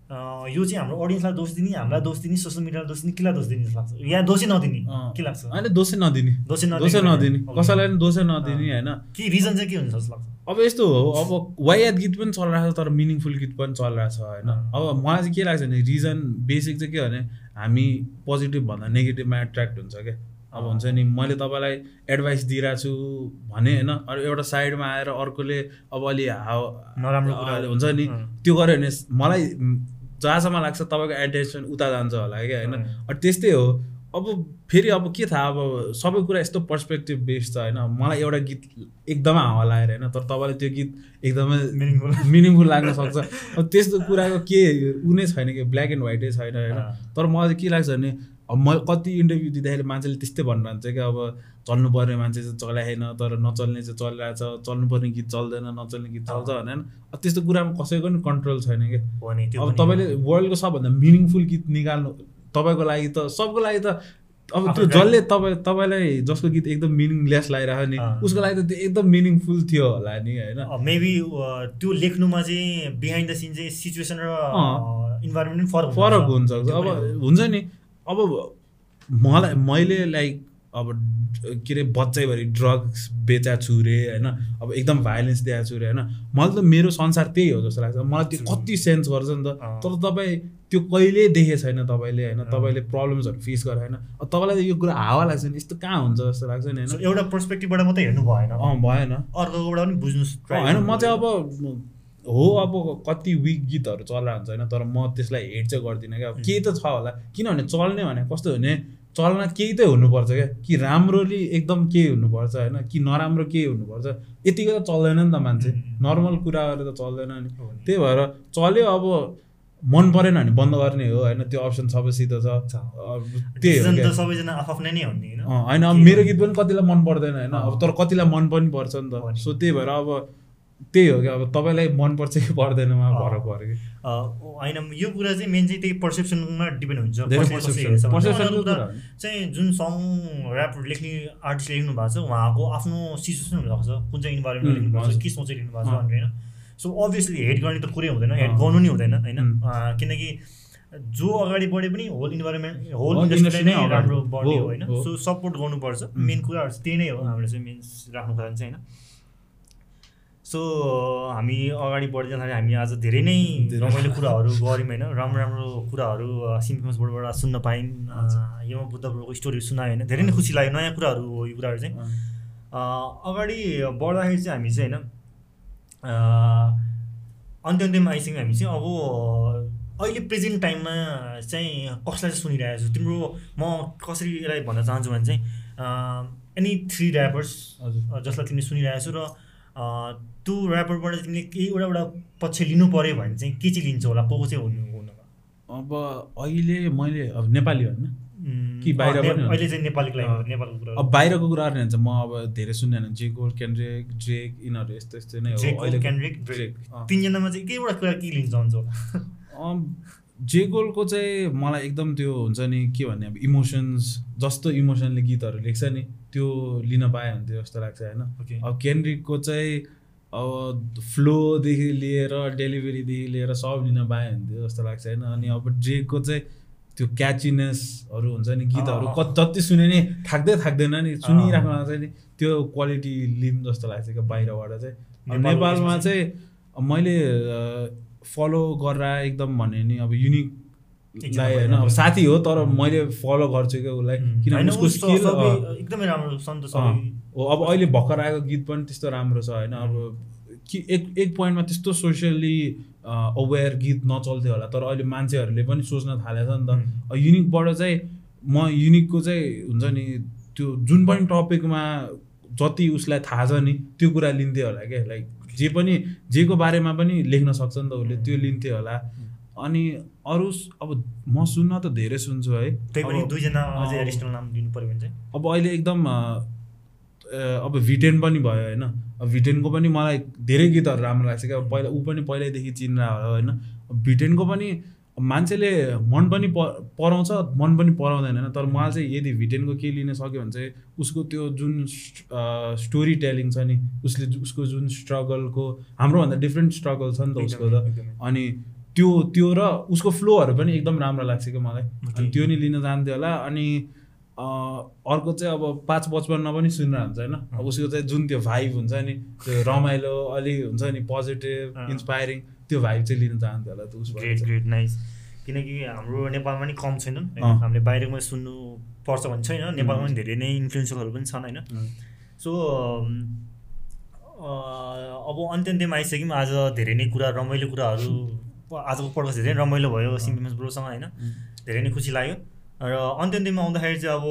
यो चाहिँ हाम्रो अडियन्सलाई दोष दिने हामीलाई दोष दिने सोसियल मिडियालाई दोष दिने केलाई दोष दिने जस्तो लाग्छ? यहाँ दोषै नदिने। के लाग्छ? होइन दोषै नदिने। दोषै नदिने दोषै नदिने. कसैलाई पनि दोषै नदिने होइन? के रिजन चाहिँ के हुन्छ जस्तो लाग्छ? अब यस्तो हो अब वायात गीत पनि चलिरहेको छ तर मिनिङफुल गीत पनि चलिरहेको छ होइन? अब मलाई चाहिँ के लाग्छ भने रिजन बेसिक चाहिँ के भने हामी पोजिटिभ भन्दा नेगेटिभमा एट्र्याक्ट हुन्छ क्या? अब हुन्छ नि मैले तपाईँलाई एडभाइस दिइरहेको छु भने होइन? अरू एउटा साइडमा आएर अर्कोले अब अलि हाव नराम्रो हुन्छ नि। त्यो गऱ्यो भने मलाई जहाँसम्म लाग्छ तपाईँको एटेन्सन उता जान्छ होला क्या होइन। अनि त्यस्तै हो। अब फेरि अब के थाहा अब सबै कुरा यस्तो पर्सपेक्टिभ बेस्ड छ होइन। मलाई एउटा गीत एकदमै हावा लागेर होइन तर तपाईँलाई त्यो गीत एकदमै मिनिङफुल मिनिङफुल लाग्न सक्छ। अब त्यस्तो कुराको के उ नै छैन कि ब्ल्याक एन्ड व्हाइटै छैन होइन। तर मलाई चाहिँ के लाग्छ भने अब म कति इन्टरभ्यू दिँदाखेरि मान्छेले त्यस्तै भनिरहन्छ क्या अब चल्नुपर्ने मान्छे चाहिँ चलाएन तर नचल्ने चाहिँ चलिरहेछ चल्नुपर्ने गीत चल्दैन नचल्ने गीत चल्छ भने होइन अब त्यस्तो कुरामा कसैको पनि कन्ट्रोल छैन कि? अब तपाईँले वर्ल्डको सबभन्दा मिनिङफुल गीत निकाल्नु तपाईँको लागि त सबको लागि त अब त्यो जसले तपाईँ तपाईँलाई जसको गीत एकदम मिनिङलेस लागिरहेको नि। उसको लागि त त्यो एकदम मिनिङफुल थियो होला नि होइन? मेबी त्यो लेख्नुमा चाहिँ बिहाइन्ड द सिन चाहिँ सिचुएसन र। इन्भाइरोमेन्ट फरक फरक हुनसक्छ। हुन्छ अब। हुन्छ नि। अब मलाई मैले लाइक अब के अरे बच्चैभरि ड्रग्स बेचा छु रे होइन? अब एकदम भाइलेन्स दिएको छु रे होइन? मलाई त मेरो संसार त्यही हो जस्तो लाग्छ। मलाई त्यो कति सेन्स गर्छ नि त। तर तपाईँ त्यो कहिले देखेको छैन तपाईँले होइन? तपाईँले प्रब्लम्सहरू फेस गरेर होइन तपाईँलाई त यो कुरा हावा लाग्छ नि। यस्तो कहाँ हुन्छ जस्तो लाग्छ नि होइन? एउटा पर्सपेक्टिभबाट मात्रै हेर्नु भएन। अँ भएन। अर्कोबाट पनि बुझ्नु होइन म चाहिँ अब हो अब कति विक गीतहरू चल्ला हुन्छ होइन? तर म त्यसलाई हेट चाहिँ गर्दिनँ क्या। अब केही त छ होला। किनभने चल्ने भने कस्तो भने चल्न केही त हुनुपर्छ क्या? कि राम्रोली एकदम केही हुनुपर्छ होइन? कि नराम्रो केही हुनुपर्छ? यतिको त चल्दैन नि त मान्छे. नर्मल कुराहरू त चल्दैन नि। त्यही भएर चल्यो अब मन परेन भने बन्द गर्ने हो होइन? त्यो अप्सन सबैसित छ। त्यही होइन? अब मेरो गीत पनि कतिलाई मन पर्दैन होइन? अब तर कतिलाई मन पनि पर्छ नि त। सो त्यही भएर अब त्यही हो क्या अब तपाईँलाई मन पर्छ कि पर्दैनमा। फरक पऱ्यो कि। होइन यो कुरा चाहिँ मेन चाहिँ त्यही पर्सेप्सनमा डिपेन्ड हुन्छ। को। चाहिँ जुन सङ ऱ्याप लेख्ने आर्टिस्ट लेख्नु भएको छ उहाँको आफ्नो सिचुएसन हुनसक्छ कुन चाहिँ इन्भाइरोमेन्टमा उम्, लेख्नु भएको छ। के सोचेर लेख्नु भएको छ। भनेर। होइन सो अभियसली हेट गर्ने त कुरै हुँदैन हेट। गर्नु नै हुँदैन होइन? किनकि जो अगाडि बढे पनि होल इन्भाइरोमेन्ट होल इन्डस्ट्री नै राम्रो हो, होइन। सो सपोर्ट गर्नुपर्छ। मेन कुराहरू चाहिँ त्यही नै हो हाम्रो चाहिँ मेन राख्नु कारण चाहिँ होइन? सो हामी अगाडि बढ्दै जाँदाखेरि हामी आज धेरै नै। रमाइलो कुराहरू गऱ्यौँ होइन। राम्रो राम्रो कुराहरू सिम्पम्स बोर्डबाट सुन्न पायौँ यमा बुद्ध ब्रोको स्टोरी सुनायो होइन। धेरै नै खुसी लाग्यो नयाँ कुराहरू हो यो कुराहरू चाहिँ। अगाडि बढ्दाखेरि चाहिँ हामी चाहिँ होइन अन्त्य अन्त्यमा आइसक्यौँ हामी चाहिँ। अब अहिले प्रेजेन्ट टाइममा चाहिँ कसलाई चाहिँ सुनिरहेको छु? तिम्रो म कसरी यसलाई भन्न चाहन्छु भने चाहिँ एनी थ्री ऱ्यापर्स हजुर। जसलाई तिमीले सुनिरहेको छौ र त्यो ऱ्यापरबाट तिमीले केही एउटा एउटा पक्ष लिनु पऱ्यो भने चाहिँ के चाहिँ लिन्छौ होला? को को चाहिँ हुनु हुनु अब अहिले मैले अब नेपाली होइन। कि बाहिर? अहिले चाहिँ नेपालीको लागि। नेपालको कुरा अब बाहिरको कुराहरू भने चाहिँ म अब धेरै सुन्दैन। जे गोल केन्द्रिक ड्रेक यिनीहरू यस्तो यस्तो नै हो क्यान्ड्रिक। तिनजनामा चाहिँ एउटा कुरा के लिन चाहन्छौ होला? जे गोलको चाहिँ मलाई एकदम त्यो हुन्छ नि के भन्ने अब इमोसन्स जस्तो इमोसनले गीतहरू लेख्छ नि त्यो लिन पाए हुन्थ्यो जस्तो लाग्छ होइन? अब केन्द्रिकको चाहिँ अब फ्लोदेखि लिएर डेलिभरीदेखि लिएर सब लिन पाए हुन्थ्यो जस्तो लाग्छ होइन? अनि अब ड्रेकको चाहिँ त्यो क्याचिनेसहरू हुन्छ नि गीतहरू। कति जति सुने नि थाक्दै थाक्दैन नि सुनिराख्न चाहिँ नि त्यो क्वालिटी लिम जस्तो लाग्छ क्या बाहिरबाट चाहिँ। नेपालमा चाहिँ। मैले फलो गरेर एकदम भने नि अब युनिक होइन। अब साथी हो तर मैले फलो गर्छु क्या उसलाई होइन, किनभने उसको उस स्किल एकदमै राम्रो सबै। हो अब अहिले भर्खर आएको गीत पनि त्यस्तो राम्रो छ होइन। अब कि एक एक पोइन्टमा त्यस्तो सोसियली अवेर गीत नचल्थ्यो होला तर अहिले मान्छेहरूले पनि सोच्न थालेछ नि त। युनिकबाट चाहिँ म युनिकको चाहिँ हुन्छ नि त्यो जुन पनि टपिकमा जति उसलाई थाहा छ नि त्यो कुरा लिन्थ्यो होला क्या लाइक जे पनि जेको बारेमा पनि लेख्न सक्छ नि त उसले त्यो लिन्थ्यो होला। अनि अरू अब म सुन्न त धेरै सुन्छु है। त्यही पनि दुईजना। एडिसनल नाम दिनु पऱ्यो भने चाहिँ। अब अहिले एकदम अब भिटेन पनि भयो होइन। अब भिटेनको पनि मलाई धेरै गीतहरू राम्रो लाग्छ क्या। पहिला ऊ पनि पहिल्यैदेखि चिन्न हो होइन। भिटेनको पनि मान्छेले मन पनि प पराउँछ मन पनि पराउँदैन होइन। तर मलाई चाहिँ यदि भिटेनको के लिन सक्यो भने चाहिँ उसको त्यो जुन स्टोरी टेलिङ छ नि उसले उसको जुन स्ट्रगलको हाम्रोभन्दा डिफ्रेन्ट स्ट्रगल छ नि त उसको त। अनि त्यो त्यो र उसको फ्लोहरू पनि एकदम राम्रो लाग्छ क्या मलाई. अनि त्यो नि लिन जान्थ्यो होला। अनि अर्को चाहिँ अब पाँच पचपन्नमा पनि सुनेर हुन्छ होइन। अब उसको चाहिँ जुन त्यो भाइब हुन्छ नि त्यो रमाइलो अलि हुन्छ नि पोजिटिभ अँ। त्यो भाइब चाहिँ लिन चाहन्थ्यो होला त उसबाट ग्रेट। ग्रेट नाइस किनकि हाम्रो नेपालमा नि कम छैनन्। हामीले बाहिरको सुन्नु पर्छ भने छैन नेपालमा पनि धेरै नै इन्फ्लुएन्सरहरू पनि छन् होइन। सो अब अन्त्य अन्त्यमा आइसक्यौँ आज धेरै नै कुरा रमाइलो कुराहरू आजको पड्कास्ट धेरै नै रमाइलो भयो सिम्पिमस ब्रोसँग होइन? धेरै नै खुसी लाग्यो। र अन्त्य अन्त्यमा आउँदाखेरि चाहिँ अब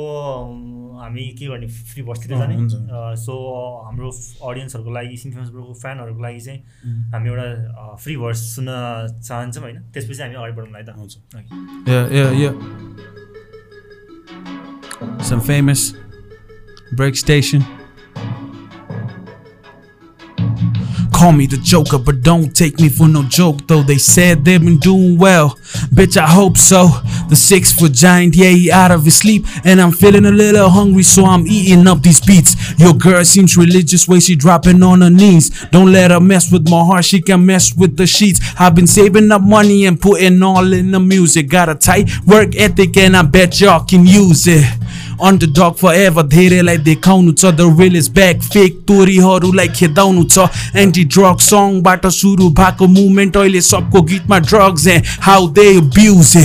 हामी के गर्ने फ्री बसतिर जाने। सो हाम्रो अडियन्सहरूको लागि ब्रोको फ्यानहरूको लागि चाहिँ. हामी एउटा फ्री भर्स सुन्न चाहन्छौँ होइन त्यसपछि हामी अगाडि बढौँला है त हुन्छ. Some famous break station. Call me the Joker, but don't take me for no joke. Though they said they've been doing well, bitch, I hope so. The six foot giant, yeah, he out of his sleep, and I'm feeling a little hungry, so I'm eating up these beats. Your girl seems religious, way she dropping on her knees. Don't let her mess with my heart, she can mess with the sheets. I've been saving up money and putting all in the music. Got a tight work ethic, and I bet y'all can use it. Underdog forever धेरैलाई देखाउनु छ. The well is back fake तोरीहरूलाई खेदाउनु छ. Anti drug सङबाट सुरु भएको movement अहिले सबको गीतमा drugs A how they views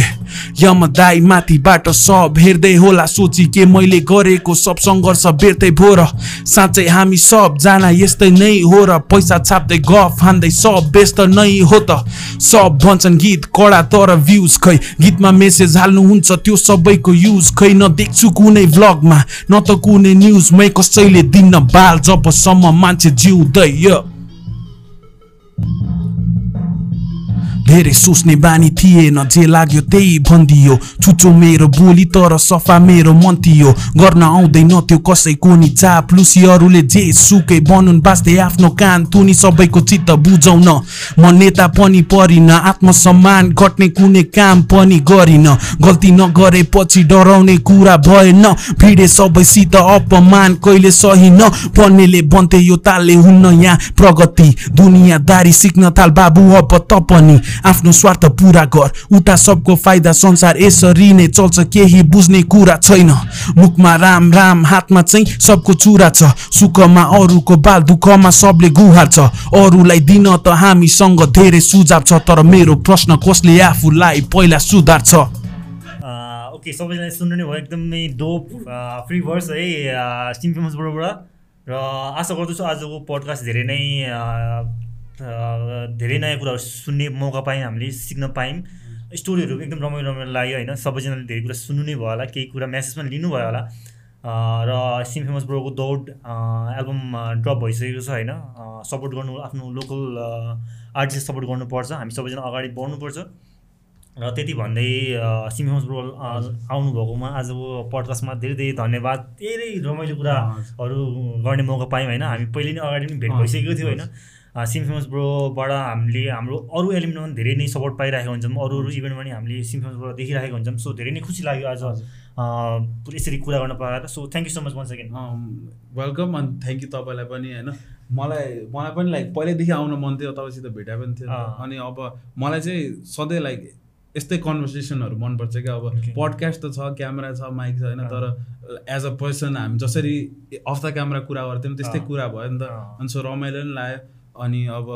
यमदाई माथिबाट सब हेर्दै होला सोची के मैले गरेको सब सङ्घर्ष बेर्तै भो र। साँच्चै हामी सबजना यस्तै नै हो र पैसा छाप्दै गफ हान्दै सब व्यस्त नै हो त। सब भन्छन् गीत कडा तर भ्युज खै। गीतमा मेसेज हाल्नुहुन्छ त्यो सबैको युज खै। नदेख्छु कुनै भ्लगमा न त कुनै न्युजमै कसैले दिन्न बाल जबसम्म मान्छे जिउँदै धेरै सोच्ने बानी थिएन जे लाग्यो त्यही भनिदियो छुचो मेरो बोली तर सफा मेरो मन थियो गर्न आउँदैन त्यो कसैको नि चाप्लुसी अरूले जे सुकै बनुन् बाँच्दै आफ्नो कान तुनी सबैको चित्त बुझाउन म नेता पनि परिन आत्मसम्मान घट्ने कुनै काम पनि गरिन गल्ती नगरेपछि डराउने कुरा भएन भिडे सबैसित अपमान कहिले सही न पर्नेले बन्थे यो तालले हुन्न यहाँ प्रगति दुनियाँदारी सिक्न थाल बाबु अब त पनि आफ्नो स्वार्थ पुरा गर। उता सबको फाइदा संसार यसरी नै चल्छ केही बुझ्ने कुरा छैन। मुखमा राम राम हातमा चाहिँ सबको चुरा छ। सुखमा अरूको बाल दुःखमा सबले गुहार छ। अरूलाई दिन त हामीसँग धेरै सुझाव छ तर मेरो प्रश्न कसले आफूलाई पहिला सुधार्छ? ओके सबैजनाले सुन्नु नै भयो एकदमै डोप फ्री भर्स है फेमसबाट र आशा गर्दछु आजको पडकास्ट धेरै नै धेरै नयाँ कुराहरू सुन्ने मौका पायौँ हामीले सिक्न पायौँ। स्टोरीहरू एकदम रमाइलो रमाइलो लाग्यो होइन। सबैजनाले धेरै कुरा सुन्नु नै भयो होला केही कुरा मेसेज पनि लिनुभयो होला। र सिम फेमस ब्रोको दौड एल्बम ड्रप भइसकेको छ होइन। सपोर्ट गर्नु आफ्नो लोकल आर्टिस्टलाई सपोर्ट गर्नुपर्छ। हामी सबैजना अगाडि बढ्नुपर्छ। र त्यति भन्दै सिम फेमस ब्रो आउनुभएकोमा आजको पडकास्टमा धेरै धेरै धन्यवाद। धेरै रमाइलो कुराहरू गर्ने मौका पायौँ होइन। हामी पहिले नै अगाडि पनि भेट भइसकेको थियो होइन। सिम फेमस ब्रोबाट हामीले हाम्रो अरू एलिमेन्टमा पनि धेरै नै सपोर्ट पाइरहेको हुन्छौँ। अरू अरू इभेन्टमा पनि हामीले सिम फेमस ब्रोबाट देखिरहेको हुन्छौँ। सो धेरै नै खुसी लाग्यो आज यसरी कुरा गर्न पाएर so thank you so much one second welcome अनि थ्याङ्क यू तपाईँलाई पनि होइन? मलाई मलाई पनि लाइक पहिल्यैदेखि आउन मन थियो तपाईँसित भेटा पनि थियो। अनि अब मलाई चाहिँ सधैँ लाइक यस्तै कन्भर्सेसनहरू मनपर्छ क्या। अब पडकास्ट त छ क्यामेरा छ माइक छ होइन? तर एज अ पर्सन हामी जसरी अफ द क्यामेरा कुरा गर्थ्यौँ त्यस्तै कुरा भयो नि त। अनि सो रमाइलो पनि लाग्यो। अनि अब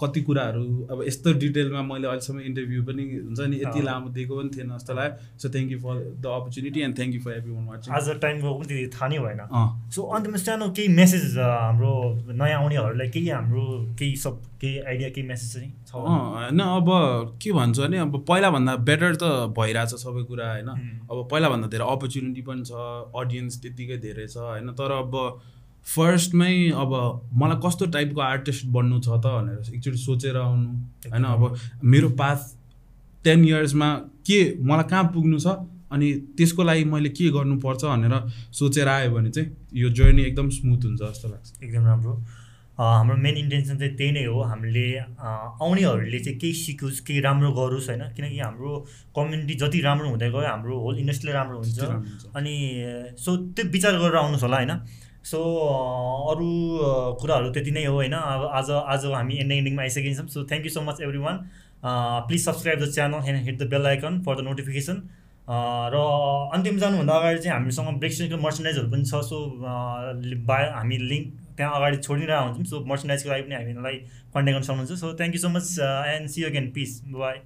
कति कुराहरू अब यस्तो डिटेलमा मैले अहिलेसम्म इन्टरभ्यू पनि हुन्छ नि यति लामो दिएको पनि थिएन जस्तो लाग्यो। So thank you for the opportunity and thank you for everyone watching आज टाइमको पनि त्यति थाहा नै भएन। सो अन्त सानो केही मेसेज हाम्रो नयाँ आउनेहरूलाई केही हाम्रो केही सब केही आइडिया केही मेसेज चाहिँ छ? होइन अब के भन्छु भने अब पहिलाभन्दा बेटर त भइरहेछ सबै कुरा होइन। अब पहिलाभन्दा धेरै अपर्च्युनिटी पनि छ अडियन्स त्यत्तिकै धेरै छ होइन। तर अब फर्स्टमै अब मलाई कस्तो टाइपको आर्टिस्ट बन्नु छ त भनेर एकचोटि सोचेर आउनु होइन? अब मेरो पास टेन इयर्समा के मलाई कहाँ पुग्नु छ अनि त्यसको लागि मैले के गर्नुपर्छ भनेर सोचेर आयो भने चाहिँ यो जर्नी एकदम स्मुथ हुन्छ जस्तो लाग्छ। एकदम राम्रो। हाम्रो मेन इन्टेन्सन चाहिँ त्यही नै हो। हामीले आउनेहरूले चाहिँ केही सिकोस् केही राम्रो गरोस् होइन? किनकि हाम्रो कम्युनिटी जति राम्रो हुँदै गयो हाम्रो होल इन्डस्ट्री राम्रो हुन्छ। अनि सो त्यो विचार गरेर आउनुहोस् होला होइन? सो अरू कुराहरू त्यति नै हो होइन? अब आज आज हामी एन्डिङ एन्डिङमा आइसकेको छौँ। So thank you so much everyone please subscribe the channel and hit the bell icon for the notification र अन्तिम जानुभन्दा अगाडि चाहिँ हामीसँग ब्रेक्सनको मर्चेन्डाइजहरू पनि छ। सो बा हामी लिङ्क त्यहाँ अगाडि छोडिरहेको हुन्छौँ। सो मर्चेन्डाइजको लागि पनि हामीलाई कन्ट्याक्ट गर्न सक्नुहुन्छ। So thank you so much and see again peace bye